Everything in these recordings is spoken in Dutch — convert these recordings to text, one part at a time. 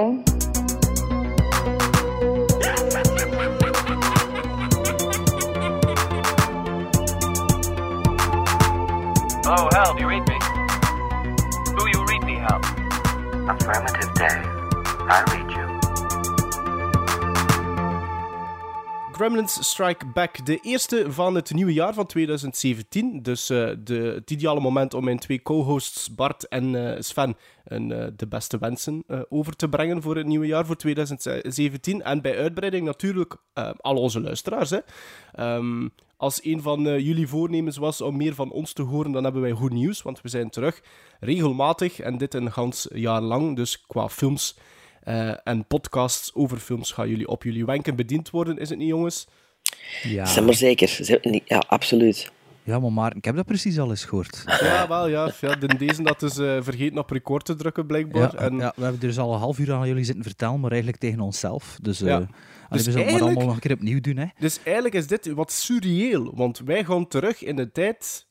Do you read such Strike Back, de eerste van het nieuwe jaar van 2017. Dus uh, de, het ideale moment om mijn twee co-hosts Bart en uh, Sven een, uh, de beste wensen over te brengen voor het nieuwe jaar, voor 2017. En bij uitbreiding natuurlijk al onze luisteraars. Hè. Um, als een van jullie voornemens was om meer van ons te horen, dan hebben wij goed nieuws, want we zijn terug regelmatig en dit een gans jaar lang. Dus qua films en podcasts over films gaan jullie op jullie wenken bediend worden, is het niet, jongens? Ja. Zeg maar zeker. Ja, absoluut. Ja, maar, maar ik heb dat precies al eens gehoord. Ja, wel, ja. ja de, deze dat is uh, vergeten op record te drukken, blijkbaar. Ja, en... ja, we hebben dus al een half uur aan jullie zitten vertellen, maar eigenlijk tegen onszelf. Dus, uh, ja. dus we zullen het maar allemaal nog een keer opnieuw doen. Hè. Dus eigenlijk is dit wat surreëel, want wij gaan terug in de tijd...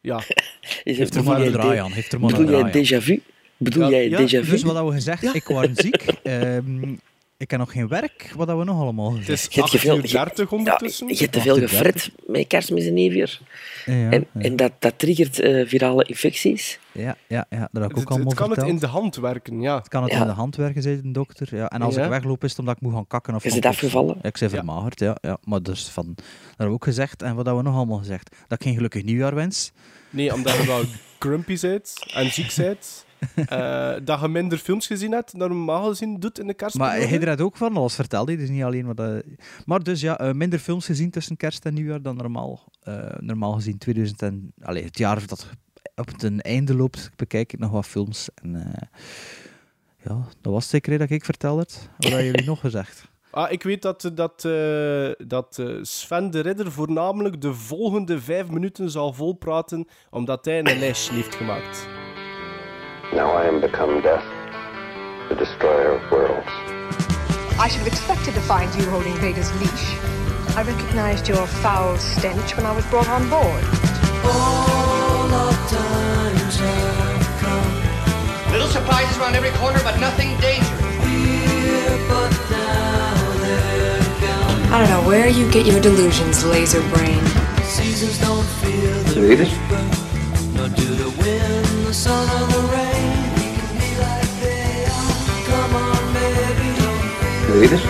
Ja. heeft er maar een draai aan. Heeft er maar een draai aan. déjà vu? Bedoel jij ja, déjà vu? Dus wat we gezegd, ik was ziek. Um, ik heb nog geen werk. Wat hebben we nog allemaal gezegd? Het is 8 uur 30 ondertussen. Ja, je hebt te veel gefret met kerstmis en nieuwjaar. Ja, en, ja. en dat, dat triggert uh, virale infecties. Ja, ja, ja dat heb ik ook het, allemaal Het kan verteld. het in de hand werken, ja. Het kan het Ja. in de hand werken, zei de dokter. Ja. En als Ja. ik wegloop, is het omdat ik moet gaan kakken. Of Is het afgevallen? Ik zei Ja. vermagerd, ja. ja. Maar dus van, dat hebben we ook gezegd. En wat hebben we nog allemaal gezegd? Dat ik geen gelukkig nieuwjaar wens. Nee, omdat je wel grumpy bent en ziek bent. eh, dat je minder films gezien hebt dan normaal gezien doet in de kerstperiode. Maar hij er ook van, alles vertelde hij. Dus niet alleen wat... eh, Maar dus ja, eh, minder films gezien tussen kerst en nieuwjaar dan normaal. Normaal gezien 2000 en... Allee, het jaar dat op het einde loopt, bekijk ik nog wat films. En ja, dat was zeker dat ik vertelde. Wat hebben jullie nog gezegd? Ah, ik weet dat, dat, dat Sven de Ridder voornamelijk de volgende vijf minuten zal volpraten, omdat hij een lijstje heeft gemaakt. Now I am become death, the destroyer of worlds. I should have expected to find you holding Vader's leash. I recognized your foul stench when I was brought on board. Little surprises around every corner, but nothing dangerous. I don't know where you get your delusions, laser brain. Read it? Read it? Read it?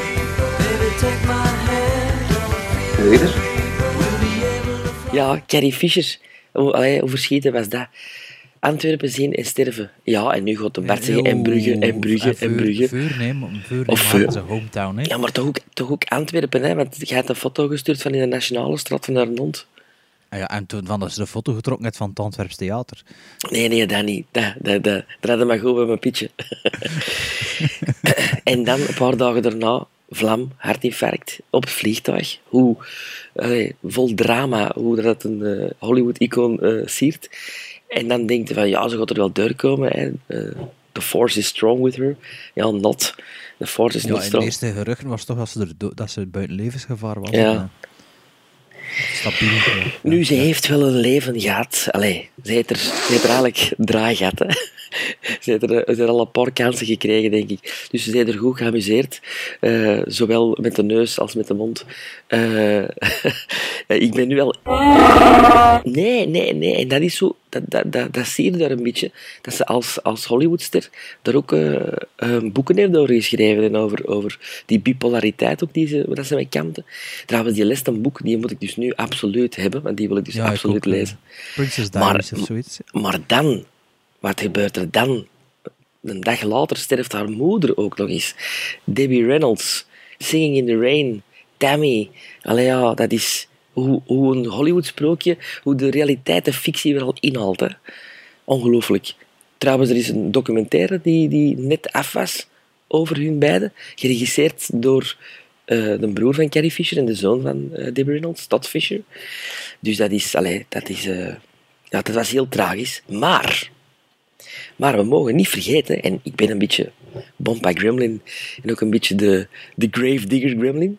Ja, Carrie Fisher. Hoe, allee, hoe verschieten was dat? Antwerpen zien en sterven. Ja, en nu gaat de Bart zeggen en Brugge en Brugge en Brugge. Vuur, nee, Vuur Of zijn hometown. Hè. Ja, maar toch ook, toch ook Antwerpen, hè? Want je hebt een foto gestuurd van in de Nationale Straat van Arnond. Ah ja, en toen van dat ze de foto getrokken heeft van het Antwerps Theater. Nee, nee, dat niet. Dat, dat, dat, dat hadden maar goed bij mijn pitje. en dan, een paar dagen daarna, vlam, hartinfarct, op het vliegtuig. Hoe, allee, vol drama, hoe dat een eh, Hollywood-icoon eh, siert. En dan denkt je van, ja, ze gaat er wel doorkomen. Hè. Eh, the force is strong with her. Ja, not. The force is Ja, not in de strong. eerste geruchten was toch dat ze, er dat ze buiten levensgevaar was. Ja. Stabiel. ja. Nu, ze heeft wel een leven gehad. Allee, ze heeft er, ze heeft er eigenlijk draai gehad. Hè. Ze heeft, er, ze heeft er al een paar kansen gekregen, denk ik. Dus ze heeft er goed geamuseerd. Eh, zowel met de neus als met de mond. Eh, ik ben nu wel... Nee, nee, nee. En dat is zo... Dat, dat, dat, dat zie je daar een beetje. Dat ze als, als Hollywoodster daar ook eh, eh, boeken heeft over geschreven. En over, over die bipolariteit ook die ze, dat ze mee kampte. Trouwens, die les een boek, die moet ik dus nu absoluut hebben. Want die wil ik dus Ja, ik absoluut ook, lezen. Princess Diaries of zoiets. Maar dan, wat gebeurt er dan? Een dag later sterft haar moeder ook nog eens. Debbie Reynolds, Singing in the Rain, Tammy. Allee ja, dat is hoe, hoe een Hollywood-sprookje, hoe de realiteit de fictie weer al inhaalt. Ongelooflijk. Trouwens, er is een documentaire die, die net af was over hun beiden, geregisseerd door eh, de broer van Carrie Fisher en de zoon van eh, Debbie Reynolds, Todd Fisher. Dus dat is, allee, dat is, eh, ja, dat was heel tragisch. Maar, maar we mogen niet vergeten, en ik ben een beetje Bompa Gremlin en ook een beetje de, de Grave Digger Gremlin.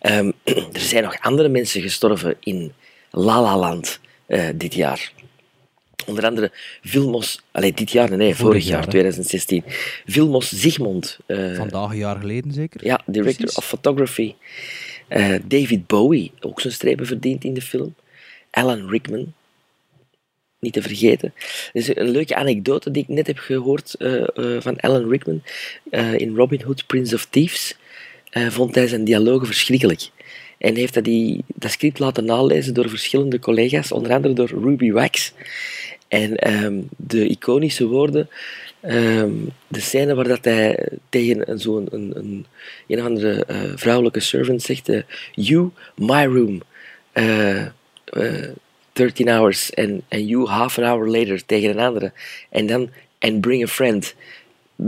Ehm, er zijn nog andere mensen gestorven in La La Land eh, dit jaar. Onder andere Vilmos, allee, dit jaar, nee, vorig, jaar, jaar, hè. 2016. Vilmos Zigmond. eh, Vandaag een jaar geleden zeker? ja, director Precies. of photography. Eh, David Bowie, ook zijn strepen verdiend in de film. Alan Rickman, niet te vergeten. Er is een leuke anekdote die ik net heb gehoord eh, eh, van Alan Rickman. In Robin Hood, Prince of Thieves, vond hij zijn dialogen verschrikkelijk. En heeft hij die, dat script laten nalezen door verschillende collega's, onder andere door Ruby Wax. En ehm, de iconische woorden, ehm, de scène waar dat hij tegen zo'n een, een, een andere eh, vrouwelijke servant zegt: eh, You, my room, eh, eh, 13 hours, and you half an hour later tegen een andere. En dan, and bring a friend.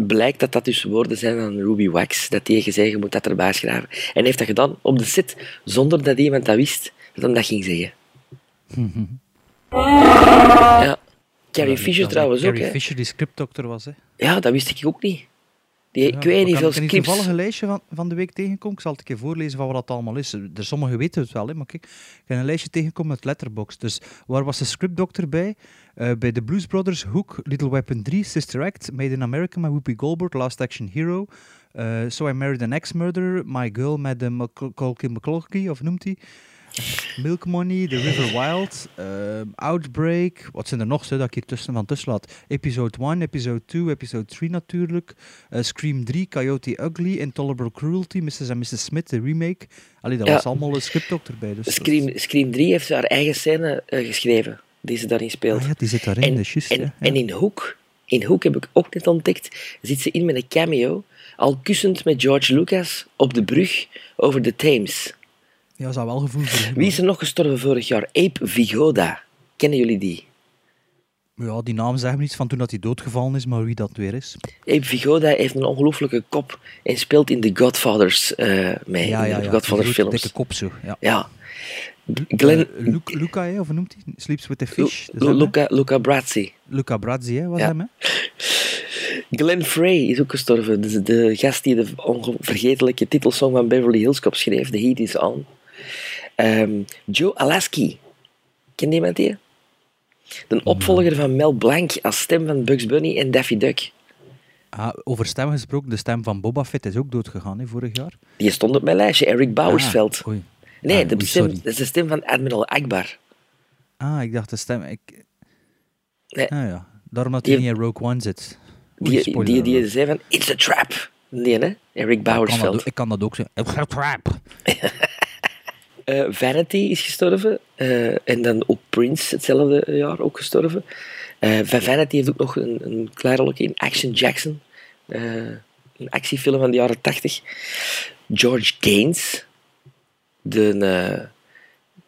Blijkt dat dat dus woorden zijn van Ruby Wax, dat die gezegd je moet dat erbij schrijven. En hij heeft dat gedaan op de set, zonder dat iemand dat wist, dat hij dat ging zeggen. ja. Carrie Fisher trouwens ook, Carrie. Fisher die scriptdokter was, hè. Ja, dat wist ik ook niet. Die, ik weet niet ik veel scripts. toevallig een lijstje van, van de week tegengekomen. Ik zal het een keer voorlezen van wat dat allemaal is. Er sommigen weten het wel, hè, maar kijk, ik heb een lijstje tegengekomen met Letterboxd. Dus waar was de scriptdokter bij? Eh, bij The Blues Brothers, Hook, Little Weapon 3, Sister Act, Made in America met Whoopi Goldberg, Last Action Hero, eh, So I Married an Ex-Murderer, My Girl met de McCulkin of noemt hij? Milk Money, The River Wild, eh, Outbreak. Wat zijn er nog zo dat ik hier tussen, van tussen laat? Episode 1, Episode 2, Episode 3 natuurlijk. eh, Scream 3, Coyote Ugly, Intolerable Cruelty, Mrs. and Mrs. Smith, de remake. Allee, dat Ja. was allemaal een scriptdokter bij. Dus dat is- Scream, Scream 3 heeft haar eigen scène eh, geschreven, die ze daarin speelt. Ah ja, die zit daarin, en, juist, en, ja, en in Hook, in Hook heb ik ook net ontdekt, zit ze in met een cameo, al kussend met George Lucas op de brug over de Thames. Ja, zou wel gevoel voor. Wie is er nog gestorven vorig jaar? Ape Vigoda. Kennen jullie die? Ja, die naam zegt me niets van toen dat hij doodgevallen is, maar wie dat weer is. Ape Vigoda heeft een ongelooflijke kop en speelt in The Godfathers eh mee, Ja, ja, de ja. Films. dikke kop zo. Ja. Ja. Glenn, Eh, Luca, of hoe noemt hij? Sleeps with the Fish. Lu-? Luca, Luca Brazzi. Luca Brazzi, hè, was Ja. hem, hè? Glenn Frey is ook gestorven. Dus de gast die de onvergetelijke titelsong van Beverly Hills Cop schreef, The Heat is On. Ehm, Joe Alaski. Ken je iemand die? De opvolger van Mel Blanc als stem van Bugs Bunny en Daffy Duck. Ah, over stem gesproken, de stem van Boba Fett is ook doodgegaan, hè, vorig jaar. Die stond op mijn lijstje, Eric Bowersveld. Ah, nee, Ah, de oei, stem, dat is de stem van Admiral Akbar. Ah, ik dacht de stem... Ik... Nee. Ah ja, daarom dat Die hij niet in Rogue One zit. Oei, Die, die, die zei van, it's a trap. Nee, hè? Eric ik, kan dat, ik kan dat ook zeggen. It's a trap. Eh, Vanity is gestorven. eh, en dan ook Prince hetzelfde jaar ook gestorven. Van Vanity heeft ook nog een, een klein rolletje in Action Jackson. een actiefilm van de jaren 80. George Gaines, de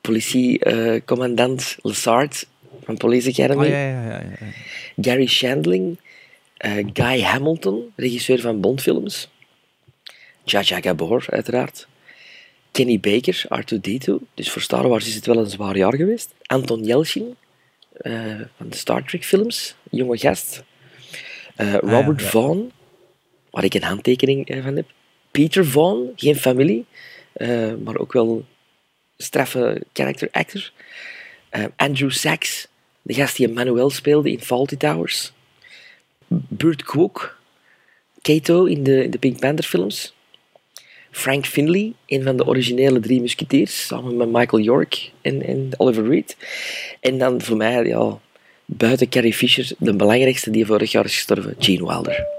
politiecommandant Lessard van Police Academy. Ja, ja, ja, ja, ja. Gary Shandling, Guy Hamilton, regisseur van Bondfilms. Jaja Gabor, uiteraard. Kenny Baker, R2-D2. Dus voor Star Wars is het wel een zwaar jaar geweest. Anton Yelchin, eh, van de Star Trek films, jonge gast. Eh, Robert ja. Vaughn, waar ik een handtekening eh, van heb. Peter Vaughn, geen familie, maar ook wel straffe character actor. Andrew Sachs, de gast die Emmanuel speelde in Fawlty Towers. Burt Kwok, Kato in de, in de Pink Panther films. Frank Finley, een van de originele drie musketiers, samen met Michael York en, en Oliver Reed. En dan voor mij, ja, buiten Carrie Fisher, de belangrijkste die vorig jaar is gestorven, Gene Wilder.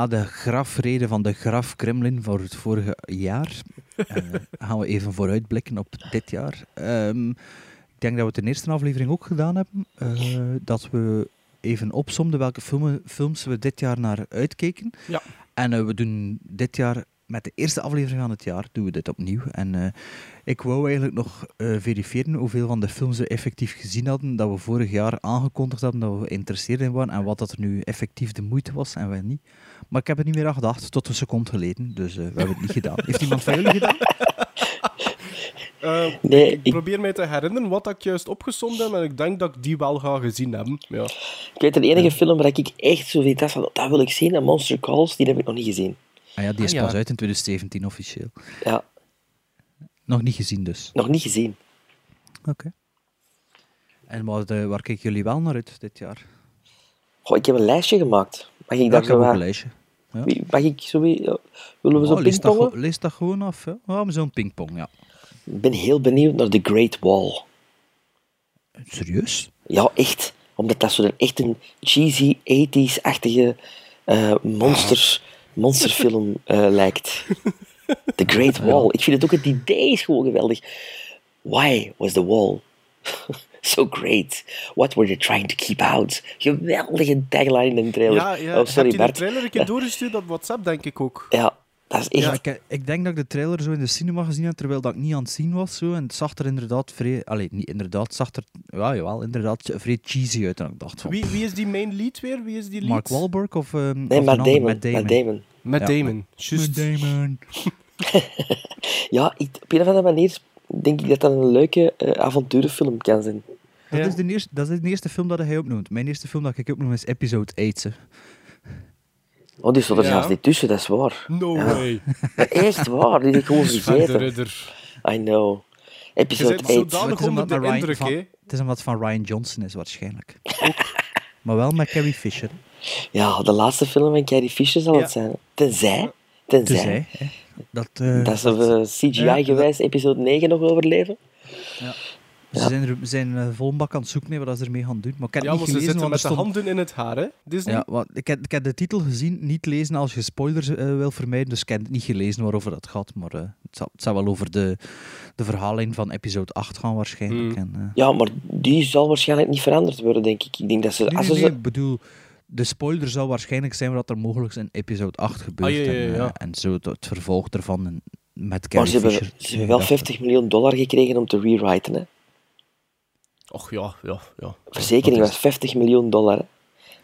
Na de grafrede van de graf Kremlin voor het vorige jaar, eh, gaan we even vooruitblikken op dit jaar. Ehm, ik denk dat we het in de eerste aflevering ook gedaan hebben. eh, dat we even opzomden welke filmen, films we dit jaar naar uitkeken. Ja. En eh, we doen dit jaar, met de eerste aflevering van het jaar, doen we dit opnieuw. En ik wou eigenlijk nog verifiëren hoeveel van de films we effectief gezien hadden, dat we vorig jaar aangekondigd hadden dat we geïnteresseerd in waren, en wat dat er nu effectief de moeite was en wat niet. Maar ik heb er niet meer aan gedacht, tot een seconde geleden, dus eh, we hebben het niet gedaan. Heeft iemand van jullie gedaan? Eh, Nee, ik ik, probeer mij te herinneren wat ik juist opgesomd heb en ik denk dat ik die wel ga gezien hebben. Ja. ik weet de enige film waar ik echt zo weet van, dat wil ik zien, en Monster Calls, die heb ik nog niet gezien. Ah ja, die is Ah, ja. pas uit in 2017 officieel. Ja, Nog niet gezien dus. nog niet gezien. Oké. En wat, eh, waar kijken jullie wel naar uit dit jaar? Goh, ik heb een lijstje gemaakt. Mag ik Ja, daar ik heb een lijstje. Ja. Mag ik zo... ja, Willen we zo Oh, lees, dat, pingpongen? ge- lees dat gewoon af. Ja maar zo'n pingpong, ja. Ik ben heel benieuwd naar The Great Wall. Serieus? Ja, echt. Omdat dat zo een, echt een cheesy, 80s-achtige eh, monster, monsterfilm eh, lijkt. The Great Wall. Ik vind het ook, het idee is gewoon geweldig. Why was the wall so great? What were they trying to keep out? Geweldige tagline in de trailer. Ja, ja. oh, sorry Heb je de trailer een keer doorgestuurd op WhatsApp, denk ik ook. Ja, dat is echt... Ja, ik, ik denk dat ik de trailer zo in de cinema gezien heb, terwijl dat ik niet aan het zien was. Zo, en het zag er inderdaad vrij... Allee, niet inderdaad, het zag er... Ja, jawel, inderdaad vrij cheesy uit. En ik dacht van... Wie, wie is die main lead weer? Wie is die lead? Mark Wahlberg of... ehm nee, of Matt? Damon. Matt Damon. Matt Damon. Met Ja, Damon. Juist. Matt Damon. Ja, ik, op een of andere manier denk ik dat dat een leuke eh, avonturenfilm kan zijn. Dat, Ja. is de eerste, dat is de eerste film dat hij opnoemt. Mijn eerste film dat ik opnoem is Episode 8. hè. Oh, die stond er Ja. zelfs niet tussen, dat is waar. No way. Maar echt waar, die heb ik gewoon vergeten. Ridder. I know. Episode bent 8. zodanig Het is onder omdat de indruk, van-. Het is omdat van Ryan Johnson is, waarschijnlijk. maar wel met Carrie Fisher. Ja, de laatste film van Carrie Fisher zal Ja. het zijn. Tenzij. Tenzij. Tenzij, hè, dat, eh, Dat ze eh, CGI-gewijs episode 9 nog overleven. Ze zijn, er, zijn eh, vol bak aan het zoeken wat ze ermee gaan doen. Maar ik heb Ja, niet ze gelezen, zitten want met de stond... handen in het haar, hè? Disney? Ja, want ik, heb, ik heb de titel gezien, niet lezen als je spoilers eh, wil vermijden, dus ik heb het niet gelezen waarover dat gaat, maar eh, het, zal, het zal wel over de, de verhaallijn van episode 8 gaan waarschijnlijk. Hmm. En, eh, Ja, maar die zal waarschijnlijk niet veranderd worden, denk ik. Ik denk dat ze... nee, Als nee, ze nee, ze- ik bedoel, de spoiler zal waarschijnlijk zijn wat er mogelijk in episode 8 gebeurt. Ah, ja, ja, En, eh, ja. en zo het, het vervolg ervan met maar Carrie ze hebben, Fisher. ze hebben wel Dat- 50 miljoen dollar gekregen om te rewriten. Hè. Och ja, ja, ja. Verzekering was is- 50 miljoen dollar. Hè.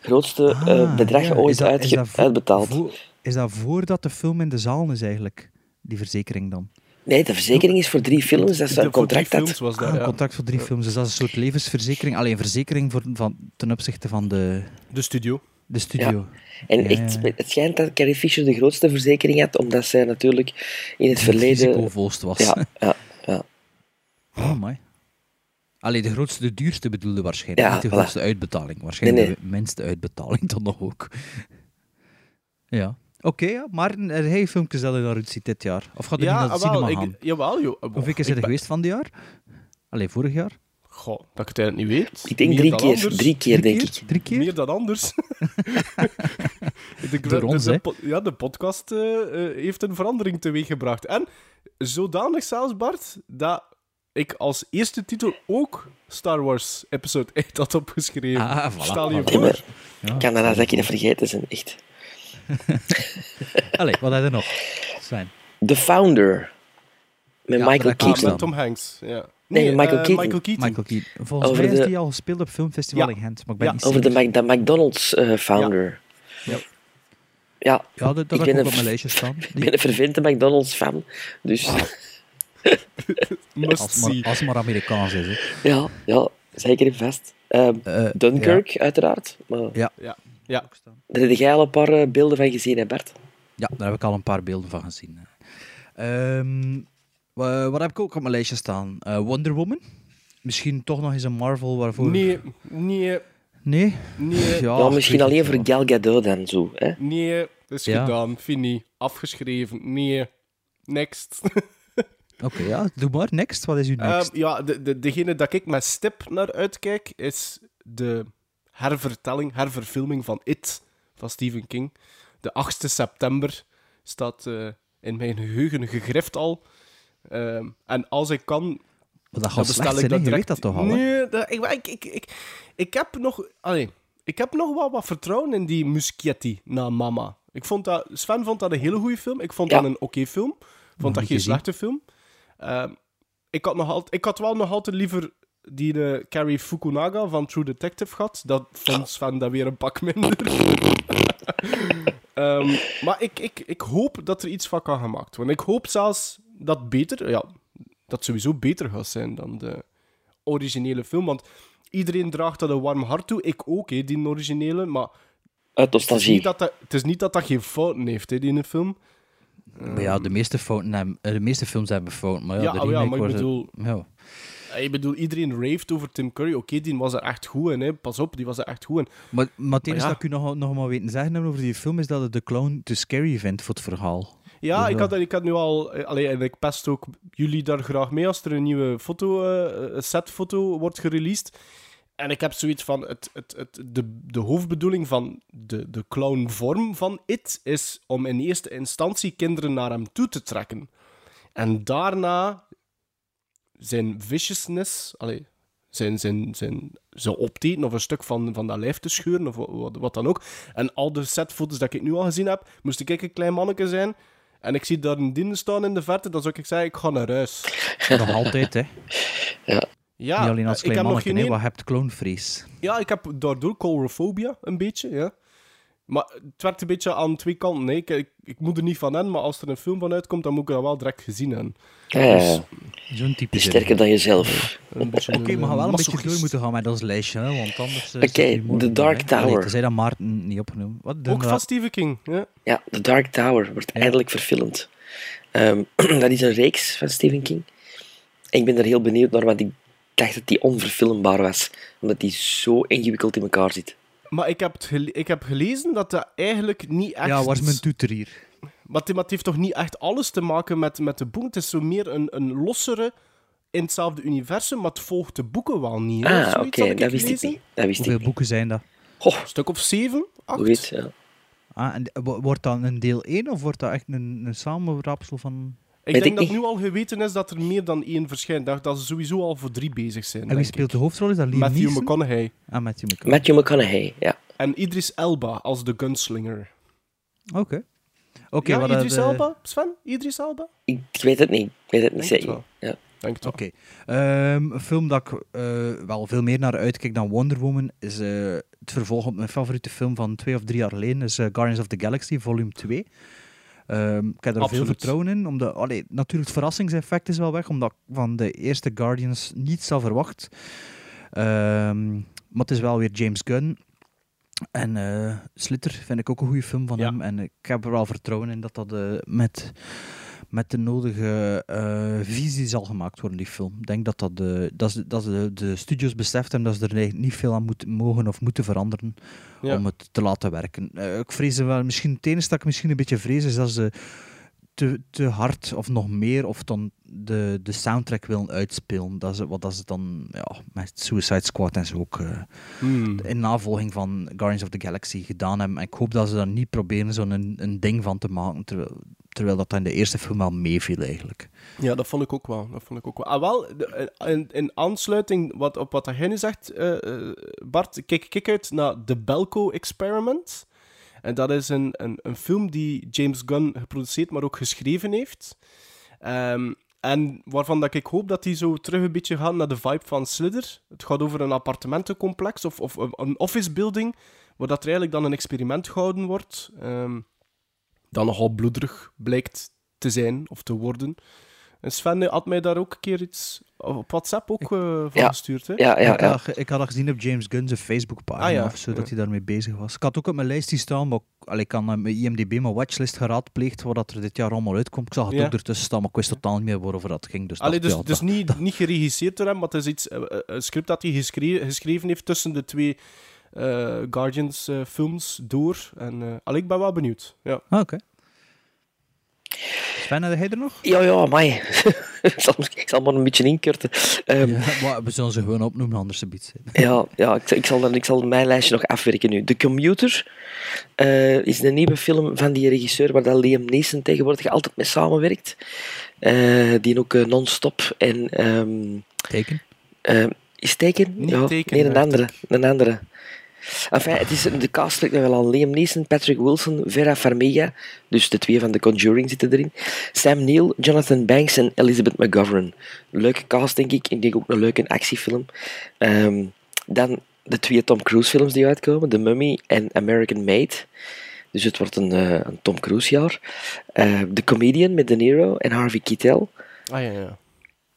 Grootste eh, Ah, bedrag ja, ooit dat- uitge- dat voor- uitbetaald. voor- is dat voordat de film in de zaal is eigenlijk, die verzekering dan? Nee, de verzekering is voor drie films. Dat is een voor contract had. films was dat, Ah, een ja. contract voor drie films, dus dat is een soort levensverzekering. Alleen een verzekering voor, van, ten opzichte van de, De studio. de studio. En Ja, echt, het schijnt dat Carrie Fisher de grootste verzekering had, omdat zij natuurlijk in het Het verleden... risicovolst was. Ja, ja, ja. Oh, mooi. Allee, de grootste, de duurste bedoelde waarschijnlijk. Ja, niet de voilà. grootste uitbetaling. Waarschijnlijk Nee, de minste uitbetaling dan nog ook. Ja. Oké, ja, maar er hij filmpjes dat je daaruit ziet dit jaar? Of gaat er niet naar Ja, het wel, cinema ik, gaan? jawel, joh. Hoeveel keer is er geweest van dit jaar? Allee, vorig jaar? Goh, dat ik het eigenlijk niet weet. Ik denk drie keer, drie keer, denk keer? ik. Drie keer? Meer dan anders. de, Door ons, de, ja, de podcast eh, eh, heeft een verandering teweeggebracht. En zodanig zelfs, Bart, dat ik als eerste titel ook Star Wars Episode 8 had opgeschreven. Ah, voilà. Stel je voor. maar- Ja. Ik kan daarna dat je dat vergeten zijn, echt. Allee, wat heb je nog? Sven. The Founder. Met Ja, Michael Ah, Keaton. met Tom Hanks. Ja. Nee, Michael eh, Keaton. Michael Keaton. Michael Keaton. Volgens Over mij is de- die al gespeeld op filmfestival Ja. in Gent, maar ik ben Ja, niet Over de. Mac- de McDonald's eh, founder. Ja. Ja, Ja, dat, dat Ik ben ik ook een op mijn lijstje staan. ik Die- ben een vervente McDonald's fan. Dus Must als, het maar, als het maar Amerikaans is. Hè. ja, ja zeker en vast. Ehm, Eh, Dunkirk, uiteraard. Maar Ja. Ja. Ja. daar heb jij al een paar eh, beelden van gezien, hè Bert? Ja, daar heb ik al een paar beelden van gezien. Ehm, wa- wat heb ik ook op mijn lijstje staan? Eh, Wonder Woman. Misschien toch nog eens een Marvel waarvoor... Nee, nee, Nee? nee, Ja, ik misschien alleen voor. Gal Gadot dan zo. Hè? nee. Dat is Ja. gedaan. Fini. Afgeschreven. Nee. Next. Oké, ja, doe maar. Next, wat is uw next? Ehm, ja, de, de, degene dat ik met stip naar uitkijk, is de hervertelling, herverfilming van It, van Stephen King. de 8e september staat eh, in mijn geheugen gegrift al. Ehm, en als ik kan, Maar dat dan gaat bestel slecht ik zijn, dat je weet direct. dat toch al, hè? Nee, dat- ik, ik, ik, ik, ik heb nog... Allee, ik heb nog wel wat vertrouwen in die Muschietti na Mama. Ik vond dat, Sven vond dat een hele goede film. Ik vond Ja. dat een oké film. Ik vond dat geen slechte film. Ehm, ik, had nog altijd, ik had wel nog altijd liever die eh, Carrie Fukunaga van True Detective gehad. Dat vond Sven dat weer een pak minder. Ehm, maar ik, ik, ik hoop dat er iets van kan gemaakt worden. Ik hoop zelfs dat beter, ja, dat sowieso beter gaat zijn dan de originele film. Want iedereen draagt dat een warm hart toe. Ik ook, hè, die originele. Maar Uit het is nostalgie. niet dat dat, het is niet dat, dat geen fouten heeft, hè, die ene film. Maar ja, de meeste, fouten hebben, eh, de meeste films hebben fouten. Maar ja, Ja, de oh ja, maar ik was- bedoel- Ja. Eh, Ik bedoel, iedereen raved over Tim Curry. Oké, die was er echt goed in, hè. Pas op, die was er echt goed in. Maar, maar het enige ja. dat ik u nog, nog maar weten zeggen over die film is dat het de clown te scary vindt voor het verhaal. Ja, Dus ik had, ik had nu al... eh, Allee, en ik pest ook jullie daar graag mee als er een nieuwe foto, eh, setfoto wordt gereleased. En ik heb zoiets van... Het, het, het, de, de hoofdbedoeling van de, de clownvorm van It is om in eerste instantie kinderen naar hem toe te trekken. En daarna zijn viciousness... Allee, zijn, zijn, zijn, ze opteten of een stuk van, van dat lijf te scheuren of wat, dan ook. En al de setfoto's dat ik nu al gezien heb, moest ik een klein manneke zijn en ik zie daar een dien staan in de verte, dan zou ik zeggen, ik ga naar huis. Nog altijd, hè. Ja, Niet alleen als ik klein heb nog geen één- wat hebt. Ja, ik heb daardoor colorofobia, een beetje, ja. Maar het werkt een beetje aan twee kanten. Nee, ik, ik, ik moet er niet van in, maar als er een film van uitkomt, dan moet ik dat wel direct gezien hebben. Ja, ja. Zo'n type sterker dan jezelf. Oké, we gaan wel een beetje door moeten gaan met ons lijstje, hè, want anders... eh, Oké, The Dark. Allee, Tower. tenzij dat Maarten niet opgenomen. Wat? De- Ook van Stephen King, ja. Ja, The Dark Tower wordt eindelijk verfilmd. Ehm, dat is een reeks van Stephen King. En ik ben er heel benieuwd naar, want ik dacht dat die onverfilmbaar was. Omdat die zo ingewikkeld in elkaar zit. Maar ik heb, het gele- ik heb gelezen dat dat eigenlijk niet echt... Ja, waar is mijn toeter hier? Maar het, maar het heeft toch niet echt alles te maken met, met de boek. Het is zo meer een, een lossere in hetzelfde universum, maar het volgt de boeken wel niet. hè. Ah, oké, had dat wist ik gelezen. niet. Dat wist ik Hoeveel niet. boeken zijn dat? Goh, Een stuk of zeven, acht. zoiets, ja. Ah, en eh, wo- wordt dat een deel 1 of wordt dat echt een, een samenrapsel van... Ik Weet denk ik dat niet. nu al geweten is dat er meer dan één verschijnt. Ik dacht dat ze sowieso al voor drie bezig zijn. En wie speelt ik. de hoofdrol? Is dat Liam Matthew Neeson? McConaughey. Ah, Matthew McConaughey. Matthew McConaughey, ja. En Idris Elba als de gunslinger. Oké. Oké, ja, wat dat, Idris Elba? Sven? Idris Elba? Ik, weet het niet. Ik weet het niet zeker. Ja. Denk het wel. Oké. Ehm, een film dat ik eh, wel veel meer naar uitkijk dan Wonder Woman is eh, het vervolg op mijn favoriete film van twee of drie jaar geleden, is eh, Guardians of the Galaxy, volume 2. Ehm, ik heb er Absoluut. veel vertrouwen in. Omdat, allee, natuurlijk, het verrassingseffect is wel weg, omdat ik van de eerste Guardians niets had verwacht. Ehm, maar het is wel weer James Gunn. En eh Slitter vind ik ook een goede film van Ja. hem. En ik heb er wel vertrouwen in dat dat eh, met, met de nodige eh, visie zal gemaakt worden, die film. Ik denk dat, dat, de, dat, ze- dat de, de studios beseft hebben dat ze er niet veel aan moeten, mogen of moeten veranderen Ja. om het te laten werken. Eh, ik vrees wel, misschien, het enige dat ik misschien een beetje vrees is dat ze te, te hard of nog meer of dan de, de soundtrack willen uitspelen. Dat ze, wat dat ze dan ja, met Suicide Squad en zo ook eh, Hmm. in navolging van Guardians of the Galaxy gedaan hebben. En ik hoop dat ze daar niet proberen zo'n een, een ding van te maken, terwijl, terwijl dat in de eerste film al meeviel eigenlijk. Ja, dat vond ik ook wel. Dat vond ik ook wel. Ah, wel, de- in, in aansluiting wat, op wat jij nu zegt, eh, eh, Bart, kijk, kijk uit naar The Belko Experiment. En dat is een, een, een film die James Gunn geproduceerd, maar ook geschreven heeft. Ehm, en waarvan dat ik hoop dat die zo terug een beetje gaat naar de vibe van Slither. Het gaat over een appartementencomplex of, of een- office building, waar dat er eigenlijk dan een experiment gehouden wordt. ehm, dat nogal bloederig blijkt te zijn of te worden. En Sven had mij daar ook een keer iets op WhatsApp ook eh, van Ja. gestuurd. Hè? Ja, ja, ik, had, ik had dat gezien op James Gunn's Facebookpagina Ah, ja. of zo, dat Ja. hij daarmee bezig was. Ik had ook op mijn lijstje staan, maar ik- allee, ik had mijn IMDb mijn watchlist geraadpleegd, wat dat er dit jaar allemaal uitkomt. Ik zag het Ja. ook ertussen staan, maar ik wist totaal niet meer waarover dat ging. Dus, Allee, dus ja, dus dat- niet, niet geregisseerd door hem, maar het is iets, eh, eh, een script dat hij geschre- geschreven heeft tussen de twee Guardians films door. En, allee, ik ben wel benieuwd. Ja. Ah, Oké. Sven, heb jij er nog? Ja, ja, mij. ik, zal, maar een beetje inkorten. Ehm, Ja, maar we zullen ze gewoon opnoemen, anders een beetje. Ja, ja ik, ik, zal dan, ik zal mijn lijstje nog afwerken nu. The Commuter eh, is een nieuwe film van die regisseur waar dat Liam Neeson tegenwoordig altijd mee samenwerkt. Eh, die ook eh, non-stop en... ehm, Teken. eh, is Teken? Niet ja, nee, een andere. Een andere. Enfin, het is, de cast nog wel aan Liam Neeson, Patrick Wilson, Vera Farmiga, dus de twee van The Conjuring zitten erin, Sam Neill, Jonathan Banks en Elizabeth McGovern. Leuke cast, denk ik. Ik denk ook een leuke actiefilm. Ehm, dan de twee Tom Cruise films die uitkomen, The Mummy en American Made. Dus het wordt een, eh, een Tom Cruise jaar. Eh, The Comedian met De Niro en Harvey Keitel. Ah ja, ja.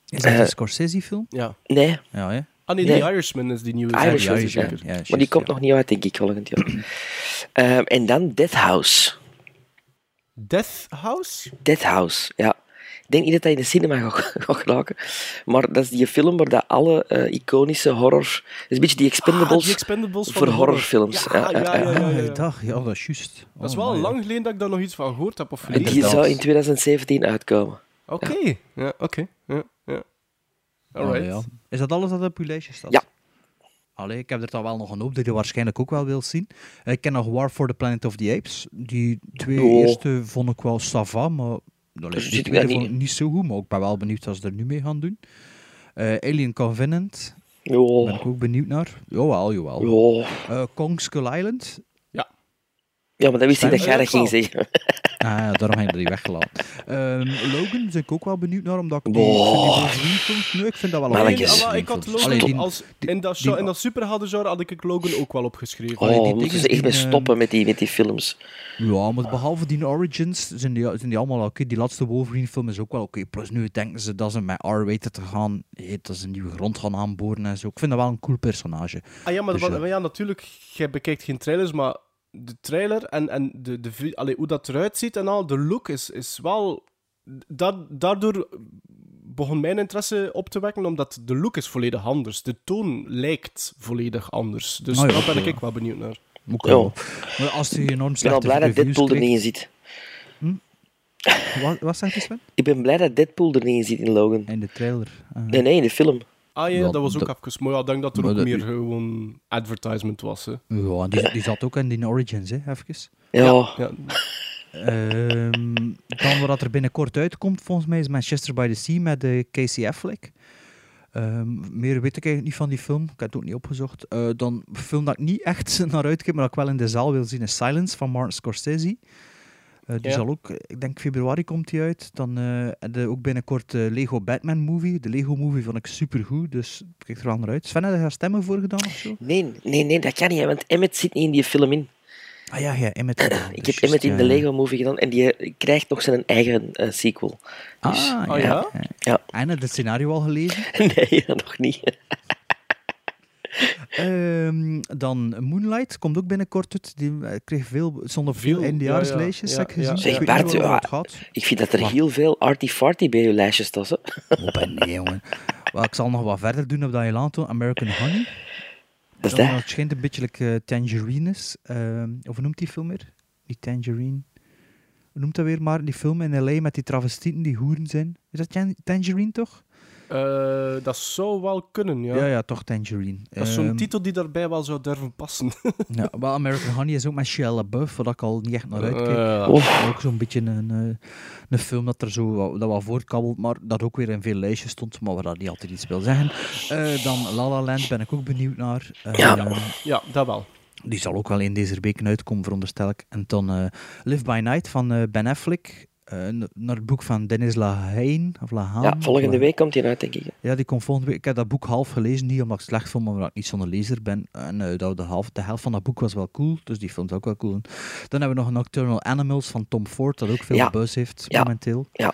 Is dat Eh, een Scorsese-film? ja. Nee, Ja, hè? Ah nee, Nee. The Irishman is die nieuwe. Irishman, serie, ja, zeker. ja, maar die komt ja. nog niet uit, denk ik, volgend jaar. Ehm, en dan Death House. Death House? Death House, ja. Ik denk niet dat hij in de cinema gaat, gaat geraken. Maar dat is die film waar dat alle eh, iconische horror... Dat is een beetje die Ah, Expendables die Expendables van voor horror. horrorfilms. Ja, ja, ja, ja, ja, Ah, ja. dag. Ja, dat is juist. Dat is Oh, wel my, lang geleden dat ik daar nog iets van gehoord heb of die zou in 2017 uitkomen. Oké. Ja, oké. Ja. Alright. Ja. Is dat alles dat op uw lijstje staat? Ja. Allee, ik heb er dan wel nog een hoop die je waarschijnlijk ook wel wilt zien. Ik ken nog War for the Planet of the Apes. Die twee Oh. eerste vond ik wel sava, maar allee, Dus die tweede vond ik niet- niet zo goed. Maar ik ben wel benieuwd wat ze er nu mee gaan doen. Eh, Alien Covenant, daar ben Oh, ik ook benieuwd naar. Jawel, jawel. ja. Eh, Kong Skull Island. Ja, maar dat wist ik dat jij dat ging zeggen. Ah, ja, daarom heb ik die weggelaten. Ehm, Logan ben ik ook wel benieuwd naar, omdat ik die, Boah. ik vind die Wolverine-films... Nee, ik vind dat wel Nee, ah, maar ik had. Logan Allee, die- als, die- in dat, die- zo- in dat had ik Logan ook wel opgeschreven. Allee, Oh, die moeten dingen ze echt mee eh, stoppen met die, met die films. Ja, maar behalve die Origins zijn die, zijn die allemaal oké. Die laatste Wolverine-film is ook wel oké. Plus nu denken ze dat ze met R-rated te gaan, eh, dat ze een nieuwe grond gaan aanboren en zo. Ik vind dat wel een cool personage. Ah ja, maar Dus maar ja, natuurlijk, jij bekijkt geen trailers, maar de trailer en, en de, de, allee, hoe dat eruit ziet en al, de look is, is wel... Da daardoor begon mijn interesse op te wekken, omdat de look is volledig anders. De toon lijkt volledig anders. Dus ja, daar ben ik wel benieuwd naar. Ja. Maar als die enorm Ik ben blij dat Deadpool er niet in kreeg- zit. Wat, wat zegt je, Sven? Ik ben blij dat Deadpool er niet in zit in Logan. In de trailer. Ah. Nee, nee, in de film. Ah ja, Ja, dat was ook dat- even... Maar ja, ik denk dat er Maar ook dat- meer gewoon advertisement was. Hè. Ja, die, die zat ook in die Origins, hè, even. Ja, Ja, Ehm, dan wat er binnenkort uitkomt, volgens mij, is Manchester by the Sea met de Casey Affleck. Ehm, meer weet ik eigenlijk niet van die film. Ik heb het ook niet opgezocht. Eh, dan een film dat ik niet echt naar uitkijk, maar dat ik wel in de zaal wil zien, is Silence van Martin Scorsese. Eh, die Ja. zal ook, ik denk februari komt die uit. Dan eh en de, ook binnenkort de Lego Batman movie. De Lego movie vond ik supergoed, dus ik kijk er wel naar uit. Sven, heb je daar stemmen voor gedaan of zo? nee, nee, nee, dat kan niet, hè, want Emmet zit niet in die film in. Ah ja, ja, Emmet. Ik dus heb Emmet in de ja. Lego-movie gedaan en die eh, krijgt nog zijn eigen eh, sequel. Ah, Dus- ja. Oh ja? Ja. En heb je het scenario al gelezen? nee, nog niet. Ehm, dan Moonlight komt ook binnenkort uit. Die eh, kreeg veel, zonder veel Veel, eindejaarslijstjes, ja, ja, heb ik gezien. ja, Zeg, Bart. Ik vind dat er heel veel arty-farty bij je lijstjes staat. Oh, ben nee, jongen. Maar ik zal nog wat verder doen op dat je laat doen. American Honey. Dat is dat. Het schijnt een beetje like, eh, Tangerine is. Ehm, of hoe noemt die film weer? Die Tangerine. Hoe noemt dat weer maar? Die film in L.A. met die travestieten die hoeren zijn. Is dat Tan- Tangerine toch? Eh, dat zou wel kunnen, ja. Ja, ja, toch Tangerine. Dat is zo'n Ehm, titel die daarbij wel zou durven passen. Ja, wel, American Honey is ook met Shia LaBeouf, waar ik al niet echt naar uitkijk. Eh. Ook zo'n beetje een, eh, een film dat er zo wat, dat wat voortkabbelt, maar dat ook weer in veel lijstjes stond, maar waar dat niet altijd iets wil zeggen. Eh, dan La La Land ben ik ook benieuwd naar. Eh, Ja. ja, dat wel. Die zal ook wel in deze weken uitkomen, veronderstel ik. En dan eh, Live by Night van eh, Ben Affleck. Eh, naar het boek van Dennis Lehane. Of Lehane, Ja, volgende of- week komt hij uit, denk ik. Ja, die komt volgende week. Ik heb dat boek half gelezen, niet omdat ik het slecht vond, maar omdat ik niet zo'n lezer ben. En eh, dat de, half, de helft van dat boek was wel cool, dus die vond ik ook wel cool. Dan hebben we nog Nocturnal Animals van Tom Ford, dat ook veel Ja. buzz heeft Ja. momenteel. Ja.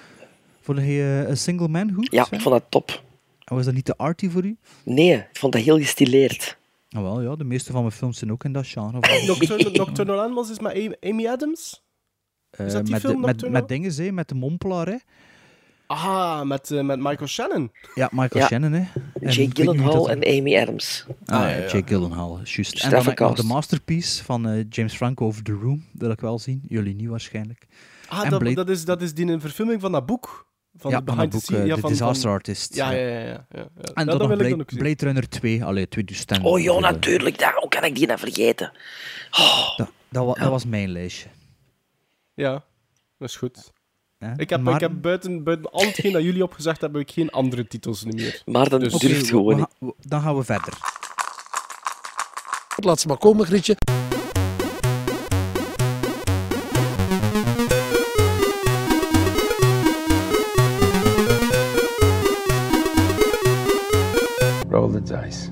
Vond je eh, een single man goed? Ja, ik vond dat top. En was dat niet te arty voor u? Nee, ik vond dat heel gestileerd. Nou wel, ja, de meeste van mijn films zijn ook in dat genre. Nocturnal, Nocturnal Animals is met Amy- Amy Adams? Eh, dat met, met, met dingen, hè, met de mompelaar, hè. Ah, met, eh, met Michael Shannon. Ja, Michael Ja. Shannon, hè. En Jake Gyllenhaal dat- en Amy Adams. Ah, Ah, ja, ja, ja. Jake Gyllenhaal, juist. En dan nog de masterpiece van eh, James Franco over The Room, wil ik wel zien. Jullie niet waarschijnlijk. Ah, En dat, Blade- dat, is, dat is die een verfilming van dat boek. Van ja, de van het the boek eh, ja, The van- van- Disaster Artist. Ja, ja. ja, ja. ja, ja, ja. En Ja, dan dat nog wil ik Blade, dan. Blade Runner 2, allee, 2010. Oh ja, natuurlijk. Daar, hoe kan ik die nou vergeten? Oh, Dat, dat, wa- dat was mijn lijstje. Ja, dat is goed. Ik heb, Maar- ik heb buiten, buiten al hetgeen dat jullie opgezegd hebben, heb ik geen andere titels meer. maar dan Dus- durft gewoon niet. ga- Dan gaan we verder. Laat ze maar komen, Grietje. Roll the dice.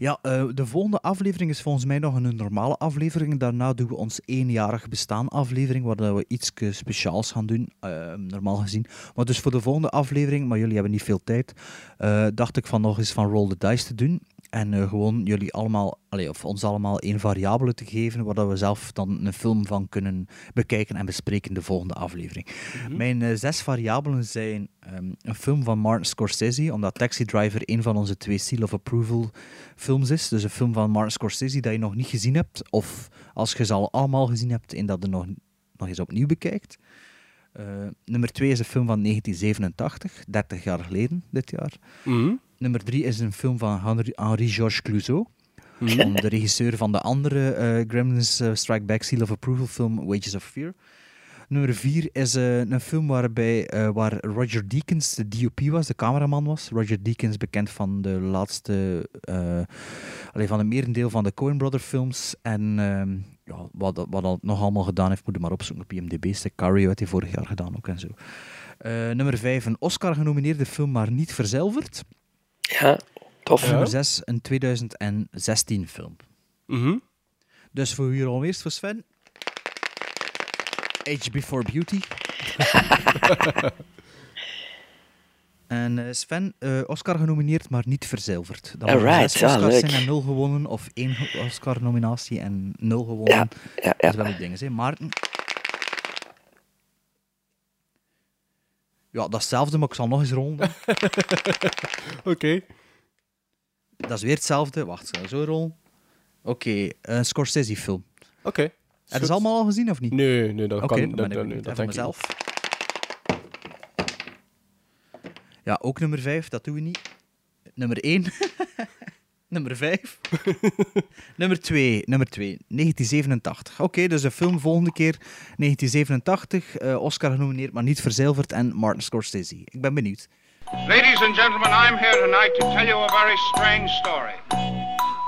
Ja, eh, de volgende aflevering is volgens mij nog een normale aflevering. Daarna doen we ons eenjarig bestaan aflevering, waar we iets speciaals gaan doen, eh, normaal gezien. Maar dus voor de volgende aflevering, maar jullie hebben niet veel tijd, eh, dacht ik van nog eens van Roll the Dice te doen. En eh, gewoon jullie allemaal, allee, of ons allemaal één variabele te geven, waar dat we zelf dan een film van kunnen bekijken en bespreken in de volgende aflevering. Mijn eh, zes variabelen zijn ehm, een film van Martin Scorsese, omdat Taxi Driver een van onze twee Seal of Approval films is. Dus een film van Martin Scorsese dat je nog niet gezien hebt, of als je ze al allemaal gezien hebt en dat je nog, nog eens opnieuw bekijkt. Eh, nummer twee is een film van 1987, 30 jaar geleden dit jaar. Mhm. Nummer drie is een film van Henri- Henri-Georges Clouzot. Van de regisseur van de andere eh, Gremlins eh, Strike Back Seal of Approval film Wages of Fear. Nummer vier is eh, een film waarbij, waar Roger Deakins de DOP was, de cameraman was. Roger Deakins, bekend van de laatste, eh allee, van een merendeel van de Coen Brother films. En ehm, ja, wat, wat hij nog allemaal gedaan heeft, moet je maar opzoeken op IMDb. Sicario had hij vorig jaar gedaan ook en zo. Nummer vijf, een Oscar-genomineerde film, maar niet verzilverd. Ja, tof. Nummer 6, een 2016 film. Mhm. Dus voor hier al eerst voor Sven. Age Before Beauty. en eh, Sven, eh, Oscar genomineerd, maar niet verzilverd. Dat waren Alright, zes Oscars zijn en nul gewonnen, of één Oscar-nominatie en nul gewonnen. Ja, ja, Dat ja. is wel een ding, hè. Maarten? Ja, datzelfde, maar ik zal nog eens rollen. Oké. Dat is weer hetzelfde. Wacht, ik ga zo rollen. Oké, een Scorsese-film. Oké. Heb je Goed. ze allemaal al gezien of niet? Nee, nee, dat kan dat, ik dat, benieuwd. dat En denk ik niet. mezelf. Ja, ook nummer 5, dat doen we niet. Nummer 1. nummer 5. nummer 2. Nummer 2. 1987. Oké, dus een film volgende keer. 1987. eh, Oscar genomineerd, maar niet verzilverd. En Martin Scorsese. Ik ben benieuwd. Ladies and gentlemen, I'm here tonight to tell you a very strange story.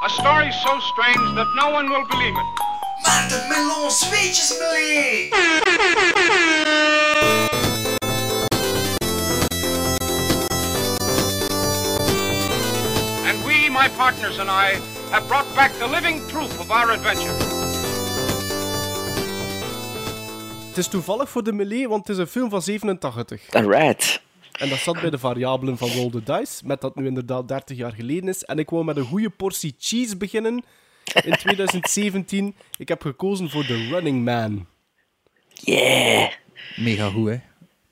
A story so strange that no one will believe it. Maarten Melon, zweetjes my partners and I, have brought back the living proof of our adventure. Het is toevallig voor de melee, want het is een film van 87. Alright. En dat zat bij de variabelen van Roll the Dice, met dat nu inderdaad 30 jaar geleden is. En ik wou met een goede portie cheese beginnen in 2017. Ik heb gekozen voor The Running Man. Yeah. Mega goed, hè?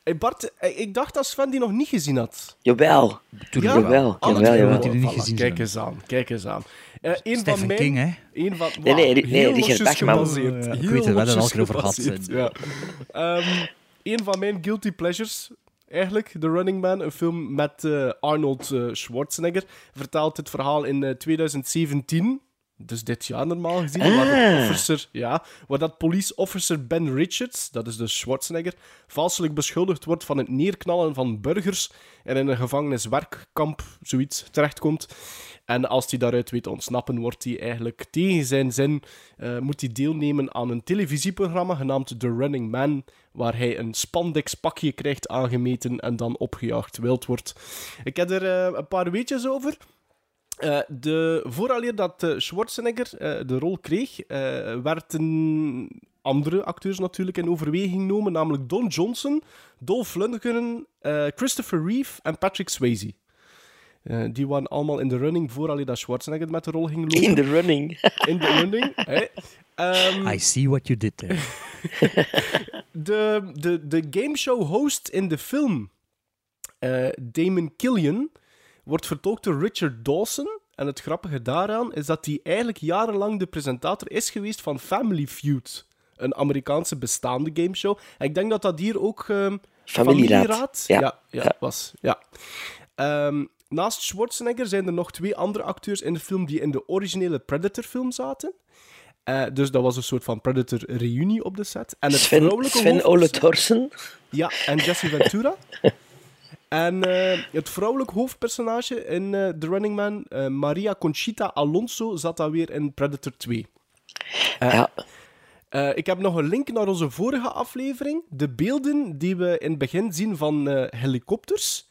Hey Bart, eh, ik dacht dat Sven die nog niet gezien had. Jawel. Tuurlijk Ja? wel. Jawel, jawel, jawel. er niet gezien Kijk eens aan, kijk eens aan. Eh een Stephen van mijn... King, hè? Een van, Nee, nee, die- nee, heel Richard Bachman. Ja, ik Heel weet het, we hebben het losjes al over gehad, Ja. Ehm, een van mijn guilty pleasures, eigenlijk, The Running Man, een film met eh, Arnold eh, Schwarzenegger, vertaalt het verhaal in eh, 2017, dus dit jaar normaal gezien, waar, dat Ah. officer, ja, waar dat police officer Ben Richards, dat is dus Schwarzenegger, valselijk beschuldigd wordt van het neerknallen van burgers en in een gevangeniswerkkamp, zoiets, terechtkomt. En als hij daaruit weet ontsnappen, wordt hij eigenlijk tegen zijn zin, eh, moet hij deelnemen aan een televisieprogramma genaamd The Running Man, waar hij een spandex pakje krijgt aangemeten en dan opgejaagd wild wordt. Ik heb er eh, een paar weetjes over. Eh, de, vooraleer dat eh, Schwarzenegger eh, de rol kreeg, eh, werden andere acteurs natuurlijk in overweging genomen, namelijk Don Johnson, Dolph Lundgren, eh, Christopher Reeve en Patrick Swayze. Eh, die waren allemaal in de running vooraleer dat Schwarzenegger met de rol ging lopen. In the running. In de running. Ehm, I see what you did there. de, de, de gameshow host in de film, eh, Damon Killian, wordt vertolkt door Richard Dawson. En het grappige daaraan is dat hij eigenlijk jarenlang de presentator is geweest van Family Feud. een Amerikaanse bestaande gameshow. En ik denk dat dat hier ook ehm, Familieraad. Ja, Ja. ja, Ja. was. Ja. Ehm, naast Schwarzenegger zijn er nog twee andere acteurs in de film die in de originele Predator-film zaten. Eh, dus dat was een soort van Predator-reunie op de set. En het Sven, Sven hoofd- Ole Thorsen. Ja, en Jesse Ventura. en eh, het vrouwelijk hoofdpersonage in eh, The Running Man, eh, Maria Conchita Alonso, zat daar weer in Predator 2. Ja. Ik heb nog een link naar onze vorige aflevering. De beelden die we in het begin zien van helikopters,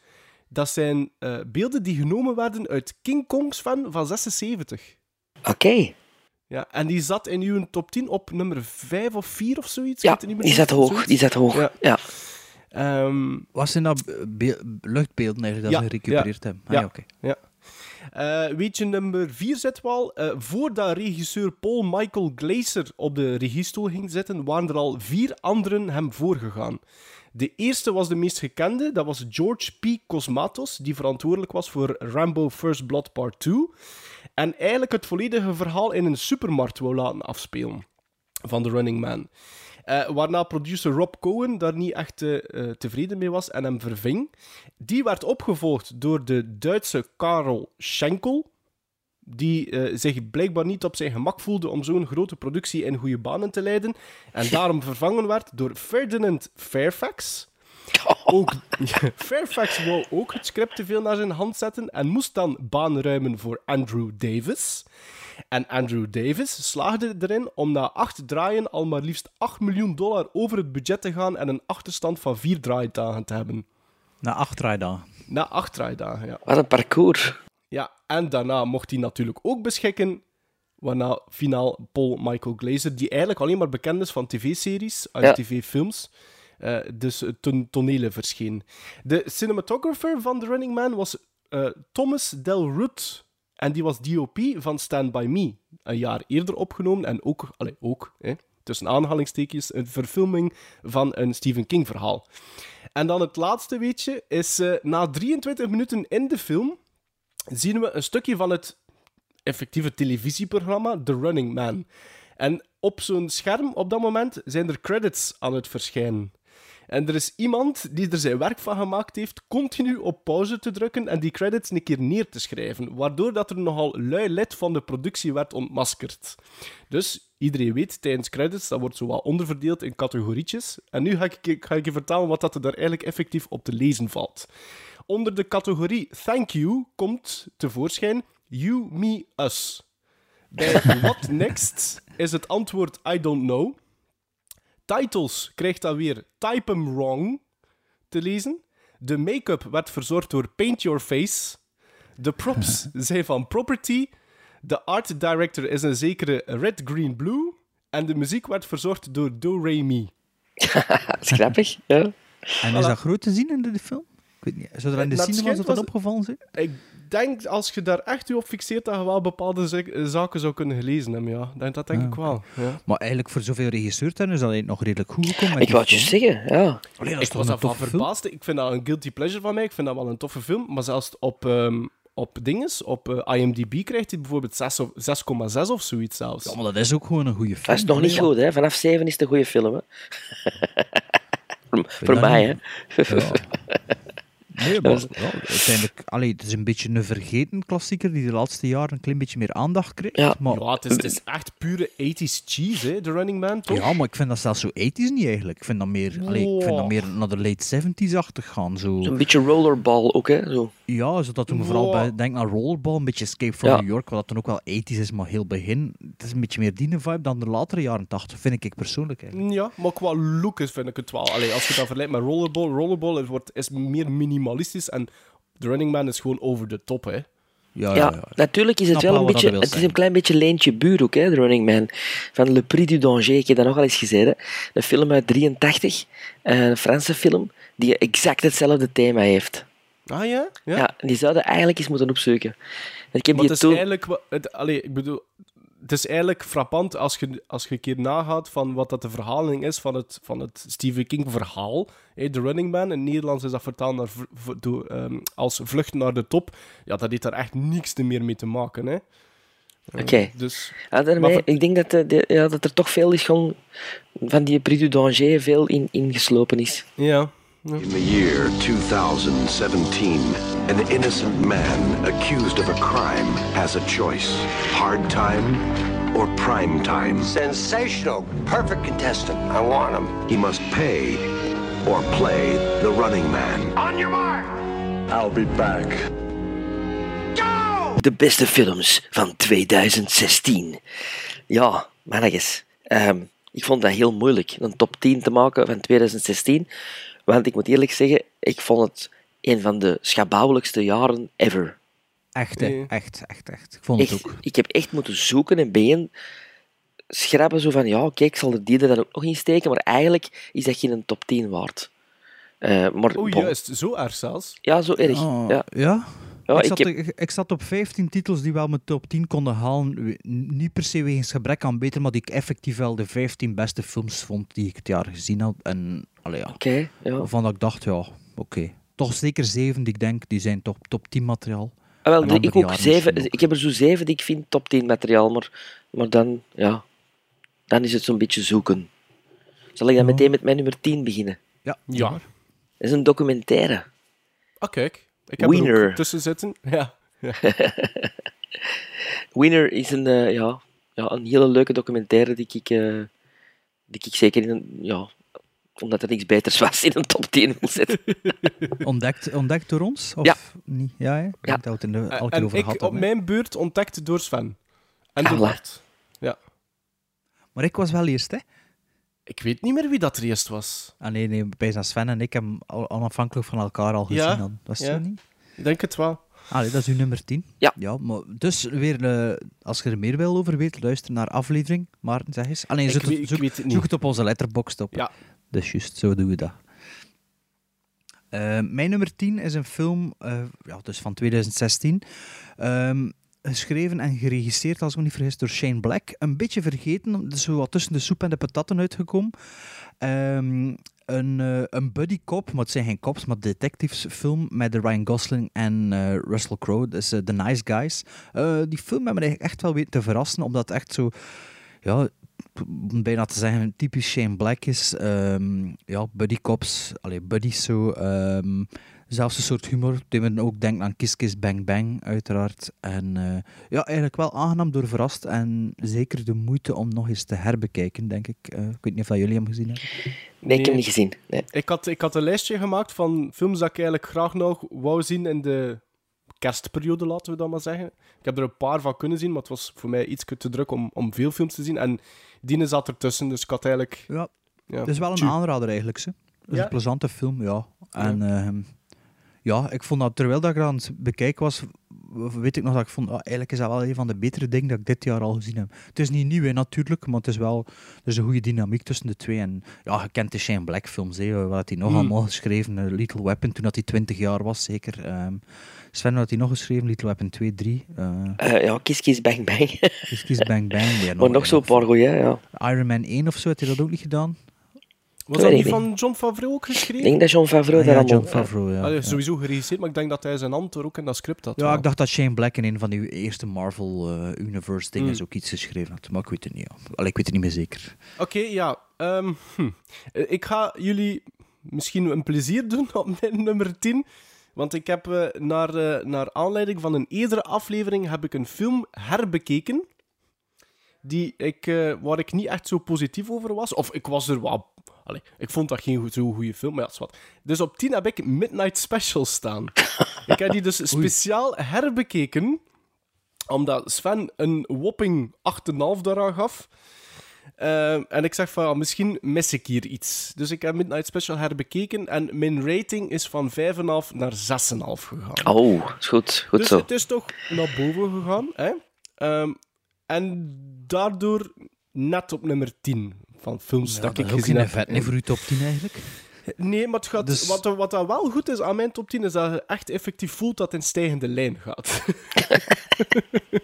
dat zijn beelden die genomen werden uit King Kongs fan van 76. Oké. Ja, en die zat in uw top 10 op nummer 5 of 4 of zoiets. Ja, niet meer die zat hoog. Die zat hoog. Ja. Ja. Ehm, Wat zijn dat be- luchtbeelden eigenlijk dat Ja, ze gerecupereerd ja, hebben? Ah, ja. oké. Ja. Eh, weet je, nummer 4 zit wel. eh, voordat regisseur Paul Michael Glaser op de regiestoel ging zitten, waren er al vier anderen hem voorgegaan. De eerste was de meest gekende, dat was George P. Cosmatos, die verantwoordelijk was voor Rambo First Blood Part 2. En eigenlijk het volledige verhaal in een supermarkt wou laten afspelen van The Running Man. Eh, waarna producer Rob Cohen daar niet echt eh, eh, tevreden mee was en hem verving. Die werd opgevolgd door de Duitse Karel Schenkel, die zich blijkbaar niet op zijn gemak voelde om zo'n grote productie in goede banen te leiden, en daarom vervangen werd door Ferdinand Fairfax. Ook, Fairfax wou ook het script te veel naar zijn hand zetten en moest dan baan ruimen voor Andrew Davis. En Andrew Davis slaagde erin om na acht draaien al maar liefst 8 miljoen dollar over het budget te gaan en een achterstand van vier draaidagen te hebben. Na acht draaidagen. Na acht draaidagen, ja. Wat een parcours. Ja, en daarna mocht hij natuurlijk ook beschikken, waarna finaal Paul Michael Glaser, die eigenlijk alleen maar bekend is van tv-series, uit Ja. tv-films, eh, dus tonelen verscheen. De cinematographer van The Running Man was eh, Thomas Del Ruth, en die was DOP van Stand By Me, een jaar eerder opgenomen, en ook, allee, ook hè, tussen aanhalingstekens, een verfilming van een Stephen King verhaal. En dan het laatste weetje is, eh, na 23 minuten in de film, zien we een stukje van het effectieve televisieprogramma The Running Man. En op zo'n scherm op dat moment zijn er credits aan het verschijnen. En er is iemand die er zijn werk van gemaakt heeft continu op pauze te drukken en die credits een keer neer te schrijven, waardoor dat er nogal lui lid van de productie werd ontmaskerd. Dus iedereen weet, tijdens credits, dat wordt zo wat onderverdeeld in categorietjes. En nu ga ik, ga ik je vertellen wat dat er daar eigenlijk effectief op te lezen valt. Onder de categorie Thank You komt tevoorschijn You, Me, Us. Bij What Next is het antwoord I don't know. Titles krijgt dan weer Type 'em Wrong te lezen. De make-up werd verzorgd door Paint Your Face. De props zijn van Property. De art director is een zekere Red Green Blue. En de muziek werd verzorgd door Do Re Mi. Dat is grappig. Ja. En is dat groot te zien in de, film? Ik weet niet. Zou er in de schijnt dat opgevallen zijn? Ik denk, als je daar echt je op fixeert, dat je wel bepaalde za- zaken zou kunnen gelezen hebben, ja. Dat, dat denk ik wel. Ja. Maar eigenlijk voor zoveel regisseurs dan is dat nog redelijk goed gekomen. Ik wou het je zeggen, ja. Allee, Ik was daarvan verbaasd. Ik vind dat een guilty pleasure van mij. Ik vind dat wel een toffe film. Maar zelfs op, ehm, op dinges, op eh, IMDb krijgt hij bijvoorbeeld 6 of- 6,6 of zoiets zelfs. Ja, maar dat is ook gewoon een goede film. Dat is nog niet goed, hè. Vanaf 7 is het een goede film, hè. voor mij, hè. Ja. Nee, maar ja, uiteindelijk, allee, het is een beetje een vergeten klassieker die de laatste jaren een klein beetje meer aandacht kreeg. Ja. Maar, Ja, het is, het is echt pure 80s cheese, hè, The Running Man, toch? ja, maar ik vind dat zelfs zo ethisch niet eigenlijk. Ik vind dat meer, allee, ik vind dat meer naar de late 70s-achtig gaan. Zo. Zo'n beetje rollerball ook, hè. Zo. Ja, zodat toen we vooral Wow. bij, denk aan Rollerball, een beetje Escape from Ja. New York, wat dat dan ook wel ethisch is, maar heel begin. Het is een beetje meer die vibe dan de latere jaren 80, vind ik persoonlijk eigenlijk. Ja, maar qua look is, vind ik het wel. Allee, als je dat vergelijkt met Rollerball, Rollerball is, wordt, is meer minimalistisch en The Running Man is gewoon over de top, hè. Ja, ja, Ja, ja. natuurlijk is het Snap wel een beetje... Het is een klein beetje Leentje Buur ook, hè, The Running Man. Van Le Prix du Danger, ik heb dat nogal eens gezien. Hè. Een film uit 83, een Franse film, die exact hetzelfde thema heeft. Ah ja? Ja. Ja, die zouden eigenlijk eens moeten opzoeken. Ik heb Maar die het is eigenlijk... Het, allee, ik bedoel... Het is eigenlijk frappant als je, als je een keer nagaat van wat dat de verhaling is van het, van het Stephen King verhaal. Hey, The Running Man. In het Nederlands is dat vertaald naar, ehm, als Vlucht naar de top. Ja, dat heeft daar echt niks te meer mee te maken. Hè. Oké. Dus, Ja, daarmee, ik denk dat, de, de- ja, dat er toch veel is gewoon van die Prix du Danger veel in, ingeslopen is. ja. In the year 2017, an innocent man accused of a crime has a choice hard time or prime time. Sensational. Perfect contestant. I want him. He must pay or play the running man. On your mark. I'll be back. Go! De beste films van 2016. Ja, mannetjes. Ehm, ik vond dat heel moeilijk, een top 10 te maken van 2016. Want ik moet eerlijk zeggen, ik vond het een van de schabouwelijkste jaren ever. Echt, hè. Echt, echt, echt. Ik vond het Echt, ook. ik heb echt moeten zoeken en been schrappen zo van, ja, oké, ik zal er die er dan ook nog in steken, maar eigenlijk is dat geen top 10 waard. Eh, maar Oh, bon, juist. Zo erg zelfs. ja, zo erg. Oh, Ja. ja? Ja, ik, ik zat, heb- ik, ik zat op 15 titels die wel mijn top 10 konden halen. Niet per se wegens gebrek aan beter, maar die ik effectief wel de 15 beste films vond die ik het jaar gezien had. En allee, ja, Oké, ja. waarvan ik dacht, ja, oké. Toch zeker zeven die ik denk, die zijn top, top 10 materiaal. Ah, wel, ik, ook zeven, ook. ik heb er zo zeven die ik vind top 10 materiaal, maar, maar dan, ja, dan is het zo'n beetje zoeken. Zal ik dan Ja. meteen met mijn nummer 10 beginnen? Ja, Ja. Dat is een documentaire. Ah, kijk. Ik heb er Wiener. ook tussen zitten. Ja. Winner is een, eh, ja, ja, een hele leuke documentaire die ik, eh, die ik zeker in een, ja, omdat er niks beters was, in een top 10 wil zetten. Ontdekt, ontdekt door ons? Of Ja. niet? Ja, hè? Ik Ja. we het al een keer En over ik gehad op mijn beurt ontdekt door Sven. En Ah, door. Bart. Ja. Maar ik was wel eerst, hè? Ik weet niet meer wie dat er eerst was. Ah nee, nee, bij zijn Sven en ik hebben al onafhankelijk van elkaar al gezien. Ja, dan. Dat is ja. zo niet? Ik denk het wel. Allee, dat is uw nummer 10. Ja. ja maar dus weer, eh, als je er meer wil over weet, luister naar aflevering. Maarten, zeg eens. Alleen Ik zoek, weet- het, ik zoek het op onze letterbox op. Ja. Dus juist, zo doen we dat. Eh, mijn nummer 10 is een film eh, ja, dus van 2016. Ehm, geschreven en geregisseerd, als ik me niet vergis, door Shane Black. Een beetje vergeten, dus wat tussen de soep en de patatten uitgekomen. Ehm, een, eh, een buddy cop, maar het zijn geen cops, maar detectivesfilm met de Ryan Gosling en eh, Russell Crowe. Dus The Nice Guys. Die film heeft me echt wel weten te verrassen, omdat echt zo... Ja, bijna te zeggen, typisch Shane Black is. Ehm, ja, buddy cops, allee, buddies zo. ehm, zelfs een soort humor, die me ook denkt aan Kiss Kiss Bang Bang, uiteraard. En eh, ja, eigenlijk wel aangenaam door verrast. En zeker de moeite om nog eens te herbekijken, denk ik. Eh, ik weet niet of dat jullie hem gezien hebben. Nee, ik heb hem niet gezien. Nee. Ik had, ik had een lijstje gemaakt van films dat ik eigenlijk graag nog wou zien in de kerstperiode, laten we dat maar zeggen. Ik heb er een paar van kunnen zien, maar het was voor mij iets te druk om, om veel films te zien. En die zat ertussen, dus ik had eigenlijk... Ja, Ja, het is wel een tju- aanrader eigenlijk. Ze. Het is Ja? een plezante film, ja. En ja. ja, ik vond dat terwijl dat ik aan het bekijken was, weet ik nog dat ik vond, ah, eigenlijk is dat wel een van de betere dingen dat ik dit jaar al gezien heb. Het is niet nieuw, hè, natuurlijk, maar het is wel er is een goede dynamiek tussen de twee. En ja, je kent de Shane Black films, hè, wat had hij nog Hmm. allemaal geschreven? Eh, Little Weapon, toen dat hij 20 jaar was, zeker. Ehm Sven, had hij nog geschreven? Little Weapon 2, 3. eh Eh, ja, Kiss Kiss Bang Bang. Kiss Kiss Bang Bang. weer maar nog zo'n paar goeie, ja. Iron Man 1 of zo, had hij dat ook niet gedaan? Was dat niet van John Favreau ook geschreven? Ik denk dat John Favreau Ah, daar ja. John Favreau, ja. Allee, ja. Sowieso geregisseerd, maar ik denk dat hij zijn hand er ook in dat script had. Ja, wel. ik dacht dat Shane Black in een van die eerste Marvel eh, Universe dingen Mm. ook iets geschreven had. Maar ik weet het niet. Ja. Allee, ik weet het niet meer zeker. Oké, ja. ehm, hm. Ik ga jullie misschien een plezier doen op mijn nummer 10. Want ik heb eh, naar, eh, naar aanleiding van een eerdere aflevering heb ik een film herbekeken. Die ik, eh, waar ik niet echt zo positief over was. Of ik was er wel... Allee, ik vond dat geen zo goede film, maar ja, is wat. Dus op 10 heb ik Midnight Special staan. ik heb die dus speciaal herbekeken. Omdat Sven een whopping 8,5 daaraan gaf. Eh, en ik zeg van, ja, misschien mis ik hier iets. Dus ik heb Midnight Special herbekeken en mijn rating is van 5,5 naar 6,5 gegaan. Oh, is goed. Goed dus zo. het is toch naar boven gegaan. Hè? Ehm, en daardoor net op nummer 10 van films Ja, dat, dat ik is gezien heb. vet nee, voor uw top 10 eigenlijk. Nee, maar het gaat, Dus- wat, wat dat wel goed is aan mijn top 10 is dat je echt effectief voelt dat het in stijgende lijn gaat.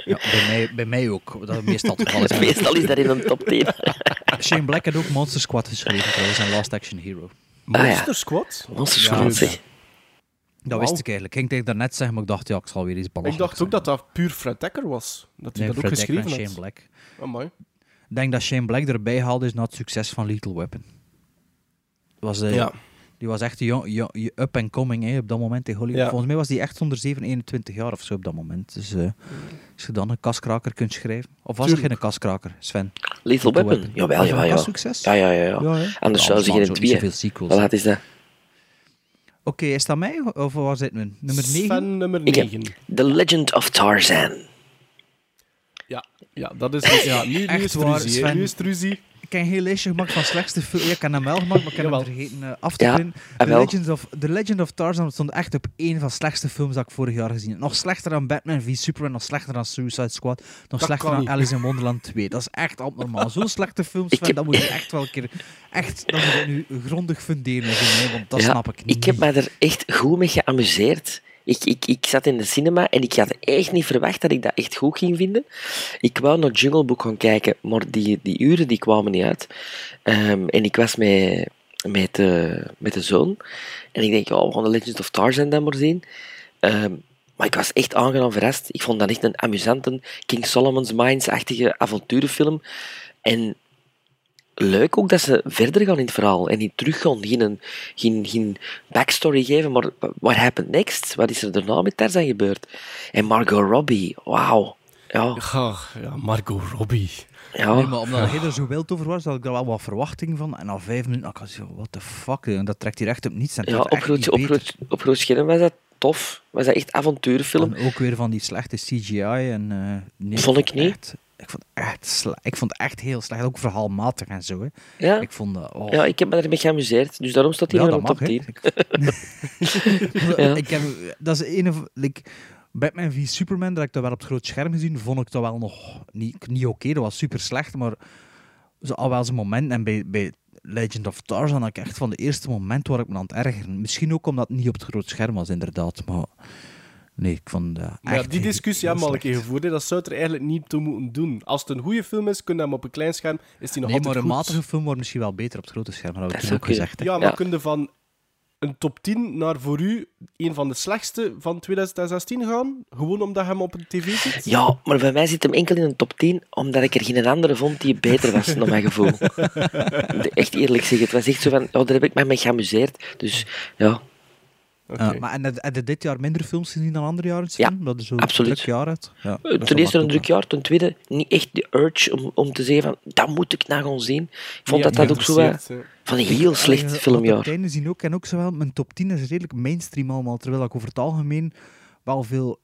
Ja, bij, mij, bij mij ook. Dat is meestal het geval. is. Meestal is dat in een top 10. Shane Black had ook Monster Squad geschreven trouwens en Last Action Hero. Ah, ja. Monster Squad? Monster Ja, Squad, zeg. Dat wist ik eigenlijk. Ik ging tegen daarnet zeggen, maar ik dacht, ja, ik zal weer iets Ik belachelijk dacht ook dat dat puur Fred Dekker was. Dat hij Nee, dat ook Fred Dekker geschreven en had. Shane Black. Amai. Ik denk dat Shane Black erbij haalde is na het succes van Lethal Weapon. Was, Ja. Die was echt jong, jong- up and coming hè, op dat moment in Hollywood. Ja. Volgens mij was die echt onder 7, 21 jaar of zo op dat moment. Dus eh, als je dan een kaskraker kunt schrijven. Of was er geen kaskraker, Sven? Lethal Weapon? Jawel, Was jawel, ja. een succes? Ja, ja, ja. ja. Ja? Anders Ja, zou ze geen twee. niet zoveel sequels. Laat is dat? Oké, is dat mij of waar zitten we? Nummer 9? Sven nummer Ik heb 9. The Legend of Tarzan. Ja, ja, dat is dus, ja, nu, nu Echt is het waar, ruzie. hè. Sven. Nu is het ruzie. Ik heb een heel lijstje gemaakt van slechtste film. Ja, ik heb hem wel gemaakt, maar ik heb hem vergeten eh, af te Ja, ah, The wel. Legend, of, The Legend of Tarzan stond echt op één van de slechtste films dat ik vorig jaar gezien heb. Nog slechter dan Batman v Superman, nog slechter dan Suicide Squad, nog Dat slechter dan niet. Alice in Wonderland 2. Dat is echt abnormaal. Zo'n slechte films, Sven, heb- dat moet je echt wel een keer... Echt, dat moet je nu grondig funderen, want dat Ja, snap ik niet. Ik heb me er echt goed mee geamuseerd. Ik, ik, ik zat in de cinema en ik had echt niet verwacht dat ik dat echt goed ging vinden. Ik wou naar Jungle Book gaan kijken, maar die, die uren die kwamen niet uit. Ehm, en ik was met, met, de, met de zoon. En ik denk, oh, we gaan de Legends of Tarzan dan maar zien. Ehm, maar ik was echt aangenaam verrast. Ik vond dat echt een amusante King Solomon's Mines-achtige avonturenfilm. En leuk ook dat ze verder gaan in het verhaal en niet terug gaan, geen, geen, geen backstory geven, maar what happened next? Wat is er daarna met Tarzan gebeurd? En Margot Robbie, wauw. Ja, Ja, ja, Margot Robbie. ja. Nee, maar omdat hij er zo wild over was, had ik er wel wat verwachting van. En na vijf minuten had ik zo, what the fuck, en dat trekt hier echt op niets. En ja op, groot, niet op, groot, op groot scherm was dat tof. Was dat echt avonturenfilm. En ook weer van die slechte CGI. En, eh, nee, Vond ik niet. Echt, ik, vond echt sle- ik vond het echt heel slecht. Ook verhaalmatig en zo. Hè. Ja, Ik vond dat... Oh. ja, ik heb me ermee geamuseerd, dus daarom staat hij Ja, dat op top mag, 10. hè. Ja. ik heb, dat is een of... Like, Batman v Superman, dat ik dat wel op het groot scherm gezien, vond ik dat wel nog niet, niet oké. Dat was super slecht, maar zo, al wel zijn moment. En bij, bij Legend of Tarzan had ik echt van de eerste moment waar ik me aan het ergeren. Misschien ook omdat het niet op het groot scherm was, inderdaad. Maar nee, ik vond dat echt ja, die discussie hebben we al een keer gevoerd. hè. Dat zou het er eigenlijk niet toe moeten doen. Als het een goede film is, kun je hem op een klein scherm. Is die nog Nee, maar een goed. matige film wordt misschien wel beter op het grote scherm. Dat toen is ook gezegd. hè. Ja, maar Ja. kun je van een top 10 naar voor u een van de slechtste van 2016 gaan? Gewoon omdat je hem op een tv ziet? Ja, maar bij mij zit hem enkel in een top 10, omdat ik er geen andere vond die beter was, naar mijn gevoel. Echt eerlijk zeggen, het was echt zo van, oh, daar heb ik me mee geamuseerd. Dus ja, Ja, maar en heb heb je dit jaar minder films gezien dan andere jaren? Ja, dat is zo absoluut. druk jaar uit. Ja, dat ten eerste ik een druk jaar, ten tweede niet echt de urge om, om te zeggen van, dat moet ik nou gaan zien. Ik vond Ja, dat dat ook zo hè. van een heel slecht Allee, Wat filmjaar. einde zien ook, en ook zowel, mijn top 10 is redelijk mainstream allemaal, terwijl ik over het algemeen wel veel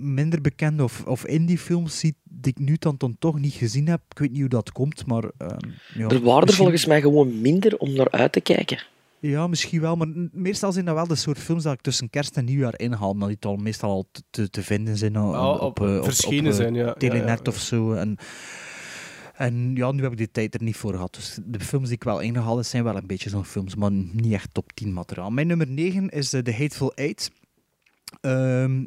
minder bekende of, of indie films zie die ik nu dan, dan toch niet gezien heb. Ik weet niet hoe dat komt, maar... ehm, ja, Er waren er misschien- volgens mij gewoon minder om naar uit te kijken. Ja, misschien wel, maar meestal zijn dat wel de soort films dat ik tussen kerst en nieuwjaar inhaal, maar die al meestal al te, te, vinden zijn op, Ja, op, op- eh, op, verschenen op, eh, zijn, ja. Telenet ja, ja. of zo. En, en ja, nu heb ik die tijd er niet voor gehad. Dus de films die ik wel ingehaald heb, zijn wel een beetje zo'n films, maar niet echt top 10 materiaal. Mijn nummer 9 is eh, The Hateful Eight. Ehm,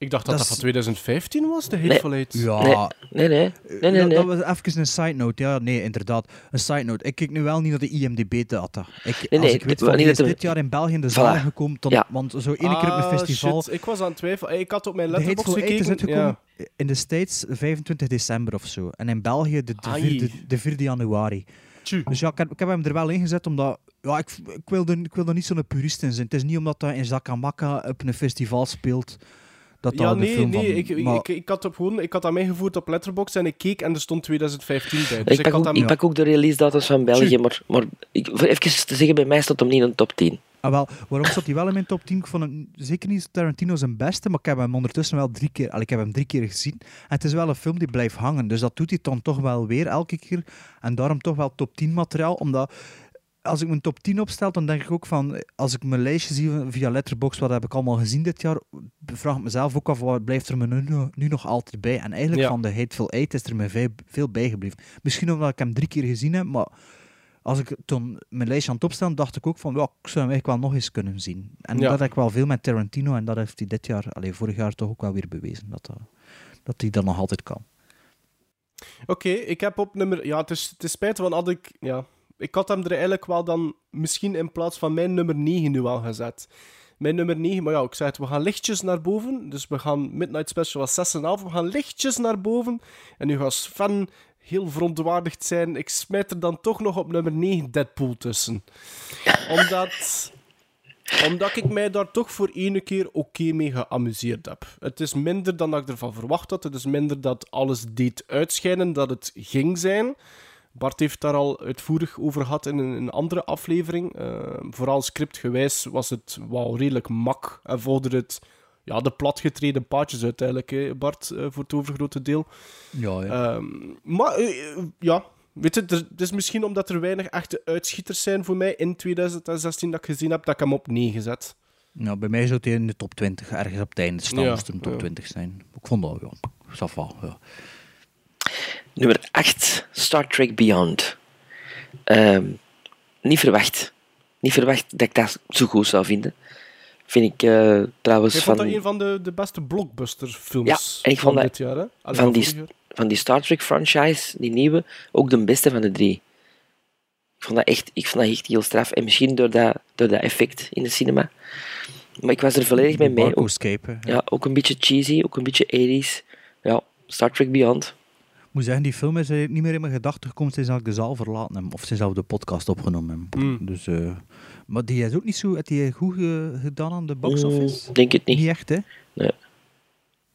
Ik dacht dat Dat dat, is- van 2015 was, de Hateful Eight. ja, Nee, nee, nee. nee, nee, Ja, nee. Dat was even een side note. Ja, nee, inderdaad. Een side note. Ik kijk nu wel niet naar de IMDb-data. Ik, Nee, als nee, ik weet we- van die is dat we- dit jaar in België in de Voilà. zaal gekomen, dan, Ja. want zo één keer op een Ah, festival... shit. Ik was aan het twijfelen. Ik had op mijn letterbox Eight is gekeken. uitgekomen Ja. in de States 25 december of zo. En in België de, de, Ai. vierde, de 4 januari. Dus ja, ik heb, ik heb hem er wel ingezet omdat... Ja, ik, ik, wil er, ik wil er niet zo'n purist in zijn. Het is niet omdat dat in Zakamaka op een festival speelt... Dat dat Ja, de nee, film nee. van- ik, ik, maar- ik, ik had op gewoon, ik had dat meegevoerd op Letterboxd en ik keek en er stond 2015 bij. Dus ik, pak had ook, ik pak ook de release datums van België, Tju. maar, maar ik, voor even te zeggen, bij mij staat hem niet in de top 10. Ah, wel, waarom zat hij wel in mijn top 10? Ik vond hem zeker niet Tarantino zijn beste, maar ik heb hem ondertussen wel drie keer, al, ik heb hem drie keer gezien. En het is wel een film die blijft hangen, dus dat doet hij dan toch wel weer elke keer. En daarom toch wel top 10 materiaal, omdat als ik mijn top 10 opstel, dan denk ik ook van, als ik mijn lijstje zie via Letterboxd, wat heb ik allemaal gezien dit jaar, vraag ik mezelf ook af, wat blijft er me nu, nu nog altijd bij? En eigenlijk Ja. van de Hateful Eight is er me veel, veel bijgebleven. Misschien omdat ik hem drie keer gezien heb, maar als ik toen mijn lijstje aan het opstellen, dacht ik ook van, ja, ik zou hem eigenlijk wel nog eens kunnen zien. En Ja. dat heb ik wel veel met Tarantino en dat heeft hij dit jaar, alleen vorig jaar toch ook wel weer bewezen, dat, dat, dat hij dat nog altijd kan. Oké, ik heb op nummer... Ja, het is, het is spijtig, want had ik... Ja, ik had hem er eigenlijk wel dan misschien in plaats van mijn nummer 9 nu al gezet. Mijn nummer 9, maar ja, ik zei het, we gaan lichtjes naar boven. Dus we gaan Midnight Special was 6,5. We gaan lichtjes naar boven. En nu gaat Sven heel verontwaardigd zijn. Ik smijt er dan toch nog op nummer 9 Deadpool tussen. Omdat omdat ik mij daar toch voor ene keer oké mee geamuseerd heb. Het is minder dan dat ik ervan verwacht had. Het is minder dat alles deed uitschijnen dat het ging zijn. Bart heeft daar al uitvoerig over gehad in een, een andere aflevering. Uh, vooral scriptgewijs was het wel redelijk mak en volgde het ja, de platgetreden paadjes uiteindelijk, hè, Bart, uh, voor het overgrote deel. Ja, ja. Uh, maar uh, ja, weet je, het is misschien omdat er weinig echte uitschieters zijn voor mij in 2016 dat ik gezien heb, dat ik hem op 9 zet. Nou, bij mij zou hij in de top 20, ergens op het einde Ja, een top ja. 20 zijn. Ik vond dat, ja, ça va, ja. Nummer 8, Star Trek Beyond. Ehm, niet verwacht. Niet verwacht dat ik dat zo goed zou vinden. Vind ik eh, trouwens Ik vond van, dat een van de, de beste blockbuster-films Ja, en ik van vond dat dit jaar. Hè? Allee, van, die, jaar. van die Star Trek franchise, die nieuwe, ook de beste van de drie. Ik vond dat echt, ik vond dat echt heel straf. En misschien door dat, door dat effect in de cinema. Maar ik was er volledig mee mee. Ook, ja, ook een beetje cheesy, ook een beetje 80s. Ja, Star Trek Beyond. Ik moet zeggen, die film is niet meer in mijn gedachten gekomen sinds dat ik de zaal verlaten heb. Of sinds dat we de podcast opgenomen hebben. Mm. Dus, eh, maar die is ook niet zo... Heeft die goed ge- gedaan aan de box office? Mm, denk het niet. Niet echt, hè? Nee.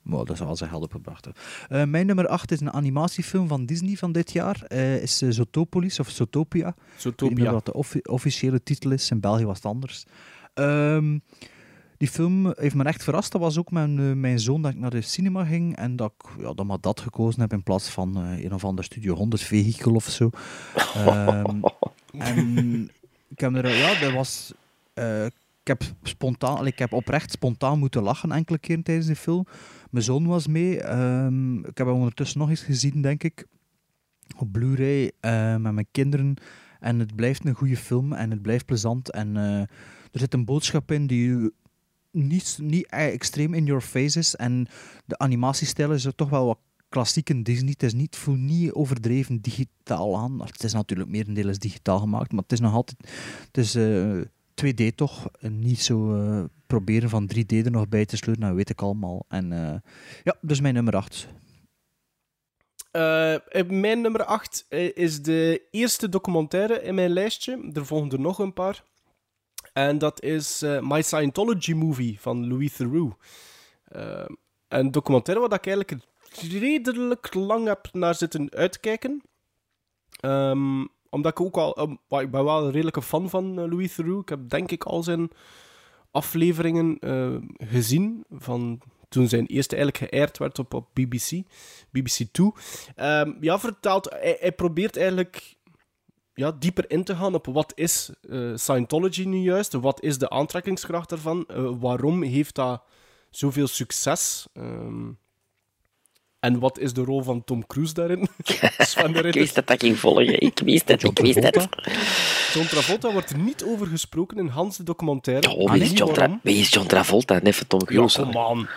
Maar dat zal wel zijn geld opgebracht hebben. Eh, mijn nummer 8 is een animatiefilm van Disney van dit jaar. Eh is Zotopolis of Zootopia. Ik weet niet Zootopia. wat de offi- officiële titel is. In België was het anders. Ehm, die film heeft me echt verrast. Dat was ook mijn, eh, mijn zoon dat ik naar de cinema ging. En dat ik ja, dan maar dat gekozen heb in plaats van eh, een of ander Studio 100 vehikel of zo. Ehm, en ik heb er, ja, dat was. eh, ik heb spontaan, ik heb oprecht spontaan moeten lachen enkele keer tijdens de film. Mijn zoon was mee. ehm, ik heb hem ondertussen nog eens gezien, denk ik. Op Blu-ray met mijn kinderen. En het blijft een goede film en het blijft plezant. En er zit een boodschap in die niet, niet eh, extreem in your face is. En de animatiestijl is er toch wel wat klassiek in Disney. Het is niet, voelt niet overdreven digitaal aan. Het is natuurlijk merendeels digitaal gemaakt, maar het is nog altijd... Het is eh, 2D toch. En niet zo eh, proberen van 3D er nog bij te sleuren, dat weet ik allemaal. En eh, ja, dus mijn nummer 8. Eh, mijn nummer 8 is de eerste documentaire in mijn lijstje. Er volgen er nog een paar. En dat is eh, My Scientology Movie van Louis Theroux. Eh, een documentaire waar ik eigenlijk redelijk lang heb naar zitten uitkijken. Ehm, omdat ik ook al... um, maar ik ben wel een redelijke fan van eh, Louis Theroux. Ik heb denk ik al zijn afleveringen eh, gezien van toen zijn eerste eigenlijk geëerd werd op, op BBC, BBC 2. Ehm, ja, vertaald, hij probeert eigenlijk ja, dieper in te gaan op wat is eh, Scientology nu juist, wat is de aantrekkingskracht daarvan, eh, waarom heeft dat zoveel succes, Ehm, en wat is de rol van Tom Cruise daarin? Sven de Ik wist dat dat ging volgen. Ik wist het, ik wist het. John Travolta wordt er niet over gesproken in Hans de documentaire. Oh, wie, is John Tra- wie is John Travolta? Van Tom Ja, Cruise. kom aan.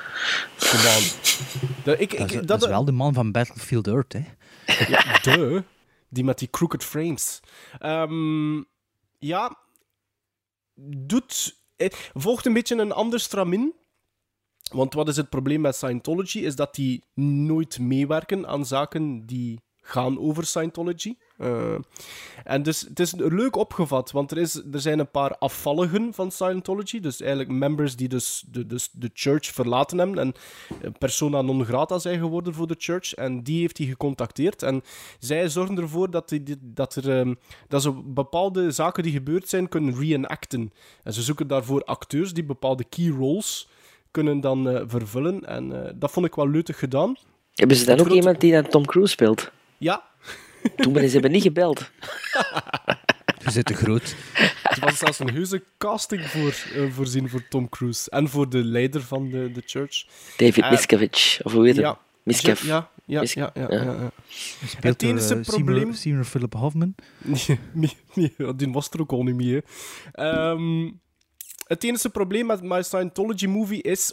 Kom aan. De- ik, ik, Dat is, dat, dat is wel de man van Battlefield Earth, hè. Ja, de. Die met die crooked frames. Ehm, ja. Doet... eh, Volgt een beetje een ander stramin. Want wat is het probleem met Scientology? Is dat die nooit meewerken aan zaken die gaan over Scientology. Eh, en dus het is leuk opgevat, want er, is, er zijn een paar afvalligen van Scientology. Dus eigenlijk members die dus de, dus de church verlaten hebben en eh, persona non grata zijn geworden voor de church. En die heeft hij gecontacteerd. En zij zorgen ervoor dat, die, dat, er, ehm, dat ze bepaalde zaken die gebeurd zijn kunnen reenacten. En ze zoeken daarvoor acteurs die bepaalde key roles kunnen dan eh, vervullen. En dat vond ik wel leutig gedaan. Hebben ze dan ook iemand die dan Tom Cruise speelt? Ja, Toen ben ze hebben niet gebeld. Je zit te groot. Er was zelfs een heuse casting voor, eh, voorzien voor Tom Cruise. En voor de leider van de, de church. David Eh, Miscavige, of hoe heet het? Ja. Miscav. Ja, ja, ja, ja, ja. Het enige eh, probleem- Seymour Philip Hoffman. Nee, nee, die was er ook al niet meer. Ehm, het enige probleem met My Scientology movie is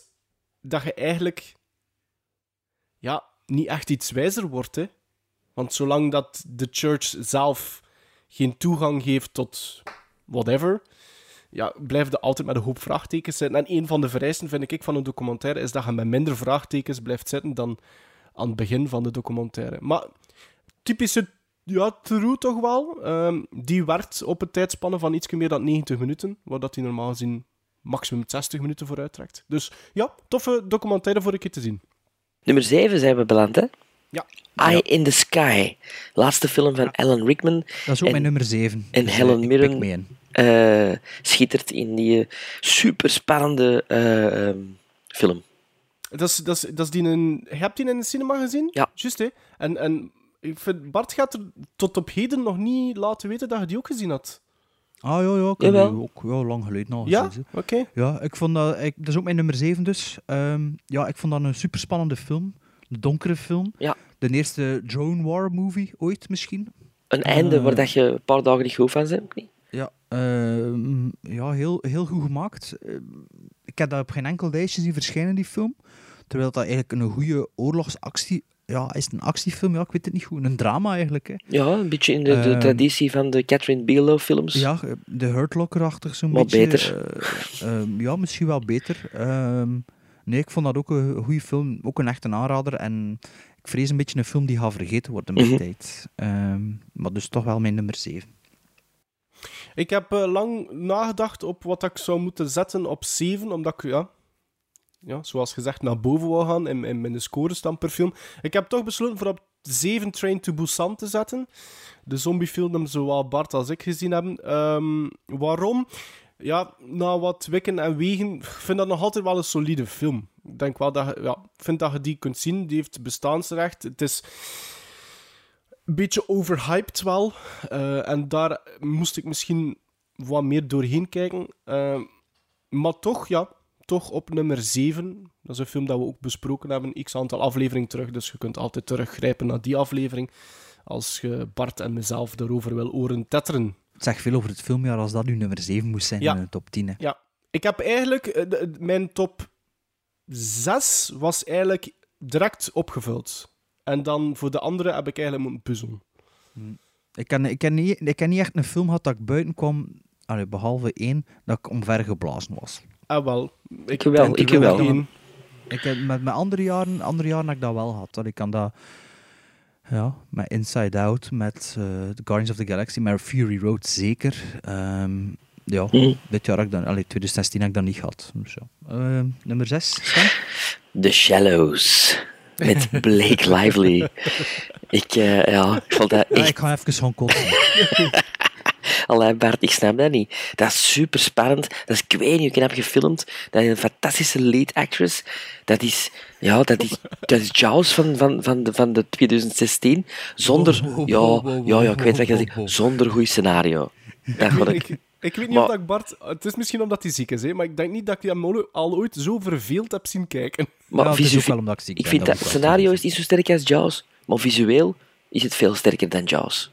dat je eigenlijk ja, niet echt iets wijzer wordt. Hè? Want zolang dat de church zelf geen toegang geeft tot whatever, ja, blijf je altijd met een hoop vraagtekens zitten. En een van de vereisten, vind ik, van een documentaire is dat je met minder vraagtekens blijft zitten dan aan het begin van de documentaire. Maar typische ja, true toch wel. Ehm, die werkt op een tijdspanne van iets meer dan 90 minuten, waar dat hij normaal gezien maximum 60 minuten vooruit trekt. Dus ja, toffe documentaire voor een keer te zien. Nummer 7 zijn we beland, hè? Ja. Eye in the Sky. Laatste film van Alan Rickman. Dat is ook En- mijn nummer 7. En Helen Mirren eh, schittert in die super spannende film. Dat is, dat is, dat is die een... Je hebt die in de cinema gezien? Ja. Juist, hè? En, en ik vind, Bart gaat er tot op heden nog niet laten weten dat je die ook gezien had. Ah ja, ja, ik heb die ook ja, lang geleden al Ja? gezien. zo. Oké. Ja, ik vond dat, ik, dat is ook mijn nummer 7 dus. Ehm, ja, ik vond dat een super spannende film. Een donkere film. Ja. De eerste drone war movie ooit misschien. Een einde Eh. waar dat je een paar dagen niet goed van bent. niet? Ja, ehm, ja heel, heel goed gemaakt. Ehm, ik heb dat op geen enkel lijstje zien verschijnen, die film. Terwijl dat eigenlijk een goede oorlogsactie... Ja, is het een actiefilm? Ja, ik weet het niet goed. Een drama eigenlijk, hè. Ja, een beetje in de, de Ehm. traditie van de Catherine Bigelow films. Ja, de Hurt Locker-achtig zo'n Maar beetje. beter. eh, ehm, ja, misschien wel beter. Nee, ik vond dat ook een goede film. Ook een echte aanrader. En ik vrees een beetje een film die gaat vergeten worden met de Mhm. tijd. Ehm, maar dus toch wel mijn nummer 7. Ik heb eh, lang nagedacht op wat ik zou moeten zetten op 7, omdat ik, ja, ja, zoals gezegd, naar boven wou gaan in, in mijn scorestand per film. Ik heb toch besloten voor op 7 Train to Busan te zetten. De zombiefilm zowel Bart als ik gezien hebben. Ehm, waarom? Ja, na wat wikken en wegen, ik vind dat nog altijd wel een solide film. Ik denk wel dat je, ja, vind dat je die kunt zien. Die heeft bestaansrecht. Het is een beetje overhyped wel. Eh, en daar moest ik misschien wat meer doorheen kijken. Eh, maar toch, ja, toch op nummer 7. Dat is een film dat we ook besproken hebben, x aantal afleveringen terug. Dus je kunt altijd teruggrijpen naar die aflevering. Als je Bart en mezelf daarover wil oren tetteren. Het zegt veel over het filmjaar als dat nu nummer 7 moest zijn Ja. in de top 10. Hè. Ja, ik heb eigenlijk... eh, mijn top 6 was eigenlijk direct opgevuld. En dan voor de andere heb ik eigenlijk moeten puzzelen. Ik ken, ik, ken niet, ik ken niet echt een film gehad dat ik buiten kwam, allee, behalve één, dat ik omvergeblazen was. Ah, wel. Ik wel, ik wel. één. Ik heb, met, met andere jaren, andere jaren heb ik dat wel gehad. Dat ik kan dat, ja, met Inside Out, met eh, The Guardians of the Galaxy, met Fury Road zeker. Ehm, ja, Mhm. dit jaar heb ik dan, allee, 2016 heb ik dat niet gehad. Dus ja. Ehm, nummer 6, Sven? The Shallows. Met Blake Lively. ik, eh, ja, ik vond dat Ja, echt... ik ga even gewoon kotsen. Allee, Bart, ik snap dat niet. Dat is super spannend. Dat is ik weet niet, knap gefilmd. Dat is een fantastische lead actress. Dat is, ja, dat is, dat is Jaws van, van, van, de, van de 2016. Zonder, ja, ja, ja, ik weet wat je zegt. Zonder goed scenario. Dat ik. Ik, weet niet Maar- of dat ik Bart... Het is misschien omdat hij ziek is, hè, maar ik denk niet dat ik hem al al ooit zo verveeld heb zien kijken. Maar Ja, het is visu- ook wel omdat ik ziek ik ben, vind dat scenario is niet zo sterk als Jaws, maar visueel is het veel sterker dan Jaws.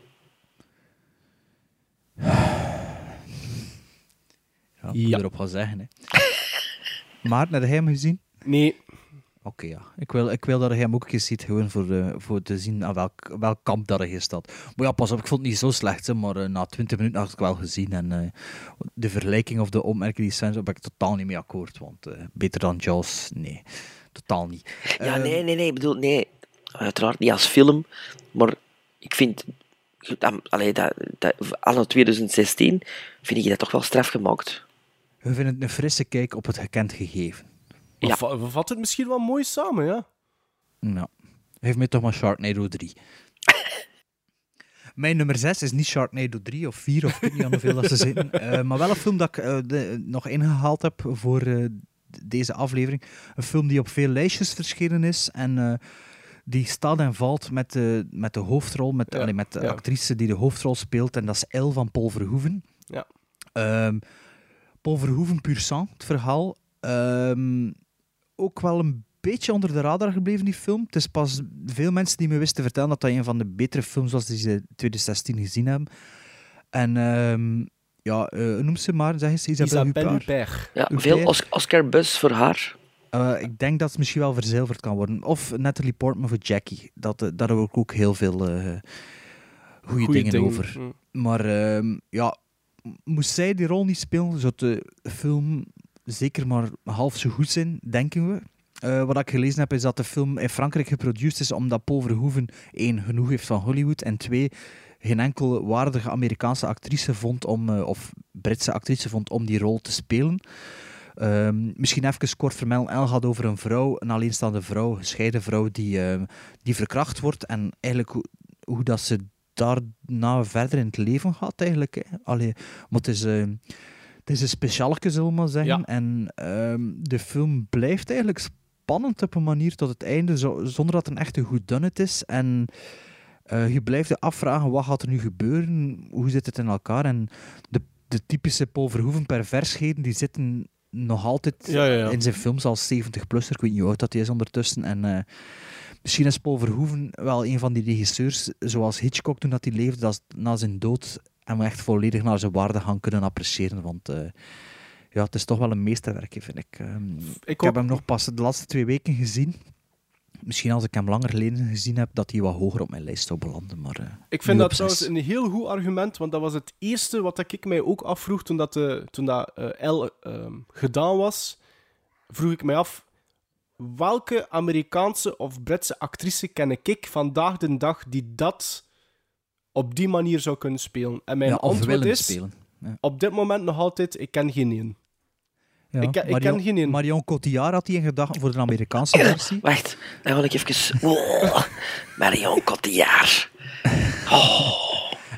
Ja, ik moet Ja. erop gaan zeggen. Hè. Maar, heb jij hem gezien? Nee, Oké, ja. Ik wil, ik wil dat je hem ook eens ziet, gewoon voor, eh, voor te zien aan welk, welk kamp dat hij staat. Maar ja, pas op, ik vond het niet zo slecht, hè, maar eh, na 20 minuten had ik het wel gezien. En eh, de vergelijking of de opmerking die Sven zei, ben ik totaal niet mee akkoord. Want beter dan Jaws, nee, totaal niet. Ja, Ehm, nee, nee, nee. Ik bedoel, nee. Uiteraard niet als film, maar ik vind... Allee, dat, dat, anno 2016 vind ik dat toch wel straf gemaakt. We vinden het een frisse kijk op het gekend gegeven. Ja. va- we vatten het misschien wel mooi samen, ja. Nou, geef mij toch maar Sharknado 3. Mijn nummer 6 is niet Sharknado 3 of 4 of ik weet niet aan hoeveel dat ze zitten. Eh, maar wel een film dat ik eh, de- nog ingehaald heb voor eh, deze aflevering. Een film die op veel lijstjes verschenen is en eh, die staat en valt met de, met de hoofdrol, met, Ja, allee, met de ja. actrice die de hoofdrol speelt. En dat is El van Paul Verhoeven. Ja. Ehm, Paul Verhoeven, puur sang, het verhaal. Ehm, ook wel een beetje onder de radar gebleven, die film. Het is pas veel mensen die me wisten vertellen dat dat een van de betere films was die ze in 2016 gezien hebben. En ehm, ja, eh, noem ze maar, zeg eens, Isabelle Isabelle Huppert. Huppert. Ja, veel ver? Os- Oscar-buzz voor haar. Eh, ik denk dat het misschien wel verzilverd kan worden. Of Natalie Portman voor Jackie. Dat, eh, daar heb ik ook heel veel eh goede Goeie dingen, dingen. over. Mm. Maar ehm, ja, moest zij die rol niet spelen, zou de film zeker maar half zo goed zijn, denken we. Eh, wat ik gelezen heb, is dat de film in Frankrijk geproduceerd is omdat Paul Verhoeven één genoeg heeft van Hollywood en twee geen enkele waardige Amerikaanse actrice vond om, eh, of Britse actrice vond om die rol te spelen. Ehm, misschien even kort vermelden. El gaat over een vrouw, een alleenstaande vrouw, gescheiden vrouw, die, ehm, die verkracht wordt. En eigenlijk hoe, dat ze daarna verder in het leven gaat, eigenlijk. Allee, maar het is, het is een specialeke, zullen we maar zeggen. Ja. En ehm, de film blijft eigenlijk spannend op een manier tot het einde, zo, zonder dat het een echte het is. En eh, je blijft je afvragen, wat gaat er nu gebeuren? Hoe zit het in elkaar? En de, de typische Paul Verhoeven perversheden, die zitten nog altijd Ja, ja, ja. in zijn films als 70-plusser. Ik weet niet hoe oud dat hij is ondertussen. En eh, misschien is Paul Verhoeven wel een van die regisseurs, zoals Hitchcock toen dat hij leefde, dat na zijn dood hem echt volledig naar zijn waarde gaan kunnen appreciëren. Want eh, ja, het is toch wel een meesterwerkje, vind ik. Ehm, ik heb hem nog pas de laatste twee weken gezien. Misschien als ik hem langer geleden gezien heb, dat hij wat hoger op mijn lijst zou belanden. Maar, eh, Ik vind dat trouwens een heel goed argument, want dat was het eerste wat ik mij ook afvroeg toen dat, de, toen dat L ehm, gedaan was. Vroeg ik mij af, welke Amerikaanse of Britse actrice ken ik vandaag de dag die dat op die manier zou kunnen spelen? En mijn Ja, antwoord is, spelen. Ja. op dit moment nog altijd, ik ken geen één. Ja, ik ik Marion, ken geen één. Marion Cotillard had hij in gedachten voor de Amerikaanse versie. Wacht, dan wil ik even... Oh, Marion Cotillard.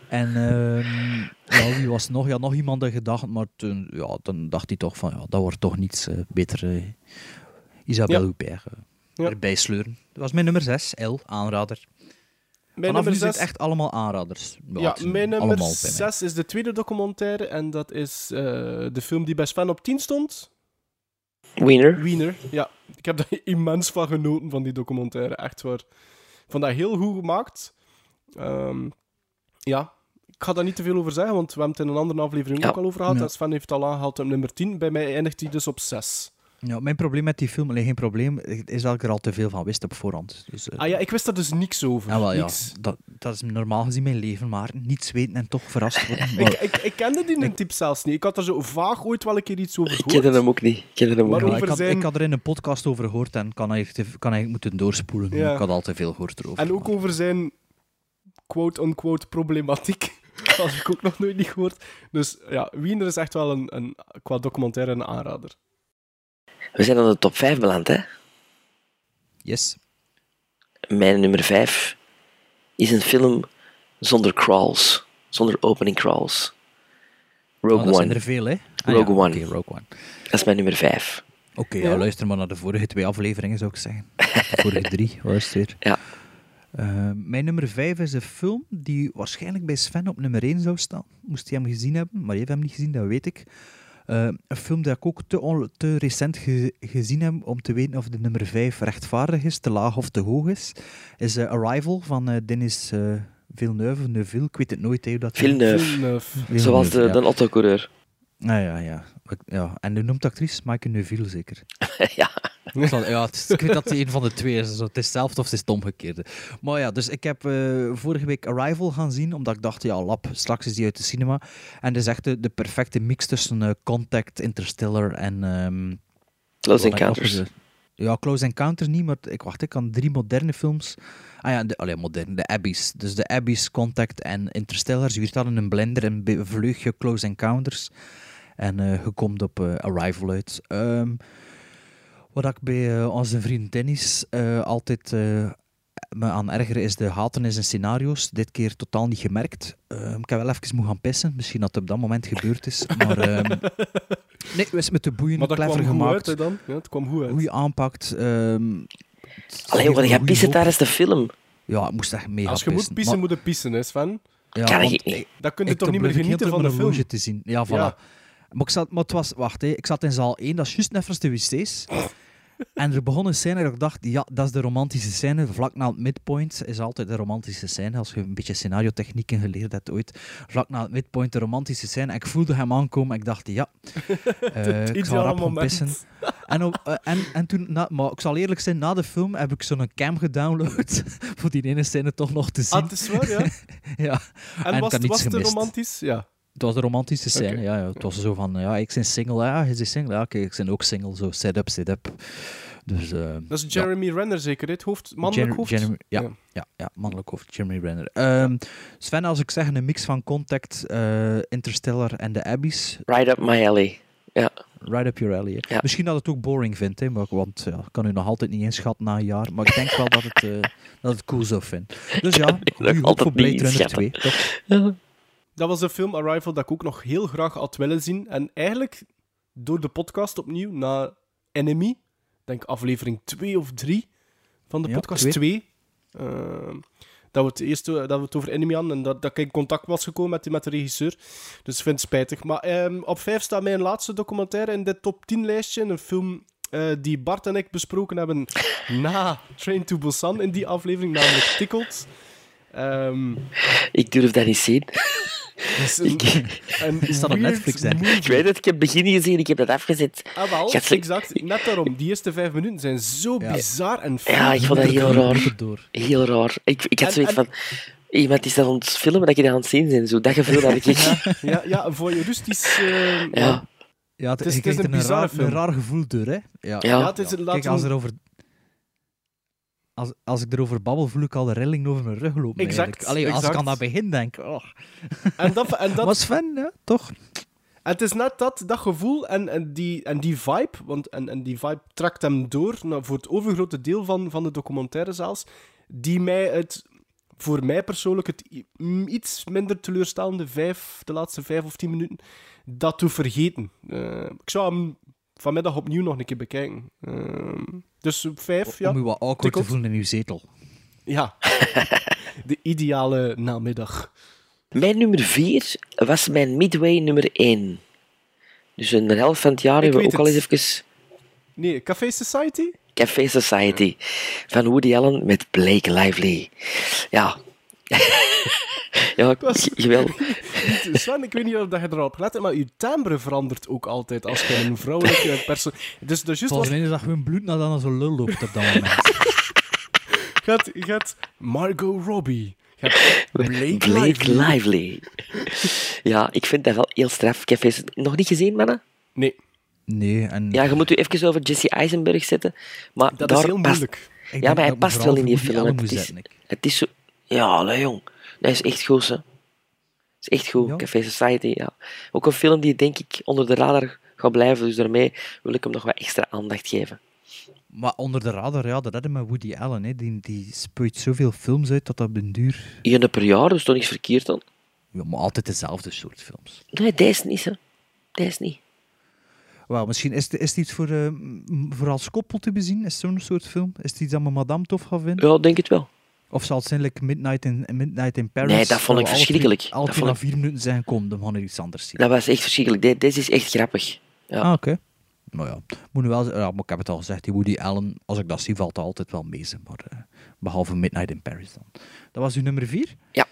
En ehm, ja, wie was nog? Ja, nog iemand in gedachten, maar toen, ja, dan dacht hij toch van, ja, dat wordt toch niets eh, beter. eh, Isabelle Ja. Huppert eh, Ja. erbij sleuren. Dat was mijn nummer 6, L, aanrader. Mijn Vanaf nu echt allemaal aanraders. Ja, mijn nummer allemaal bij mij. 6 is de tweede documentaire en dat is eh, de film die bij Sven op 10 stond. Wiener. Wiener, ja. Ik heb daar immens van genoten van die documentaire, echt waar. Ik vond dat heel goed gemaakt. Ehm, ja, ik ga daar niet te veel over zeggen, want we hebben het in een andere aflevering Ja. ook al over gehad. Ja. En Sven heeft het al aangehaald op nummer 10. Bij mij eindigt hij dus op 6. Ja, mijn probleem met die film, alleen geen probleem, is dat ik er al te veel van wist op voorhand. Dus, eh, Ah ja, ik wist daar dus niks over. ja, wel, ja, Niks. dat, dat is normaal gezien mijn leven, maar niets weten en toch verrast worden. Ik, Maar- ik, ik kende die een type zelfs niet. Ik had er zo vaag ooit wel een keer iets over Ik gehoord. kende hem ook niet. Ik kende hem ook Maar niet. Ja, ik, had, zijn- ik had er in een podcast over gehoord en kan eigenlijk, te- kan eigenlijk moeten doorspoelen. Ja. Ik had al te veel gehoord erover. En ook over zijn quote-unquote problematiek. Dat had ik ook nog nooit niet gehoord. Dus ja, Wiener is echt wel een, een, qua documentaire een aanrader. We zijn aan de top 5 beland, hè? Yes. Mijn nummer 5 is een film zonder crawls. Zonder opening crawls. Rogue Oh, dat zijn One. er veel, hè? Ah, Rogue ja, One. Rogue One. Dat is mijn nummer 5. Oké, ja. Ja. luister maar naar de vorige twee afleveringen, zou ik zeggen. De vorige drie, waar is het weer? Ja. Eh, mijn nummer 5 is een film die waarschijnlijk bij Sven op nummer 1 zou staan. Moest hij hem gezien hebben, maar je hebt hem niet gezien, dat weet ik. Eh, een film die ik ook te, on- te recent ge- gezien heb om te weten of de nummer 5 rechtvaardig is, te laag of te hoog is, is eh, Arrival van eh, Denis eh, Villeneuve, Neuville, ik weet het nooit. hè, hoe dat Villeneuve. Villeneuve. Villeneuve, Zoals de, ja. de autocoureur. Ah, ja, ja. Ja. En de noemt actrice Maaike Neuville zeker. ja. Ja, het is- ik weet dat het een van de twee is. Het is hetzelfde of het is het omgekeerde. Maar ja, dus ik heb eh, vorige week Arrival gaan zien, omdat ik dacht, ja, lap, straks is die uit de cinema. En dat is echt de, de perfecte mix tussen eh, Contact, Interstellar en... ehm, Close Encounters. Ja, Close Encounters niet, maar ik wacht, ik kan drie moderne films. Ah ja, de, allee, moderne, de Abbeys. Dus de Abbeys, Contact en Interstellar. Je wiert dat in een blender en be- vleug je Close Encounters. En eh, je komt op Arrival uit. Ehm, wat ik bij eh, onze vriend Dennis eh, altijd eh, me aan ergeren is de haten in scenario's. Dit keer totaal niet gemerkt. Ehm, ik heb wel even moeten gaan pissen. Misschien dat het op dat moment gebeurd is. Maar ehm, nee, is met de boeien Maar dat clever kwam goed gemaakt. uit, hè, dan. Ja, het kwam goed uit. Hoe je aanpakt. ehm Allee, wat jij pissen tijdens de film. Ja, ik moest echt mega Als je moet pissen. Maar- moet je pissen, hè, Sven. ja, Kan want ik niet. Dan kun je ik toch niet meer genieten van de film. te zien. Ja, voilà. Ja. Maar, ik zat, maar het was, wacht, hè, ik zat in zaal 1, dat is juist net de wc's. En er begon een scène dat ik dacht, ja, dat is de romantische scène. Vlak na het midpoint is altijd de romantische scène. Als je een beetje scenariotechnieken geleerd hebt ooit. Vlak na het midpoint de romantische scène. En ik voelde hem aankomen. Ik dacht, ja, eh, ik zal rap gaan pissen. En, op- eh, en, en toen, na, maar ik zal eerlijk zijn, na de film heb ik zo'n cam gedownload. voor die ene scène toch nog te zien. Ah, het is waar, ja. ja. En, ik was, was het romantisch? Ja. Het was een romantische scène, ja, ja. Het was zo van, ja, ik ben single, ja, je is single, ja, oké, ik ben ook single, zo, sit up, sit up. Dus, eh, Dat is Jeremy Renner zeker, het hoofd, mannelijk Jer- hoofd? Jeremy- ja, Ja. ja. Ja, mannelijk hoofd, Jeremy Renner. Ehm, Sven, als ik zeg een mix van Contact, eh, Interstellar en The Abyss, Right up my alley. Ja. right up your alley. Ja. Misschien dat het ook boring vindt, hè, maar, want ja, ik kan u nog altijd niet inschatten na een jaar, maar ik denk wel dat het, eh, dat het cool zou vinden. Dus ja, hoop altijd voor Blade Runner 2, inschatten. toch? Dat was een film Arrival dat ik ook nog heel graag had willen zien. En eigenlijk door de podcast opnieuw naar Enemy, ik denk aflevering 2 of 3 van de Ja, podcast twee. 2. ehm, dat we het eerst dat we het over Enemy hadden en dat, dat ik in contact was gekomen met, met de regisseur. Dus ik vind het spijtig. Maar ehm, op 5 staat mijn laatste documentaire in dit top 10 lijstje. Een film eh, die Bart en ik besproken hebben na Train to Busan in die aflevering, namelijk Tickled. Ehm, Ik durf dat niet zien. dat is een, een Is dat op Netflix, hè? Ik weet het, ik heb het begin gezien, ik heb dat afgezet. Ah, wel, Gaat exact. Net daarom. Die eerste vijf minuten zijn zo Ja. bizar en Ja, ik vond dat heel raar. Heel raar. Ik, ik had En- zoiets en- van... Iemand is dat aan het filmen dat je dat aan het zien bent. Zo, dat gevoel had ik. Ja, ja, een voyeuristisch... eh, Ja. Ja, het, Het is- het is een een, raar, film. een raar gevoel door, hè? Ja. Ja. ja, het is een Kijk, laten als, er over, als, als ik erover babbel, voel ik al de rilling over mijn rug lopen. Exact. Allee, als ik aan dat begin denk. Oh. En dat, en dat, Sven, ja, toch? En het is net dat, dat gevoel en, en, die, en die vibe, want en, en die vibe trekt hem door voor het overgrote deel van, van de documentaire zelfs, die mij het, voor mij persoonlijk, het iets minder teleurstellende vijf, de laatste vijf of tien minuten, dat te vergeten. Eh, ik zou hem vanmiddag opnieuw nog een keer bekijken. Eh, dus op vijf, ja. Om je wat awkward te voelen in je zetel. Ja. de ideale namiddag. Mijn nummer 4 was mijn Midway nummer 1. Dus in de helft van het jaar Ik hebben we ook al eens even Nee, Café Society? Café Society van Woody Allen met Blake Lively. Ja. ja, was- jawel. Sven, ik weet niet of dat je erop gelet hebt, maar je timbre verandert ook altijd als je een vrouwelijke persoon... Dus, dus juist Volgens was... mij is dat gewoon bloed nadat dan zo'n lul loopt op dat moment. Gaat, gaat Margot Robbie. Gaat Blake, Blake Lively. Lively. Ja, ik vind dat wel heel straf. Café Soc- Nog niet gezien, mannen? Nee, Nee, en Ja, je moet u even over Jesse Eisenberg zetten. Maar dat daar is heel past, moeilijk. ik Ja, maar hij ik past wel in die film. Het is, ik. het is zo... Ja, jong. Dat is echt goed, hè. Dat is echt goed, Ja. Café Society, ja. Ook een film die, denk ik, onder de radar gaat blijven. Dus daarmee wil ik hem nog wat extra aandacht geven. Maar onder de radar, ja, dat hadden met Woody Allen. Hè. Die, die spuit zoveel films uit dat dat op duur... Eén per jaar, dus toch niks verkeerd dan? Ja, maar altijd dezelfde soort films. Nee, deze niet, hè. Deze niet. Wel, misschien is het, is het iets voor, eh, voor als koppel te bezien? Is zo'n soort film? Is het iets dat mijn madame tof gaat vinden? Ja, denk het wel. Of zal het zijn like Midnight in, Midnight in Paris? Nee, dat vond ik verschrikkelijk. Dat twee na vier minuten zijn kom, dan gaan we iets anders zien. Dat was echt verschrikkelijk. De- Deze is echt grappig. Ja. Ah, oké. Nou ja, moet nu wel, ja, maar ik heb het al gezegd, die Woody Allen, als ik dat zie, valt altijd wel mee. Maar, eh, behalve Midnight in Paris dan. Dat was uw nummer vier? Ja.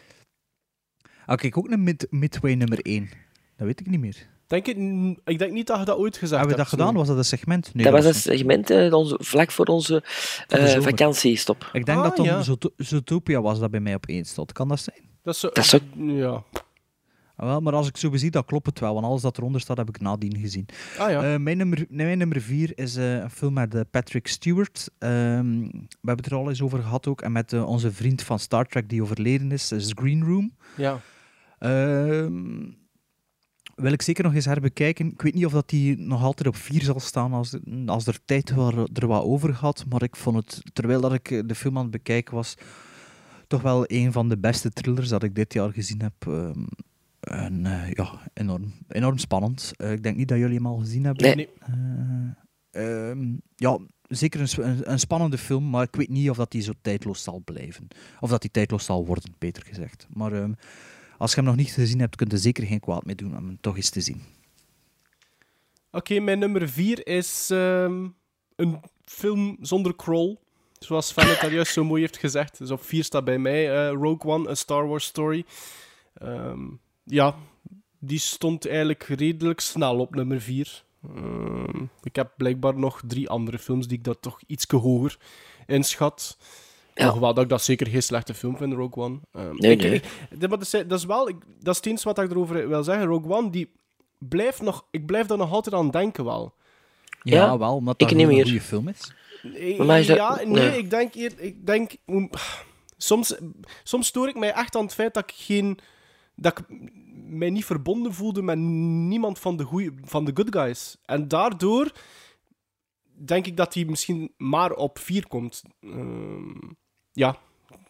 Ah, kijk, ook een mid, Midway nummer één. Dat weet ik niet meer. Denk ik, ik denk niet dat je dat ooit gezegd Hebben we dat hebt. gedaan? Was dat een segment? Nee, dat was een segment eh, onze, vlak voor onze de eh, vakantiestop. Ik denk Ah, dat ja. Zootopia was dat bij mij op één stond. Kan dat zijn? Dat is, zo- Dat is ook- Ja. Ah, wel, maar als ik zo bezie, dat klopt het wel. Want alles dat eronder staat, heb ik nadien gezien. Ah ja. Eh, mijn, nummer, mijn nummer vier is eh, een film met Patrick Stewart. Ehm, we hebben het er al eens over gehad ook. En met onze vriend van Star Trek die overleden is, is Green Room. ja. Wil ik zeker nog eens herbekijken. Ik weet niet of dat die nog altijd op vier zal staan als, als er tijd waar, er wat over had. Maar ik vond het, terwijl dat ik de film aan het bekijken was, toch wel een van de beste thrillers dat ik dit jaar gezien heb. Ehm, en eh, ja, enorm, enorm spannend. Eh, ik denk niet dat jullie hem al gezien hebben. Nee. Ehm, ja, zeker een, een spannende film, maar ik weet niet of dat die zo tijdloos zal blijven. Of dat die tijdloos zal worden, beter gezegd. Maar ehm, als je hem nog niet gezien hebt, kun je er zeker geen kwaad mee doen om hem toch eens te zien. Oké, mijn nummer vier is ehm, een film zonder crawl. Zoals Sven het daar juist zo mooi heeft gezegd. Dus op vier staat bij mij eh, Rogue One, A Star Wars Story. Ehm, ja, die stond eigenlijk redelijk snel op nummer vier. Ehm, ik heb blijkbaar nog drie andere films die ik dat toch iets hoger inschat. Ja. Hoewel dat ik dat zeker geen slechte film vind, Rogue One. Ehm, Nee, ik- nee. ik- dat, is, dat is wel... ik- dat is het eens wat ik erover wil zeggen. Rogue One, die blijft nog... Ik blijf daar nog altijd aan denken wel. Ja, Ja, wel, omdat ik dat een meer. goede film is. Eh, dat- ja, nee, nee. ik denk... Ik denk soms, soms stoor ik mij echt aan het feit dat ik geen... Dat ik mij niet verbonden voelde met niemand van de, goeie, van de good guys. En daardoor denk ik dat hij misschien maar op vier komt. Ehm, ja,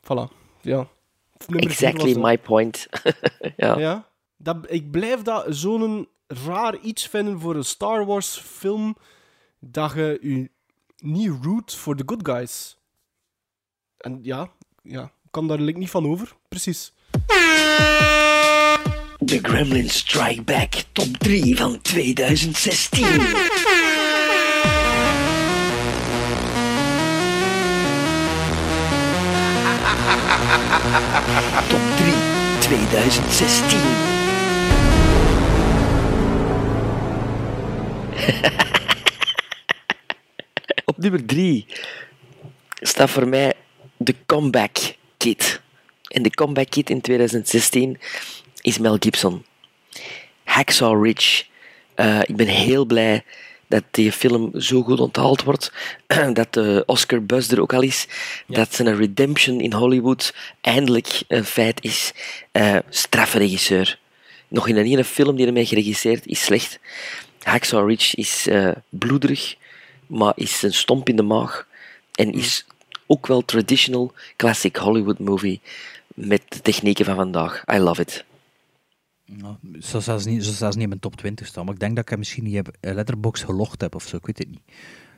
voilà. Ja. Nummer Exactly my point. ja. Ja. Dat, ik blijf dat zo'n raar iets vinden voor een Star Wars film dat je je niet root voor de good guys. En ja, ja ik kan daar niet van over. Precies. The Gremlins Strike Back top 3 van 2016. Top 3 2016. Op nummer 3 staat voor mij de Comeback Kid. En de Comeback Kid in 2016 is Mel Gibson. Hacksaw Ridge. Eh, ik ben heel blij dat die film zo goed onthaald wordt. dat de Oscar buzz er ook al is. Dat zijn redemption in Hollywood eindelijk een feit is. Eh straffe regisseur. Nog in een ene film die mij geregisseerd is slecht. Hacksaw Ridge is eh, bloederig, maar is een stomp in de maag. En is ook wel traditional classic Hollywood movie met de technieken van vandaag. I love it. Ja, zo zelfs niet, zo zelfs niet in mijn top 20 staan. Maar ik denk dat ik hem misschien niet heb, letterbox gelogd heb of zo. Ik weet het niet.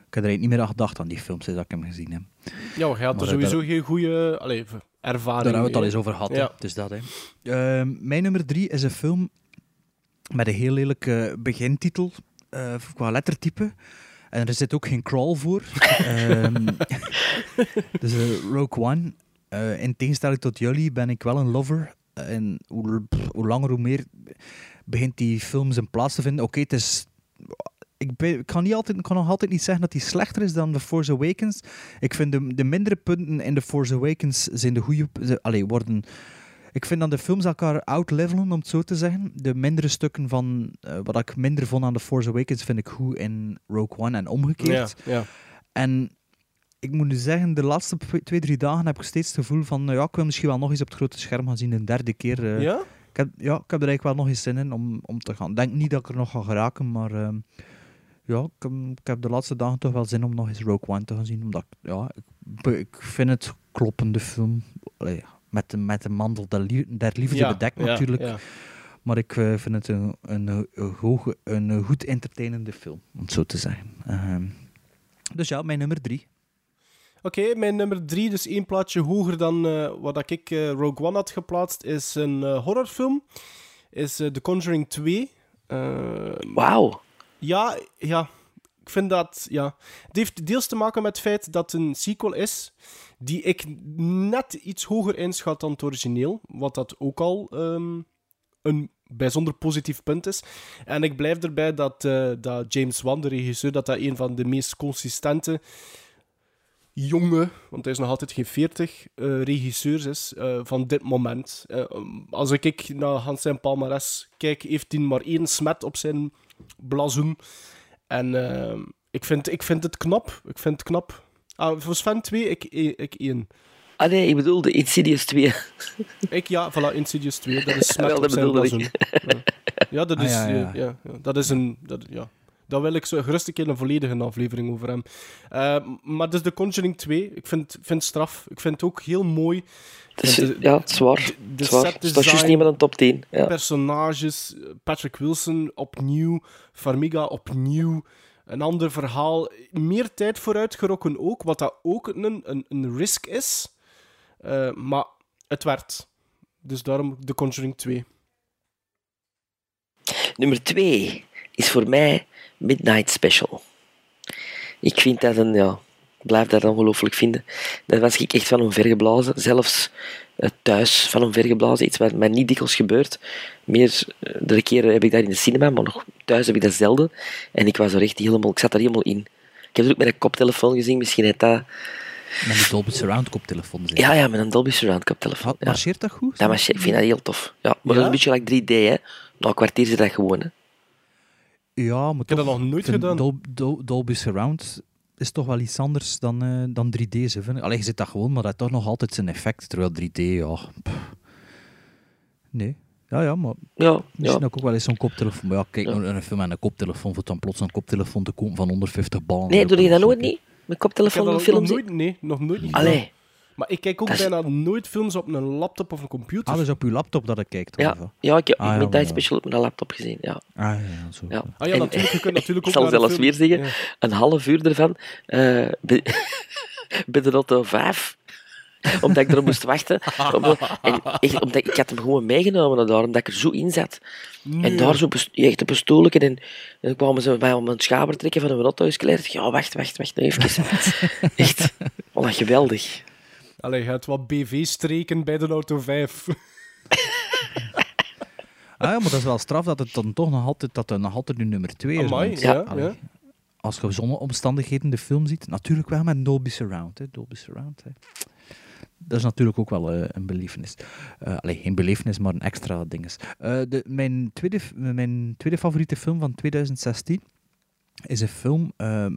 Ik heb er niet meer aan gedacht aan die films sinds dat ik hem gezien heb. Ja, je had er Maar, eh, sowieso daar- geen goede ervaring Daar hebben we het al eens over gehad. Ja. Is dat, hè. Ehm, mijn nummer drie is een film met een heel lelijke begintitel eh, qua lettertype. En er zit ook geen crawl voor. Ehm, dus eh, Rogue One. In tegenstelling tot jullie ben ik wel een lover. En hoe, hoe langer hoe meer begint die film zijn plaats te vinden. Oké, het is ik, ben- ik kan, niet altijd, kan nog altijd niet zeggen dat hij slechter is dan The Force Awakens. Ik vind de, de mindere punten in The Force Awakens zijn de goede... Allee, worden... Ik vind dat de films elkaar outlevelen, om het zo te zeggen. De mindere stukken van... eh, wat ik minder vond aan The Force Awakens, vind ik goed in Rogue One en omgekeerd. Ja, ja. En ik moet nu zeggen, de laatste twee, drie dagen heb ik steeds het gevoel van... Nou ja, ik wil misschien wel nog eens op het grote scherm gaan zien, een derde keer. eh. Ja? Ik heb, ja, ik heb er eigenlijk wel nog eens zin in om, om te gaan. Ik denk niet dat ik er nog ga geraken, maar... ehm, ja, ik heb, ik heb de laatste dagen toch wel zin om nog eens Rogue One te gaan zien. Omdat ik, ja, ik, ik vind het kloppende film. Allee, met, de, met de mandel der, lie- der liefde Ja, bedekt ja, natuurlijk. ja. Maar ik eh, vind het een, een, een, hoge, een, een goed entertainende film, om het zo te zeggen. Ehm, dus ja, mijn nummer drie. Oké, mijn nummer drie, dus één plaatje hoger dan eh, wat ik eh, Rogue One had geplaatst, is een eh, horrorfilm. Is The Conjuring 2. Eh, Wauw. Ja, ja. Ik vind dat, ja. Het heeft deels te maken met het feit dat het een sequel is die ik net iets hoger inschat dan het origineel. Wat dat ook al ehm, een bijzonder positief punt is. En ik blijf erbij dat, dat James Wan, de regisseur, dat dat een van de meest consistente jonge, want hij is nog altijd geen 40, eh, regisseurs is eh, van dit moment. Eh, als ik kijk naar Hans zijn palmares kijk, heeft hij maar één smet op zijn blazoen. En eh, ik, vind, ik vind het knap. Ik vind het knap. Ah, voor Sven 2, ik, ik 1. Ah nee, ik bedoel de Insidious 2. Ik ja, voilà, Insidious 2. Dat is smet Wel, op dat zijn bedoelde blazoen. ik. Ja. Ja, dat Ah, is, ja, ja, ja. ja, ja, dat is een... Dat, ja. Daar wil ik zo gerust een keer een volledige aflevering over hem. Eh, maar dus The Conjuring 2, ik vind, vind het straf. Ik vind het ook heel mooi. Dus, de- ja, het is waar. de Het is set Het juist design, niet met een top 10. Ja. personages, Patrick Wilson opnieuw, Farmiga opnieuw, een ander verhaal. Meer tijd vooruitgerokken ook, wat dat ook een, een, een risk is. Eh, maar het werd. Dus daarom The Conjuring 2. Nummer 2 is voor mij Midnight Special. Ik vind dat een, ja, blijf dat ongelooflijk vinden. Daar was ik echt van omvergeblazen. Zelfs eh, thuis van omvergeblazen. Iets wat mij niet dikwijls gebeurt. Meer eh, de keren heb ik dat in de cinema, maar nog thuis heb ik dat zelden. En ik was er echt helemaal, ik zat er helemaal in. Ik heb het ook met een koptelefoon gezien. Misschien heeft dat Met die Dolby Surround koptelefoon. zeg. Ja, ja, met een Dolby Surround koptelefoon. Ja. Marcheert dat goed? Dat marcheert, ik vind dat heel tof. Ja, maar dat is een beetje like 3D, hè. Na een kwartier zit dat gewoon, hè. Ja, maar Ik heb dat nog nooit gedaan. Dol- Dol- Dolby Surround is toch wel iets anders dan, eh, dan 3D. Ze vind ik. Allee, je zit dat gewoon, maar dat heeft toch nog altijd zijn effect. Terwijl 3D, ja... pff. Nee. Ja, ja, maar Ja, misschien ja. ook wel eens zo'n koptelefoon... Maar ja, kijk Ja. naar een film met een koptelefoon, voor dan plots een koptelefoon te komen van 150 ballen. Nee, doe je dat nooit niet? Ik heb koptelefoon dat in ook nog nooit, nee, nog nooit niet. Allee. Maar ik kijk ook Dat is- bijna nooit films op een laptop of een computer. Ah, dus op uw laptop dat ik kijkt. Ja, ja, ik heb Ah, ja, Midnight maar- Special op mijn laptop gezien, ja. Ah, ja, ja, zo. ja. Ah ja, En- natuurlijk. Je kunt natuurlijk ook ik zal zelfs film- weer zeggen, Ja. een half uur ervan, eh bij, bij de Lotto 5, omdat ik erop moest wachten. Om- en echt, omdat ik had hem gewoon meegenomen naar daar, omdat ik er zo in zat. En daar zo echt op een stoelje en, en dan kwamen ze mij om een schaber trekken van een Lotto is Ja, wacht, wacht, wacht, nou even. echt, wat geweldig. Allee, je hebt wat BV-streken bij de Auto 5. Ah ja, maar dat is wel straf dat het dan toch nog altijd, dat het nog altijd nu nummer 2 is. Amai, ja, allee, ja. Als je zonder omstandigheden de film ziet, natuurlijk wel met Dolby Surround. Hè, Dolby Surround hè. Dat is natuurlijk ook wel eh, een belevenis. Eh allee, geen belevenis, maar een extra dinges. Eh, de, mijn, tweede, mijn tweede favoriete film van 2016 is een film ehm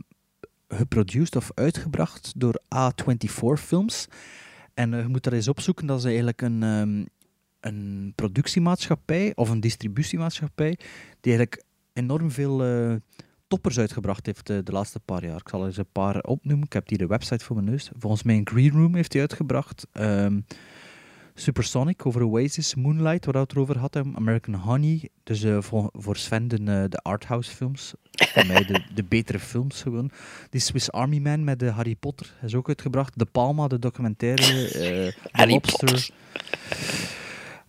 geproduced of uitgebracht door A24 Films. En eh, je moet daar eens opzoeken, dat is eigenlijk een, ehm, een productiemaatschappij of een distributiemaatschappij die eigenlijk enorm veel eh, toppers uitgebracht heeft eh, de laatste paar jaar. Ik zal er eens een paar opnoemen. Ik heb hier de website voor mijn neus. Volgens mij een Green Room heeft hij uitgebracht. Ehm, Supersonic over Oasis, Moonlight, waar we het over hadden, American Honey. Dus eh, voor, voor Sven de, eh, de arthouse films. Voor mij de, de betere films gewoon. Die Swiss Army Man met de Harry Potter is ook uitgebracht. De Palma, de documentaire. The Harry Lobster. Potter.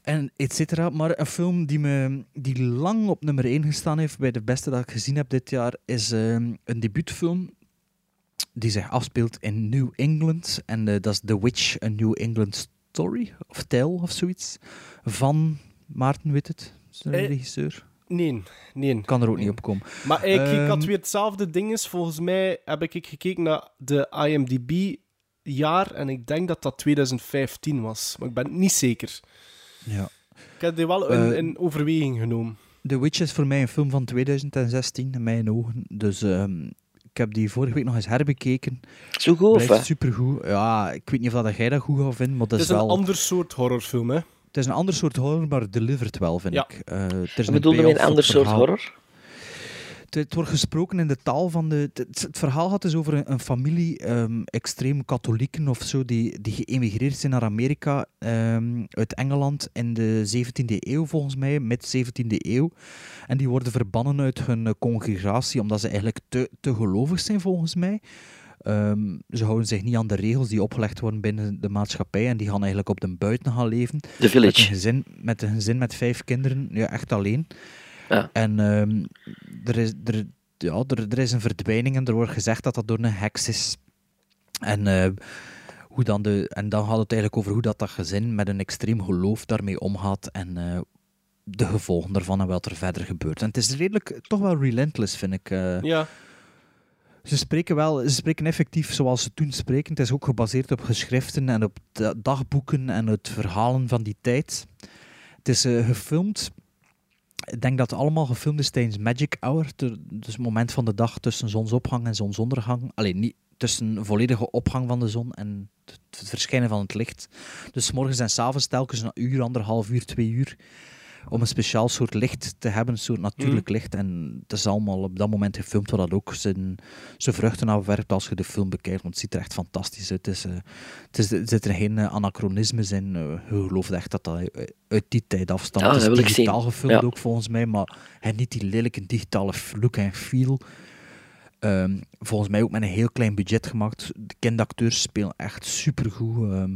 En et cetera. Maar een film die, me, die lang op nummer 1 gestaan heeft bij de beste dat ik gezien heb dit jaar, is ehm, een debuutfilm die zich afspeelt in New England. En dat is The Witch, A New England Story, of Tale, of zoiets. Van Maarten, weet het? Is dat een Eh, regisseur? Nee, nee. Kan er ook niet op komen. Maar ik, ik had Ehm, weer hetzelfde ding. is. Volgens mij heb ik gekeken naar de IMDb-jaar en ik denk dat dat 2015 was. Maar ik ben het niet zeker. Ja. Ik heb die wel in, Eh, in overweging genomen. The Witch is voor mij een film van 2016, in mijn ogen. Dus ehm, ik heb die vorige week nog eens herbekeken. Zo goed, wat? supergoed. Ja, ik weet niet of dat jij dat goed gaat vinden, maar dat Het is, een ander soort horrorfilm, hè? Het is een ander soort horror, maar het delivert wel, vind Ja. ik. Eh, er is Ik bedoelde een ander soort horror. Het, het wordt gesproken in de taal van de... Het, het verhaal gaat dus over een, een familie, ehm, extreem katholieken of zo, die, die geëmigreerd zijn naar Amerika ehm, uit Engeland in de 17e eeuw, volgens mij, mid 17e eeuw. En die worden verbannen uit hun eh, congregatie, omdat ze eigenlijk te, te gelovig zijn, volgens mij. Ehm, ze houden zich niet aan de regels die opgelegd worden binnen de maatschappij en die gaan eigenlijk op de buiten gaan leven. The Met een Village. gezin met, een gezin met vijf kinderen, ja, echt alleen. Ja. En ehm, er, is, er, ja, er, er is een verdwijning en er wordt gezegd dat dat door een heks is. En, eh, hoe dan, de, en dan gaat het eigenlijk over hoe dat, dat gezin met een extreem geloof daarmee omgaat en eh, de gevolgen daarvan en wat er verder gebeurt. En het is redelijk, toch wel relentless, vind ik. eh. Ja. Ze spreken wel, ze spreken effectief zoals ze toen spreken. Het is ook gebaseerd op geschriften en op da- dagboeken en het verhalen van die tijd. Het is gefilmd. Ik denk dat het allemaal gefilmd is tijdens Magic Hour. Dus het moment van de dag tussen zonsopgang en zonsondergang. Alleen niet tussen volledige opgang van de zon en het verschijnen van het licht. Dus morgens en 's avonds telkens een uur, anderhalf uur, twee uur. Om een speciaal soort licht te hebben, een soort natuurlijk licht. En het is allemaal op dat moment gefilmd, wat dat ook zijn, zijn vruchten afwerpt als je de film bekijkt. Want het ziet er echt fantastisch uit. Het is, eh, het is, er zitten geen eh, anachronismes in. eh, je gelooft echt dat dat uit- die tijd afstamt. Ja, het dat is wil ik digitaal zien. gefilmd Ja. ook volgens mij, maar niet die lelijke digitale look en feel. Ehm, volgens mij ook met een heel klein budget gemaakt. De kindacteurs spelen echt supergoed. ehm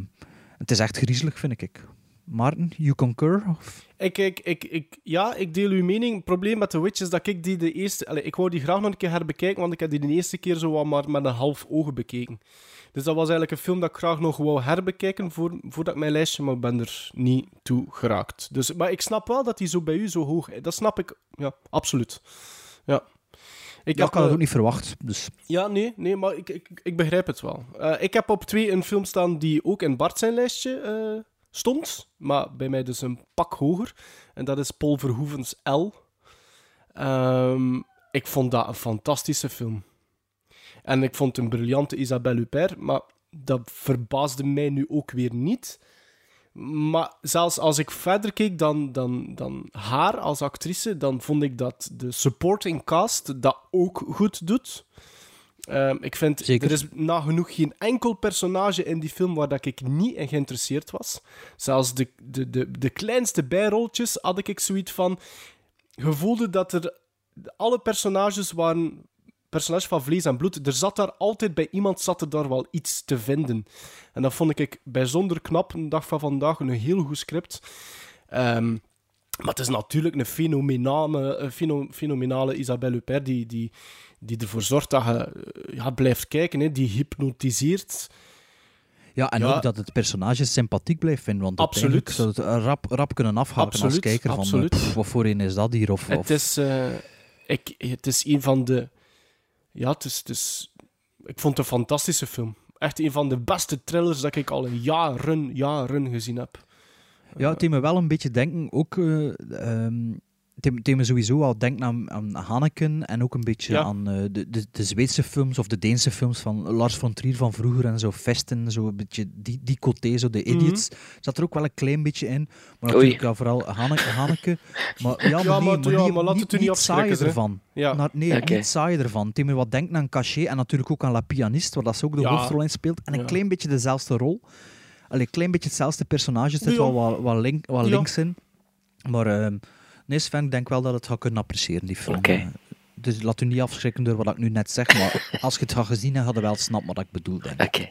het is echt griezelig, vind ik. Maarten, you concur? Of? Ik, ik, ik, ik, ja, ik deel uw mening. Het probleem met The Witch is dat ik die de eerste... Allee, ik wou die graag nog een keer herbekijken, want ik heb die de eerste keer zo wat maar met een half oog bekeken. Dus dat was eigenlijk een film dat ik graag nog wou herbekijken voor, voordat ik mijn lijstje, maar ik ben er niet toe geraakt. Dus, maar ik snap wel dat die zo bij u zo hoog is. Dat snap ik, ja, absoluut. Ja. Ik ja, ik had het eh, ook niet verwacht. Dus Ja, nee, nee maar ik, ik, ik begrijp het wel. Eh, ik heb op twee een film staan die ook in Bart zijn lijstje eh, stond, maar bij mij dus een pak hoger. En dat is Paul Verhoeven's L. Ehm, ik vond dat een fantastische film. En ik vond een briljante Isabelle Huppert, maar dat verbaasde mij nu ook weer niet. Maar zelfs als ik verder keek dan, dan, dan haar als actrice, dan vond ik dat de supporting cast dat ook goed doet. Ehm, ik vind, Zeker. er is nagenoeg geen enkel personage in die film waar dat ik niet in geïnteresseerd was. Zelfs de, de, de, de kleinste bijrolletjes had ik zoiets van... Je voelde dat er... Alle personages waren personages van vlees en bloed. Er zat daar altijd bij iemand zat er daar wel iets te vinden. En dat vond ik bijzonder knap. Een dag van vandaag een heel goed script. Ehm, maar het is natuurlijk een fenomenale, een fenomenale Isabelle Huppert die, die, die ervoor zorgt dat je eh, ja, blijft kijken. Hè, die hypnotiseert. Ja, en Ja. ook dat het personage sympathiek blijft vinden. Want Absoluut. zou het rap, rap kunnen afhaken als kijker. Van, absoluut. eh, pff, wat voor een is dat hier? Of, of... Het is, eh, ik, het is een van de. Ja, het is, het is. Ik vond het een fantastische film. Echt een van de beste thrillers dat ik al in jaren, jaren gezien heb. Ja, het deed me wel een beetje denken, ook... eh ehm, deed me sowieso al denken aan, aan Hanneken en ook een beetje Ja. aan eh, de, de, de Zweedse films of de Deense films van Lars von Trier van vroeger en zo, Vesten, zo een beetje die, die coté, zo de idiots. Zat er ook wel een klein beetje in. Maar natuurlijk ja, vooral Hanneke. Hanneke. Maar, ja, maar, Ja, nee, maar- maar, maar laat niet, het u niet saai ervan. Nou, nee, niet saai ervan. Deed me wat denken aan Cachet en natuurlijk ook aan La Pianiste, waar dat ze ook de hoofdrol in speelt. En een klein beetje dezelfde rol. Allee, een klein beetje hetzelfde personage. Er zit wel wat, wat, link, wat Ja. links in. Maar ehm, nee, Sven, ik denk wel dat het gaat kunnen appreciëren, die film. Eh, Dus laat u niet afschrikken door wat ik nu net zeg, maar als je het gaat gezien hebt, had je wel snapt wat ik bedoel, denk ik. Oké.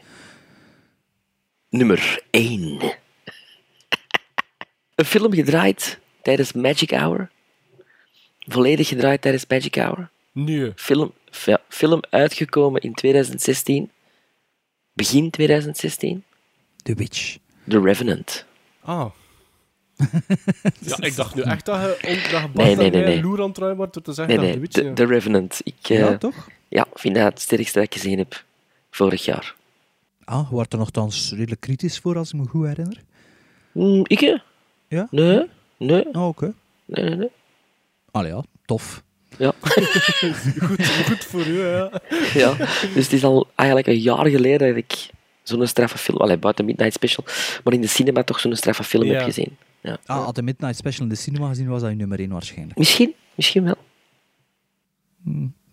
Nummer 1. Een film gedraaid tijdens Magic Hour. Volledig gedraaid tijdens Magic Hour. Nee. Film, ja, film uitgekomen in 2016. Begin 2016. The Witch. The Revenant. Ah. Ja, ik dacht nu echt dat je, dat je Nee, nee, nee, mij nee. loer aan het wordt door te zeggen Nee, dat nee, de. The Revenant. Ik eh, ja, toch? ja, vind dat het sterkste dat ik gezien heb vorig jaar. Ah, je wordt er nogthans redelijk kritisch voor, als ik me goed herinner. Hm, ik? Ja? Nee, nee, Ah, oké. nee, nee, nee. Allee, ja, tof. Ja. goed, goed voor u, ja. ja, dus het is al eigenlijk een jaar geleden dat ik zo'n straffe film, allee, buiten Midnight Special, maar in de cinema toch zo'n straffe film Ja. heb gezien. Ja. Ah, had de Midnight Special in de cinema gezien, was dat je nummer 1 waarschijnlijk. Misschien, misschien wel.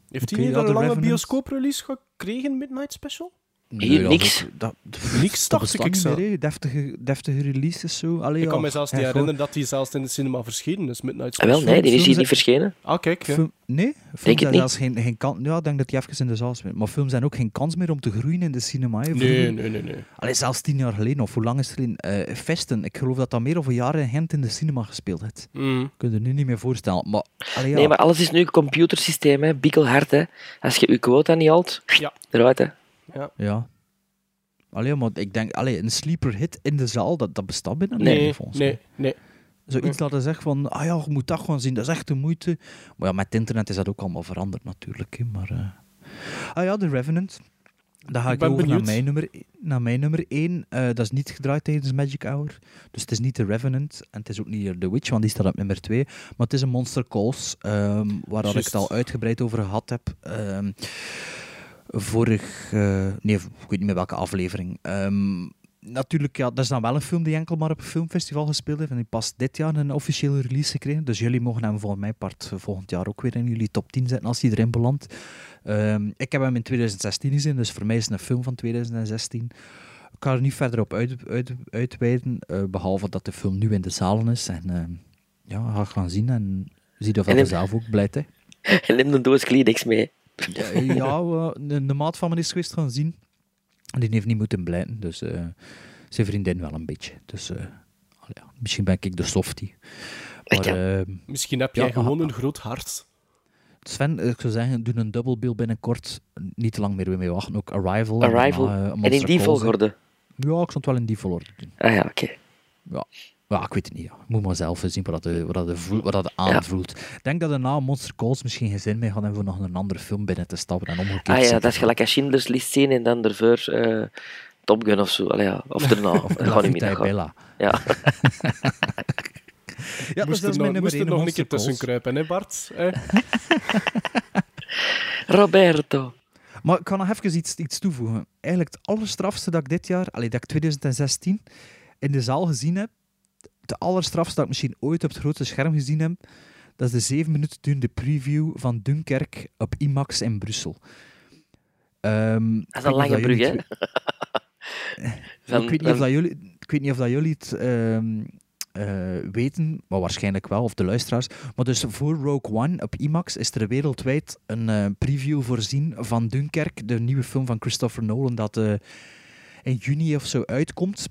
Heeft Oké, hij niet een lange Revenant. bioscooprelease gekregen, Midnight Special? Hier, dat niks. Dat, Niks, dat dacht ik, zo. meer, deftige, deftige releases zo. Allee, Ik kan ja. me zelfs niet herinneren dat hij zelfs in de cinema verschenen is, Midnight Ah, wel, Special. nee, die is hier niet verschenen. Ah, kijk. Film- nee, films niet. zelfs geen, geen kans... Ja, ik denk dat hij even in de zaal speelt. Maar films zijn ook geen kans meer om te groeien in de cinema. Nee, nee, nee. nee. Allee, zelfs tien jaar geleden, of hoe lang is het geleden? Eh, Vesten, ik geloof dat dat meer of een jaar in Gent in de cinema gespeeld heeft. Mm. Kun je nu niet meer voorstellen. Maar, allee, ja. Nee, maar alles is nu een computersysteem, hè. bikkelhard. Hè. Als je je quota niet haalt, Ja. eruit. Hè. Ja. Allee, maar ik denk, allee, een sleeper hit in de zaal, dat, dat bestaat binnen Nee, nee, volgens nee, mij. nee. Zoiets dat zegt van, ah ja, je moet dat gewoon zien, dat is echt de moeite. Maar ja, met internet is dat ook allemaal veranderd natuurlijk. Hè, maar, eh. Ah ja, The Revenant. Dan ga Ik ik, over naar benieuwd. mijn, nummer, naar mijn nummer 1. dat is niet gedraaid tijdens Magic Hour. Dus het is niet The Revenant en het is ook niet The Witch, want die staat op nummer 2. Maar het is een Monster Calls, ehm, waar dat ik het al uitgebreid over gehad heb. Ehm, vorig... eh, nee, ik weet niet meer welke aflevering. Ehm, natuurlijk, ja, dat is dan wel een film die enkel maar op een filmfestival gespeeld heeft. En die pas dit jaar een officiële release gekregen. Dus jullie mogen hem voor mijn part volgend jaar ook weer in jullie top 10 zetten als hij erin belandt. Ehm, ik heb hem in 2016 gezien, dus voor mij is het een film van 2016. Ik ga er niet verder op uit, uit, uitweiden, eh, behalve dat de film nu in de zalen is. En ehm, ja, ga gaan zien en zie of je hem- zelf ook blijft. Hè. En neem een doos Kleenex mee. Ja, ja eh, de, de maat van me is geweest gaan zien. En die heeft niet moeten blijten, dus eh, zijn vriendin wel een beetje. Dus eh, ja, misschien ben ik de softie. Maar, kan. eh, Misschien heb Ja, jij gewoon ah, een groot hart. Sven, eh, ik zou zeggen, doe een bill binnenkort. Niet te lang meer mee wachten. Ook Arrival. Eh, en in die volgorde. Ja, ik zou het wel in die volgorde doen. Ah ja, oké. Ja. Ja, ik weet het niet. Ja. Moet maar zelf zien wat dat, wat dat, voelt, wat dat aanvoelt. Ik denk dat er na Monster Calls misschien geen zin meer gaan hebben voor nog een andere film binnen te stappen. En omgekeerd Ah ja, dat is gelijk als Schindler's List zien en dan ervoor eh Top Gun of zo. Allee, ja. Of daarna. Of gaat niet Vita meer. e dat gaat- Bella. Ja. Ja, moest dat is er mijn nog, nummer moest er één, nog een keer tussen kruipen, hè Bart? Eh? Roberto. Maar ik ga nog even iets, iets toevoegen. Eigenlijk het allerstrafste dat ik dit jaar, allee, dat ik 2016 in de zaal gezien heb, de allerstrafste dat ik misschien ooit op het grote scherm gezien heb, dat is de zeven minuten durende preview van Dunkerque op IMAX in Brussel. Ehm, Dat is een lange brug, hè? ik, weet niet of dat jullie, ik weet niet of dat jullie het ehm, eh, weten, maar waarschijnlijk wel, of de luisteraars. Maar dus voor Rogue One op IMAX is er wereldwijd een eh, preview voorzien van Dunkerque, de nieuwe film van Christopher Nolan, dat eh, in juni of zo uitkomt.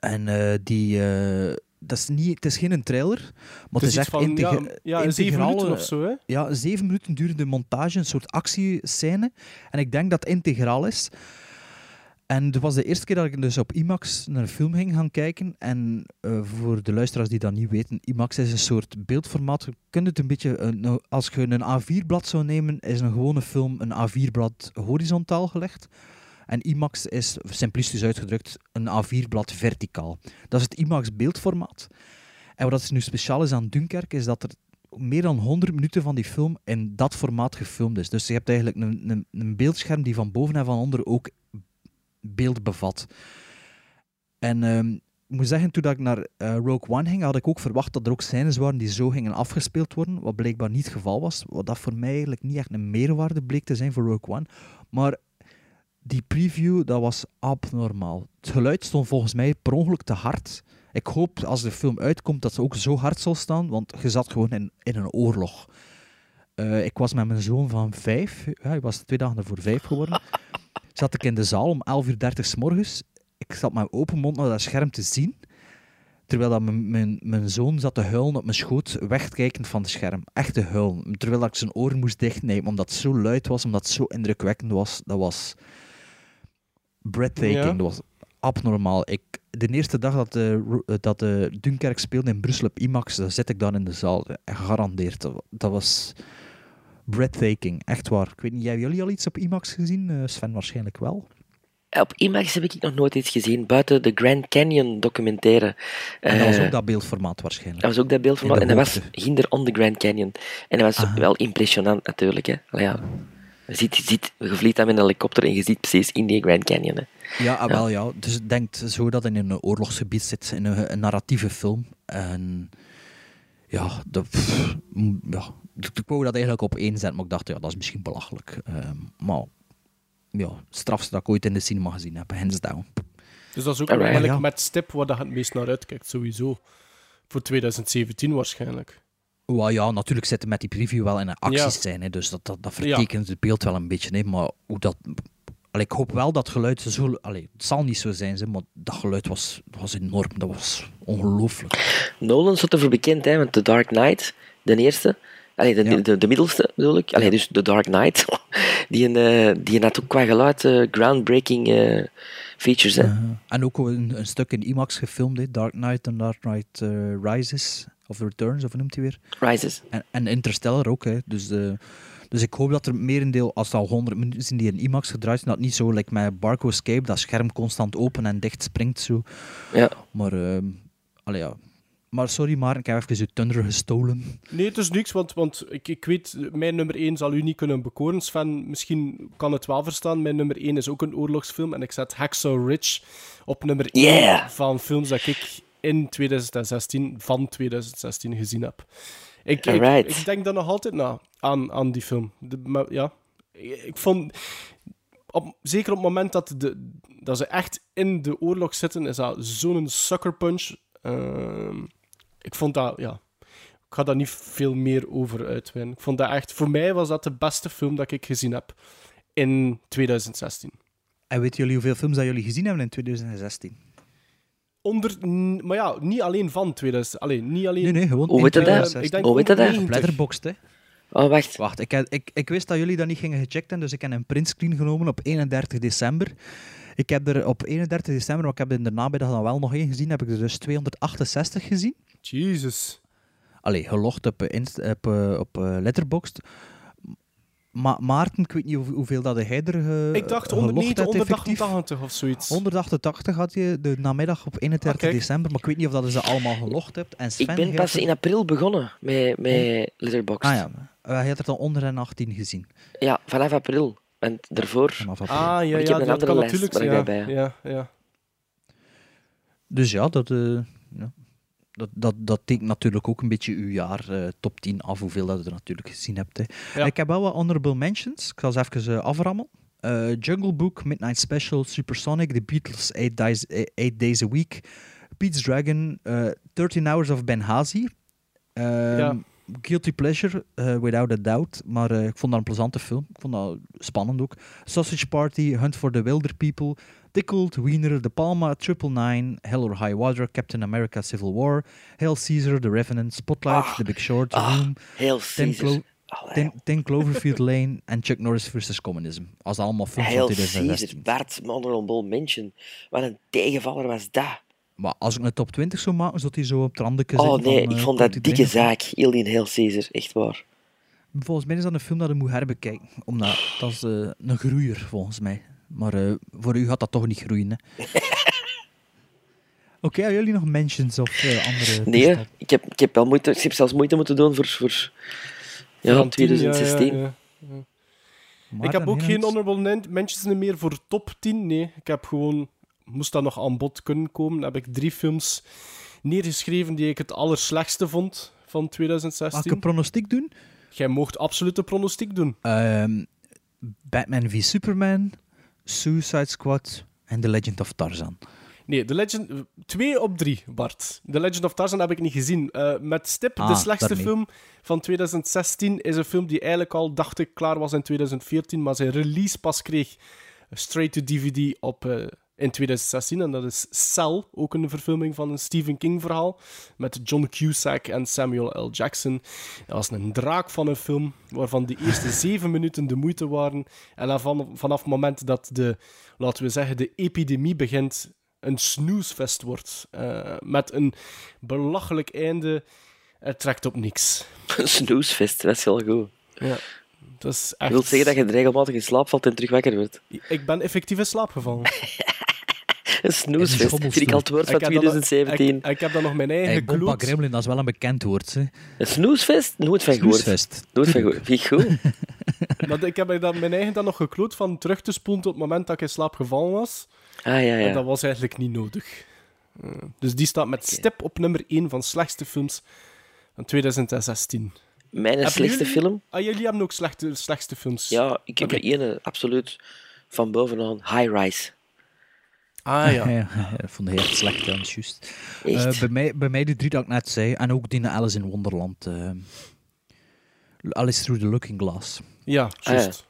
En eh, die... eh, dat is niet, het is geen trailer, maar het is, echt van, ja, zeven minuten of zo, hè? ja, zeven minuten durende montage, een soort actiescène. En ik denk dat het integraal is. En het was de eerste keer dat ik dus op IMAX naar een film ging gaan kijken. En eh, voor de luisteraars die dat niet weten, IMAX is een soort beeldformaat. Je kunt het een beetje, nou, als je een A4-blad zou nemen, is een gewone film een A4-blad horizontaal gelegd. En IMAX is, simplistisch uitgedrukt, een A4-blad verticaal. Dat is het IMAX beeldformaat. En wat nu speciaal is aan Dunkerque, is dat er meer dan 100 minuten van die film in dat formaat gefilmd is. Dus je hebt eigenlijk een, een, een beeldscherm die van boven en van onder ook beeld bevat. En ehm, ik moet zeggen, toen ik naar eh, Rogue One ging, had ik ook verwacht dat er ook scènes waren die zo gingen afgespeeld worden, wat blijkbaar niet het geval was. Wat dat voor mij eigenlijk niet echt een meerwaarde bleek te zijn voor Rogue One. Maar die preview, dat was abnormaal. Het geluid stond volgens mij per ongeluk te hard. Ik hoop als de film uitkomt dat ze ook zo hard zal staan, want je zat gewoon in, in een oorlog. Eh, ik was met mijn zoon van vijf, ja, hij was twee dagen ervoor vijf geworden. zat ik in de zaal om 11.30 uur s morgens. Ik zat met open mond naar dat scherm te zien. Terwijl dat mijn, mijn, mijn zoon zat te huilen op mijn schoot, wegkijkend van het scherm. Echt te huilen. Terwijl ik zijn oren moest dichtnemen, omdat het zo luid was, omdat het zo indrukwekkend was. Dat was breathtaking. Ja. Dat was abnormaal. Ik, de eerste dag dat, de, Ro- dat de Dunkerque speelde in Brussel op IMAX, dan zit ik dan in de zaal. Gegarandeerd. Dat, was breathtaking. Echt waar. Ik weet niet, hebben jullie al iets op IMAX gezien? Eh, Sven waarschijnlijk wel. Op IMAX heb ik nog nooit iets gezien, buiten de Grand Canyon documentaire. En dat was Eh, ook dat beeldformaat waarschijnlijk. Dat was ook dat beeld van In de En dat was hinder on the Grand Canyon. En dat was Aha. wel impressionant natuurlijk. Hè. Ja. Je, ziet, je, ziet, je vliegt dan met een helikopter en je ziet precies in die Grand Canyon. Hè. Ja, ah, wel ja. Dus het denkt zo dat het in een oorlogsgebied zit, in een, een narratieve film. En ja, dat, pff, ja, ik ik wou dat eigenlijk op één zetten, maar ik dacht, ja, dat is misschien belachelijk. Ehm, maar ja, het strafste dat ik ooit in de cinema gezien heb, hands down. Dus dat is ook eigenlijk Ja. met stip waar je het meest naar uitkijkt, sowieso. Voor 2017 waarschijnlijk. Well, ja, natuurlijk zitten met die preview wel in een actiescène, hè, dus dat, dat, dat vertekent het beeld wel een beetje. Hè, maar hoe dat... Allee, ik hoop wel dat geluid zo... Allee, het zal niet zo zijn, maar dat geluid was, was enorm. Dat was ongelooflijk. Nolan stond ervoor bekend, hè, want The Dark Knight, de eerste, allee, de, Ja. de, de middelste bedoel ik, allee, dus The Dark Knight, die, een, eh, die had ook qua geluid eh, groundbreaking eh, features. Hè. En ook een, een stuk in IMAX gefilmd, hè, Dark Knight en Dark Knight Rises, of Returns, of hoe noemt hij weer? Rises. En, en Interstellar ook, hè. Dus, eh, dus ik hoop dat er merendeel, als het al 100 minuten zijn die in IMAX gedraaid zijn, dat niet zo like met Barco Escape, dat scherm constant open en dicht springt zo. Ja. Maar, ehm allee, ja. Maar sorry, maar ik heb even uw Thunder gestolen. Nee, het is niks, want, want ik, ik weet, mijn nummer 1 zal u niet kunnen bekoren. Sven, misschien kan het wel verstaan. Mijn nummer 1 is ook een oorlogsfilm en ik zet Hacksaw Ridge op nummer 1 Yeah. van films dat ik in 2016, van 2016 gezien heb. Ik, ik, ik denk dan nog altijd na aan, aan die film. De, maar, ja, ik, ik vond... Op, zeker op het moment dat, de, dat ze echt in de oorlog zitten, is dat zo'n sucker punch. Ehm, ik vond dat, ja... Ik ga daar niet veel meer over uitweiden. Ik vond dat echt... Voor mij was dat de beste film dat ik gezien heb in 2016. En weten jullie hoeveel films dat jullie gezien hebben in 2016? Onder... Maar ja, niet alleen van 2000... Alleen, niet alleen... Nee, nee, gewoon Hoe weet je dat? 2016. ik denk Hoe weet je dat? 190. Letterboxd, hè. Oh, wacht. Wacht, ik, ik, ik wist dat jullie dat niet gingen gecheckt hebben, dus ik heb een printscreen genomen op 31 december. Ik heb er op 31 december, maar ik heb er in de namiddag dan wel nog één gezien, heb ik er dus 268 gezien. Jesus. Allee, gelogd op, eh, op, eh, op eh, Letterboxd. Ma Maarten, ik weet niet hoe- hoeveel dat hij er ge, Ik dacht gelogd 190, heeft effectief. 188 of zoiets. 188 had je de namiddag op 31 Ah, december, maar ik weet niet of dat ze allemaal gelogd hebt. En Sven, Ik ben pas er- in april begonnen met, met Letterboxd. Ah ja, uh, hij had er dan 118 gezien. Ja, vanaf april. En daarvoor... Vanaf april. Ah, ja, ik ja, heb een dat andere kan lijst natuurlijk waar ik ja, bij ben. ja, ja. Dus ja, dat, eh, ja. Dat, dat, dat tekent natuurlijk ook een beetje uw jaar eh, top 10 af, hoeveel dat je er natuurlijk gezien hebt. Hè. Ja. Ik heb wel wat honorable mentions. Ik zal ze even eh, aframmelen. Eh, Jungle Book, Midnight Special, Supersonic, The Beatles, Eight Days, Eight Days a Week, Pete's Dragon, eh 13 Hours of Benghazi. Ehm, Ja. Guilty Pleasure, without a doubt. Maar ik vond dat een plezante film. Ik vond dat spannend ook. Sausage Party, Hunt for the Wilder People, Tickled, Wiener, De Palma, Triple Nine, Hell or High Water, Captain America Civil War, Hail Caesar, The Revenant, Spotlight, Ah. The Big Short, Ah, Room, Heel Ten. Clo- Ten Cloverfield Lane en Chuck Norris vs. Communism. Als dat allemaal films van Heel Caesar. 2016. Bart, honorable mention. Wat een tegenvaller was dat. Maar als ik een top 20 zou maken, zou die zo op het randje Oh zitten nee, van, ik eh, vond dat top dikke 20. zaak. Die Heel Caesar. Echt waar. Volgens mij is dat een film dat je moet herbekijken. Omdat dat is eh, een groeier, volgens mij. Maar eh, voor u gaat dat toch niet groeien, hè? Oké, hebben jullie nog mentions of eh, andere... Nee, toestanden? ik heb, ik heb wel moeite, ik heb zelfs moeite moeten doen voor, voor ja, Van 10, 2016. ja, ja, ja. Maar Ik heb ook geen honorable mentions meer voor top 10. Nee, ik heb gewoon... Moest dat nog aan bod kunnen komen, heb ik drie films neergeschreven die ik het allerslechtste vond van Mag ik 2016. een pronostiek doen? Jij mocht absoluut een pronostiek doen. Ehm, Batman v Superman, Suicide Squad en The Legend of Tarzan. Nee, The Legend... Twee op drie, Bart. The Legend of Tarzan heb ik niet gezien. Eh, met stip, de Ah, slechtste daarmee. film van 2016 is een film die eigenlijk al, dacht ik, klaar was in 2014, maar zijn release pas kreeg straight to DVD op, eh, in 2016. En dat is Cell, ook een verfilming van een Stephen King verhaal, met John Cusack en Samuel L. Jackson. Dat was een draak van een film, waarvan de eerste zeven minuten de moeite waren. En dan van, vanaf het moment dat de, laten we zeggen, de epidemie begint, een snoesfest wordt. eh, met een belachelijk einde. Het trekt op niks. Een snoesfest, dat is wel goed. Ja. Dat is Je echt... wilt zeggen dat je regelmatig in slaap valt en terug wakker wordt. Ik ben effectief in slaap gevallen. Een snoesfest, vind ik al het woord van Ik heb dat nog- 2017. Ik, ik heb dan nog mijn eigen Hey. Gremlin, dat is wel een bekend woord. Hè. Een snoesfest? Nooit van gehoord. Snoesfest. Nooit van gehoord. Vind je goed? Maar ik heb dan mijn eigen dan nog gekloot van terug te spoelen tot het moment dat ik in slaap gevallen was. Ah ja, En ja. dat was eigenlijk niet nodig. Eh, dus die staat met stip op nummer 1 van slechtste films van 2016. Mijn Hebben slechtste jullie- film? Ah, jullie hebben ook slechte, slechtste films. Ja, ik heb er ene, absoluut, van bovenaan. High Rise. Ah ja. Ja, dat vond ik heel slecht, juist. Echt. Eh, bij, mij, bij mij de drie dat ik net zei, en ook die Alice in Wonderland. eh, Alice Through the Looking Glass. Ja, juist.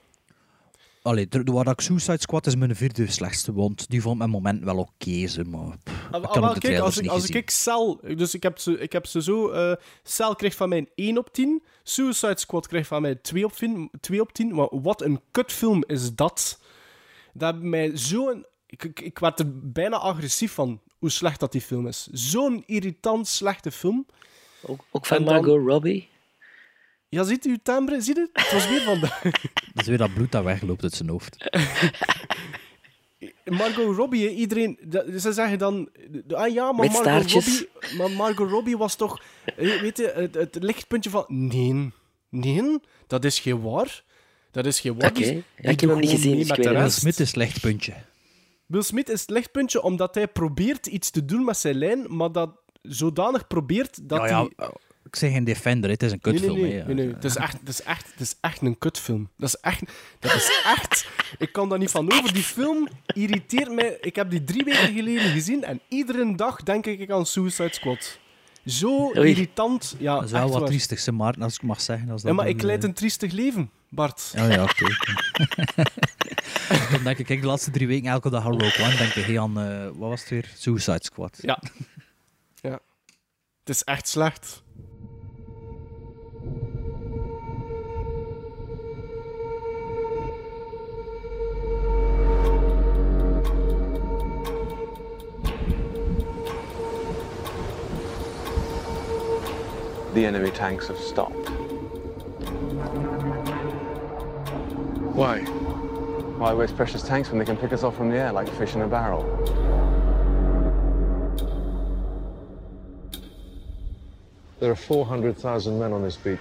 Allee, de, de- waar ik Suicide Squad is mijn vierde slechtste, want die vond mijn moment wel oké, ze, maar pff, Ah, ik ah, kan de kijk, trailers als ik, niet als ik gezien. ik Cell... Dus ik heb ze, ik heb ze zo... eh Cell kreeg van mij een 1 op 10. Suicide Squad kreeg van mij 2 op 10. 2 op 10 maar wat een kutfilm is dat. Dat mij zo'n... Ik, ik, ik werd er bijna agressief van hoe slecht dat die film is. Zo'n irritant slechte film. Ook, ook van dan- Margot Robbie. Ja, ziet u timbre? Ziet u? Het was weer van... de- Dat is weer dat bloed dat wegloopt uit zijn hoofd. Margot Robbie, iedereen... dat- Ze zeggen dan... Ah ja, maar Margot. Robbie, maar Margot Robbie was toch... eh, Weet je, het, het lichtpuntje van... Nee, nee, dat is geen waar. Dat is geen waar. Oké. Die- Ja, ik heb hem niet gezien, dus ik met weet de het rest. Smith is slecht puntje. Will Smith is het lichtpuntje omdat hij probeert iets te doen met zijn lijn, maar dat zodanig probeert dat ja, ja, hij... ik zeg geen Defender, het is een kutfilm. nee, nee, nee. Het, is echt, het, is echt, het is echt een kutfilm. Dat is echt... Dat is echt... Ik kan daar niet van over. Die film irriteert mij. Ik heb die drie weken geleden gezien en iedere dag denk ik aan Suicide Squad. Zo Oei. irritant. Ja, Dat is wel wat waar. triestig, Maarten, als ik mag zeggen. Als dat Ja, maar ik leid eh, een triestig leven, Bart. Ja, ja, oké. Dan denk ik, kijk, de laatste drie weken elke dag aan Rogue One, denk ik hey, aan, eh, wat was het weer? Suicide Squad. Ja. ja. Het is echt slecht. The enemy tanks have stopped. Why? Why waste precious tanks when they can pick us off from the air like fish in a barrel? There are 400,000 men on this beach.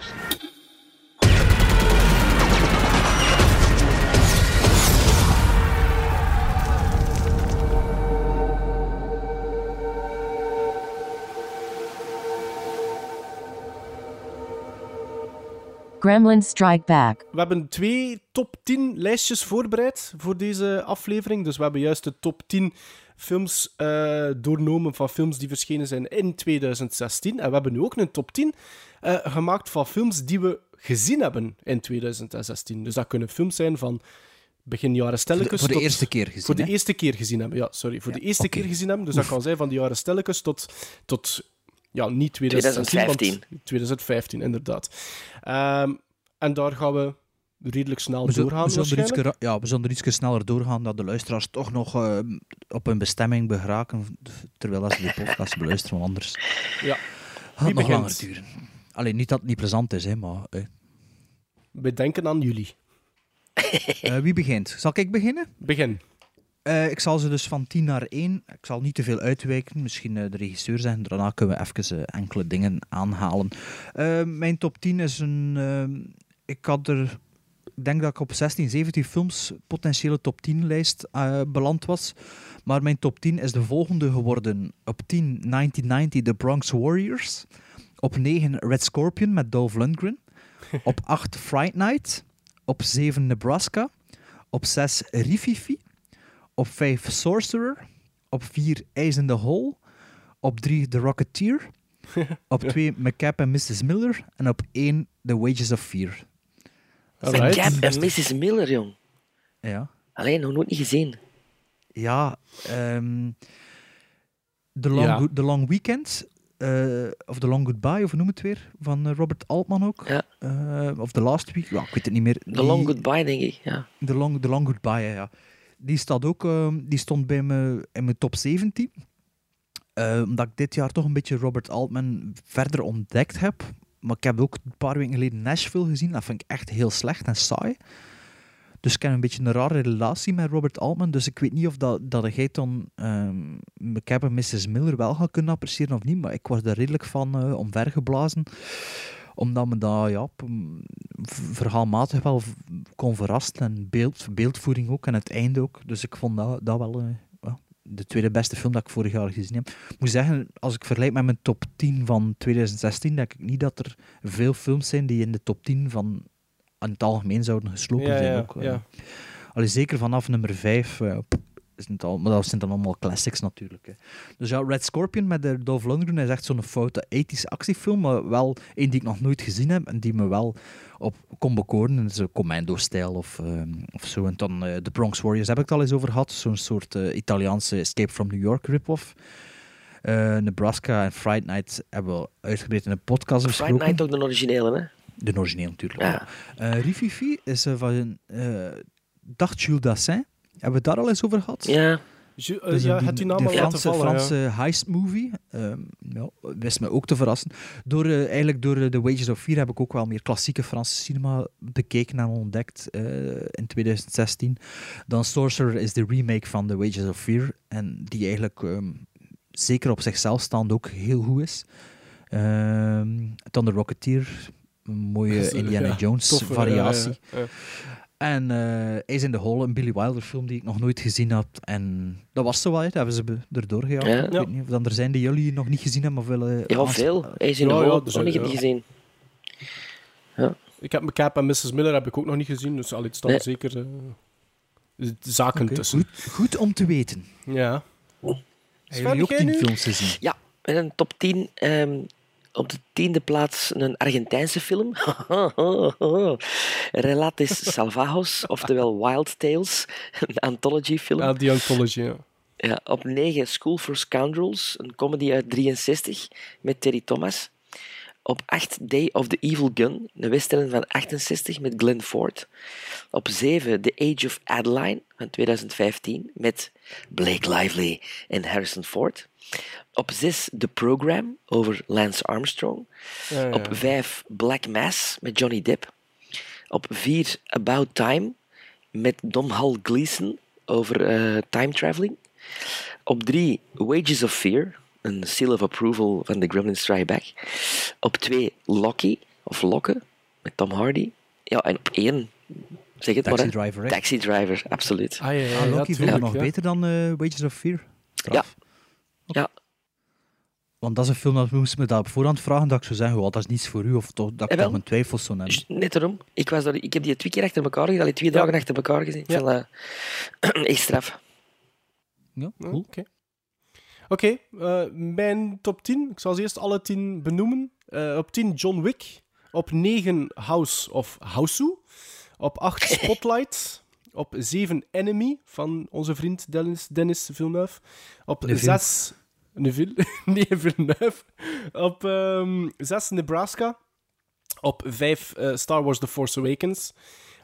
Gremlins Strike Back. We hebben twee top 10 lijstjes voorbereid voor deze aflevering. Dus we hebben juist de top 10 films uh, doornomen van films die verschenen zijn in 2016. En we hebben nu ook een top 10 uh, gemaakt van films die we gezien hebben in 2016. Dus dat kunnen films zijn van begin jaren stelletjes Voor de, voor de tot, eerste keer gezien. Voor de hè? eerste keer gezien hebben, ja, sorry. Voor Ja, de eerste keer gezien hebben. Dus dat kan zijn van de jaren stelletjes tot, tot ja, niet 2016, 2015. want 2015, inderdaad. Ehm, en daar gaan we redelijk snel We zullen, doorgaan we, zullen er ja, we zullen er iets sneller doorgaan, dat de luisteraars toch nog eh, op hun bestemming geraken, terwijl als ze de podcast beluisteren, want anders Ja. gaat het nog langer duren. Alleen niet dat het niet plezant is, hè, maar... eh. We denken aan jullie. Eh, wie begint? Zal ik beginnen? Begin. Eh, ik zal ze dus van 10 naar 1. Ik zal niet te veel uitwijken. Misschien eh, de regisseur zeggen. Daarna kunnen we even eh, enkele dingen aanhalen. Mijn top 10 is een. eh, ik had er. Ik denk dat ik op 16, 17 films potentiële top 10 lijst beland was. Maar mijn top 10 is de volgende geworden. Op 10 1990 The Bronx Warriors. Op 9 Red Scorpion met Dolph Lundgren. Op 8 Fright Night. Op 7 Nebraska. Op 6 Rififi. Op 5 Sorcerer. Op 4 Ace in the Hole. Op 3 The Rocketeer. op 2 McCap en Mrs. Miller. En op 1 The Wages of Fear. Met Cap en Mrs. Miller, jong. Ja. Alleen nog nooit niet gezien. Ja, ehm The, long Ja. The Long Weekend. eh, of The Long Goodbye, of hoe noem het weer? Van eh, Robert Altman ook. Ja. Eh, of The Last Week. Ja, ik weet het niet meer. The Long Goodbye, denk ik. Ja. The Long, The Long Goodbye, ja, ja. Die, staat ook, ehm, die stond bij me in mijn top 17. Eh, omdat ik dit jaar toch een beetje Robert Altman verder ontdekt heb. Maar ik heb ook een paar weken geleden Nashville gezien. Dat vind ik echt heel slecht en saai. Dus ik heb een beetje een rare relatie met Robert Altman. Dus ik weet niet of dat, dat jij dan ehm ik heb Mrs. Miller wel gaat kunnen appreciëren of niet. Maar ik was er redelijk van uh, omvergeblazen. Omdat me dat ja, verhaalmatig wel kon verrassen. En beeld, beeldvoering ook. En het einde ook. Dus ik vond dat, dat wel eh, de tweede beste film dat ik vorig jaar gezien heb. Ik moet zeggen, als ik vergelijk met mijn top 10 van 2016, denk ik niet dat er veel films zijn die in de top 10 van aan het algemeen zouden geslopen Ja, zijn. ja, ook, eh. ja. Allee, zeker vanaf nummer 5. eh, pff, is het al, maar dat zijn dan allemaal classics natuurlijk. Hè. Dus ja, Red Scorpion met de Dolph Lundgren is echt zo'n foute 80s actiefilm, maar wel een die ik nog nooit gezien heb en die me wel op kon bekoren. in zo'n commando-stijl of, ehm, of zo. En dan eh, The Bronx Warriors heb ik het al eens over gehad. Zo'n soort eh, Italiaanse Escape from New York rip-off. Eh, Nebraska en Fright Night hebben we uitgebreid in een podcast Friday besproken. Night ook de originele, hè? De origineel natuurlijk. Ja. Eh Rififi is eh, van Dag Jules Dassin. Hebben we daar al eens over gehad? Ja. Ju- eh, Dus ja, die- die naam laten Franse, vallen, Franse ja. heist movie. ehm, ja, wist me ook te verrassen. Door, eh, eigenlijk door eh, The Wages of Fear heb ik ook wel meer klassieke Franse cinema bekeken en ontdekt eh, in 2016. Dan Sorcerer is de remake van The Wages of Fear. En die eigenlijk ehm, zeker op zichzelf staand ook heel goed is. Ehm, dan The Rocketeer. Een mooie Indiana ja, Jones toffe, variatie. En eh Ace in the Hole, een Billy Wilder film die ik nog nooit gezien had. En dat was zo wel, dat hebben ze erdoor gejaagd. Ja. Ik weet niet of dan er zijn die jullie nog niet gezien hebben of willen... Ja, veel. Hij is in de Ja, ja, niet ja. niet gezien. Ja. Ik heb McCap en Mrs. Miller heb ik ook nog niet gezien, dus al iets dan Nee. zeker eh, zaken tussen. Goed, goed om te weten. Ja. Hebben jullie ook tien films gezien? Ja, in een top 10. ehm, op de tiende plaats een Argentijnse film. Relatis Salvajos, oftewel Wild Tales. Een anthology film. Ja, die anthology, ja. Ja, op 9 School for Scoundrels, een comedy uit 63 met Terry Thomas. Op 8 Day of the Evil Gun, een western van 68 met Glenn Ford. Op 7 The Age of Adeline van 2015 met Blake Lively en Harrison Ford. Op 6 The Program over Lance Armstrong. Ja, ja, Op ja. 5 Black Mass met Johnny Depp. Op 4 About Time met Domhnall Gleeson over eh, time traveling. Op 3 Wages of Fear, een seal of approval van The Gremlins Strike Back. Op 2 Locky, of Lokke, met Tom Hardy. Ja, en op 1, zeg het Taxi maar. Driver, hè? Taxi Driver, absoluut. Ah, ja, ja, Ah, ja, Loki vond ik tuurlijk, nog ja. beter dan eh, Wages of Fear. Ja. Ja, Want dat is een film dat moest me dat op voorhand vragen dat ik zou zeggen, oh, dat is niets voor u, of toch, dat ik toch mijn twijfels zou hebben. net daarom. Ik, was daar, ik heb die twee keer achter elkaar gezien, allee, twee dagen achter elkaar gezien. Ik dat echt straf. Ja, cool. Oké. Oké, eh, mijn top 10. Ik zal ze eerst alle 10 benoemen. Eh, op 10 John Wick. Op 9 House of Houseu. Op 8 Spotlight. Op 7 Enemy van onze vriend Dennis, Dennis Villeneuve. Op Neville. 6 Neville. nee, Villeneuve. Op 6 Nebraska. Op 5 Star Wars The Force Awakens.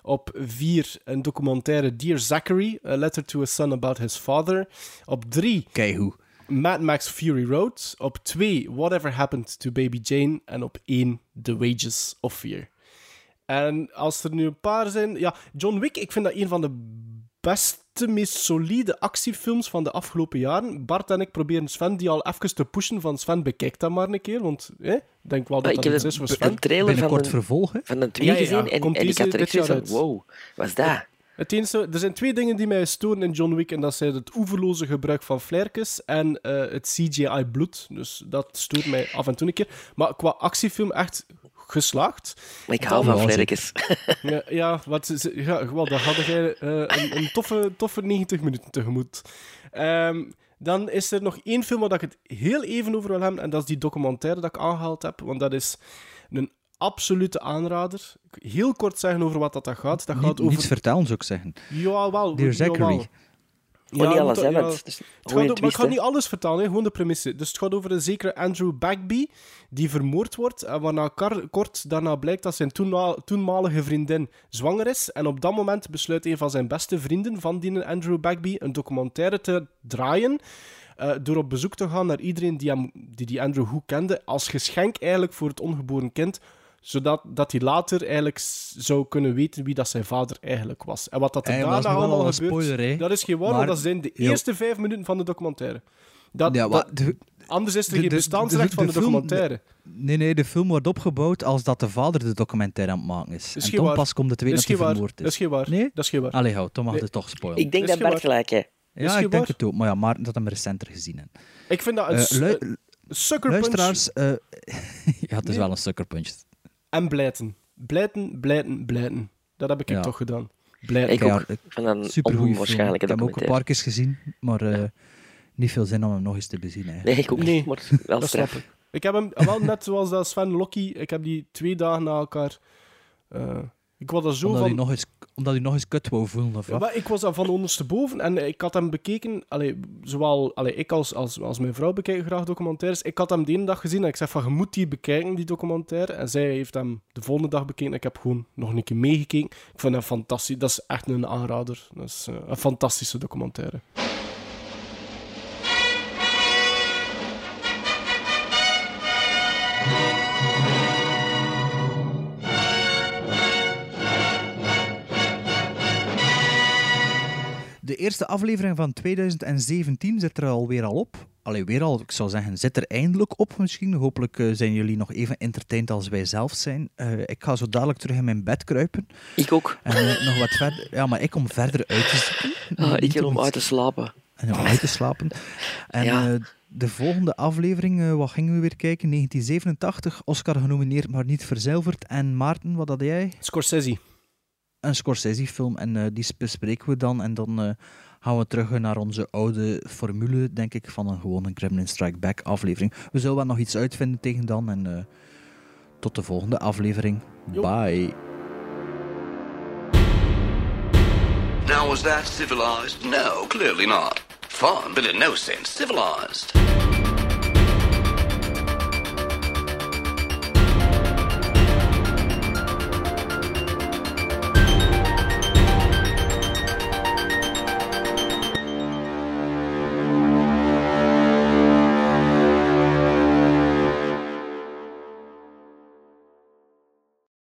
Op 4 een documentaire Dear Zachary, A Letter to a Son About His Father. Op 3 Keigoed. Mad Max Fury Road. Op 2 Whatever Happened to Baby Jane. En op 1 The Wages of Fear. En als er nu een paar zijn... Ja, John Wick, ik vind dat een van de beste, meest solide actiefilms van de afgelopen jaren. Bart en ik proberen Sven die al even te pushen van Sven, bekijk dat maar een keer, want eh, ik denk wel dat ik heb is voor Sven. trailer van hè? van de twee Ja, ja, ja. gezien en, ik had er dit echt van, wow, wat is dat? Het enige, er zijn twee dingen die mij storen in John Wick, en dat zijn het oeverloze gebruik van flairkes en eh, het CGI-bloed. Dus dat stoort mij af en toe een keer. Maar qua actiefilm echt geslaagd. Ik hou van vlerkes. Ja, ja, wat, ja wel, dan hadden jij eh, een, een toffe, toffe 90 minuten tegemoet. Ehm, dan is er nog één film waar ik het heel even over wil hebben, en dat is die documentaire dat ik aangehaald heb, want dat is een absolute aanrader. Heel kort zeggen over wat dat, gaat. Dat gaat Niet, over... Niets vertellen, zou ik zeggen. Jawel, Dear Zachary. Maar niet je alles, hè, ja. maar ik ga niet alles vertalen, hè, gewoon de premisse. Dus het gaat over een zekere Andrew Bagby, die vermoord wordt, en waarna kar- kort daarna blijkt dat zijn toenma- toenmalige vriendin zwanger is. En op dat moment besluit een van zijn beste vrienden van die Andrew Bagby een documentaire te draaien, eh, door op bezoek te gaan naar iedereen die, hem, die die Andrew goed kende, als geschenk eigenlijk voor het ongeboren kind, zodat dat hij later eigenlijk zou kunnen weten wie dat zijn vader eigenlijk was. En wat dat er daarna allemaal gebeurt, spoiler, dat is geen waar, Maar- dat zijn de eerste vijf minuten van de documentaire. Dat, Ja, maar de- anders is er de- geen de- bestaansrecht de- van de de film- documentaire. Nee, nee, de film wordt opgebouwd als dat de vader de documentaire aan het maken is. is en dan pas komt het te Dat weten is dat geen hij waar. vermoord Dat is. is geen waar. Nee? Dat is geen waar. Allee, houd, dan mag Nee. het toch spoilen. Ik denk Is dat Bart gelijk heeft. is ja, ik denk het ook. Maar ja, Maarten dat hem recenter gezien heeft. Ik vind dat een, punch Luisteraars, eh, ja, het is Nee. wel een sucker punch. En blijten. Blijten, blijten, blijten. Dat heb ik Ja. toch gedaan. Blijten. Ik ook. Ik vind dat een Super goede film. onwaarschijnlijke Ik heb hem ook een paar keer gezien, maar eh, niet veel zin om hem nog eens te bezien. Eigenlijk. Nee, ik ook Nee. niet, maar wel straf. ik. Heb hem wel net zoals dat Sven Locky. Ik heb die twee dagen na elkaar. eh, ik was er zo Omdat, van. hij nog eens, omdat hij nog eens kut wou voelen, of Ja, wat? maar ik was daar van ondersteboven en ik had hem bekeken. Allee, zowel allee, ik als, als, als mijn vrouw bekijken graag documentaires. Ik had hem de ene dag gezien en ik zei van je moet die bekijken, die documentaire. En zij heeft hem de volgende dag bekeken. Ik heb gewoon nog een keer meegekeken. Ik vond hem fantastisch. Dat is echt een aanrader. Dat is eh, een fantastische documentaire. De eerste aflevering van 2017 zit er alweer al op. Allee, weer al, ik zou zeggen, zit er eindelijk op misschien. Hopelijk eh, zijn jullie nog even entertained als wij zelf zijn. Eh, ik ga zo dadelijk terug in mijn bed kruipen. Ik ook. En eh, nog wat verder... Ja, maar ik om verder uit te zitten. Ah, ik om iets- uit te slapen. En om uit te slapen. En Ja. eh, de volgende aflevering, eh, wat gingen we weer kijken? 1987, Oscar genomineerd, maar niet verzilverd. En Maarten, wat had jij? Scorsese. Een Scorsese-film. En eh, die bespreken we dan. En dan eh, gaan we terug naar onze oude formule, denk ik, van een gewone Gremlin Strike Back aflevering. We zullen wel nog iets uitvinden tegen dan. En eh, tot de volgende aflevering. Bye. Now, was that civilized? No, clearly not. Fun, but in no sense civilized.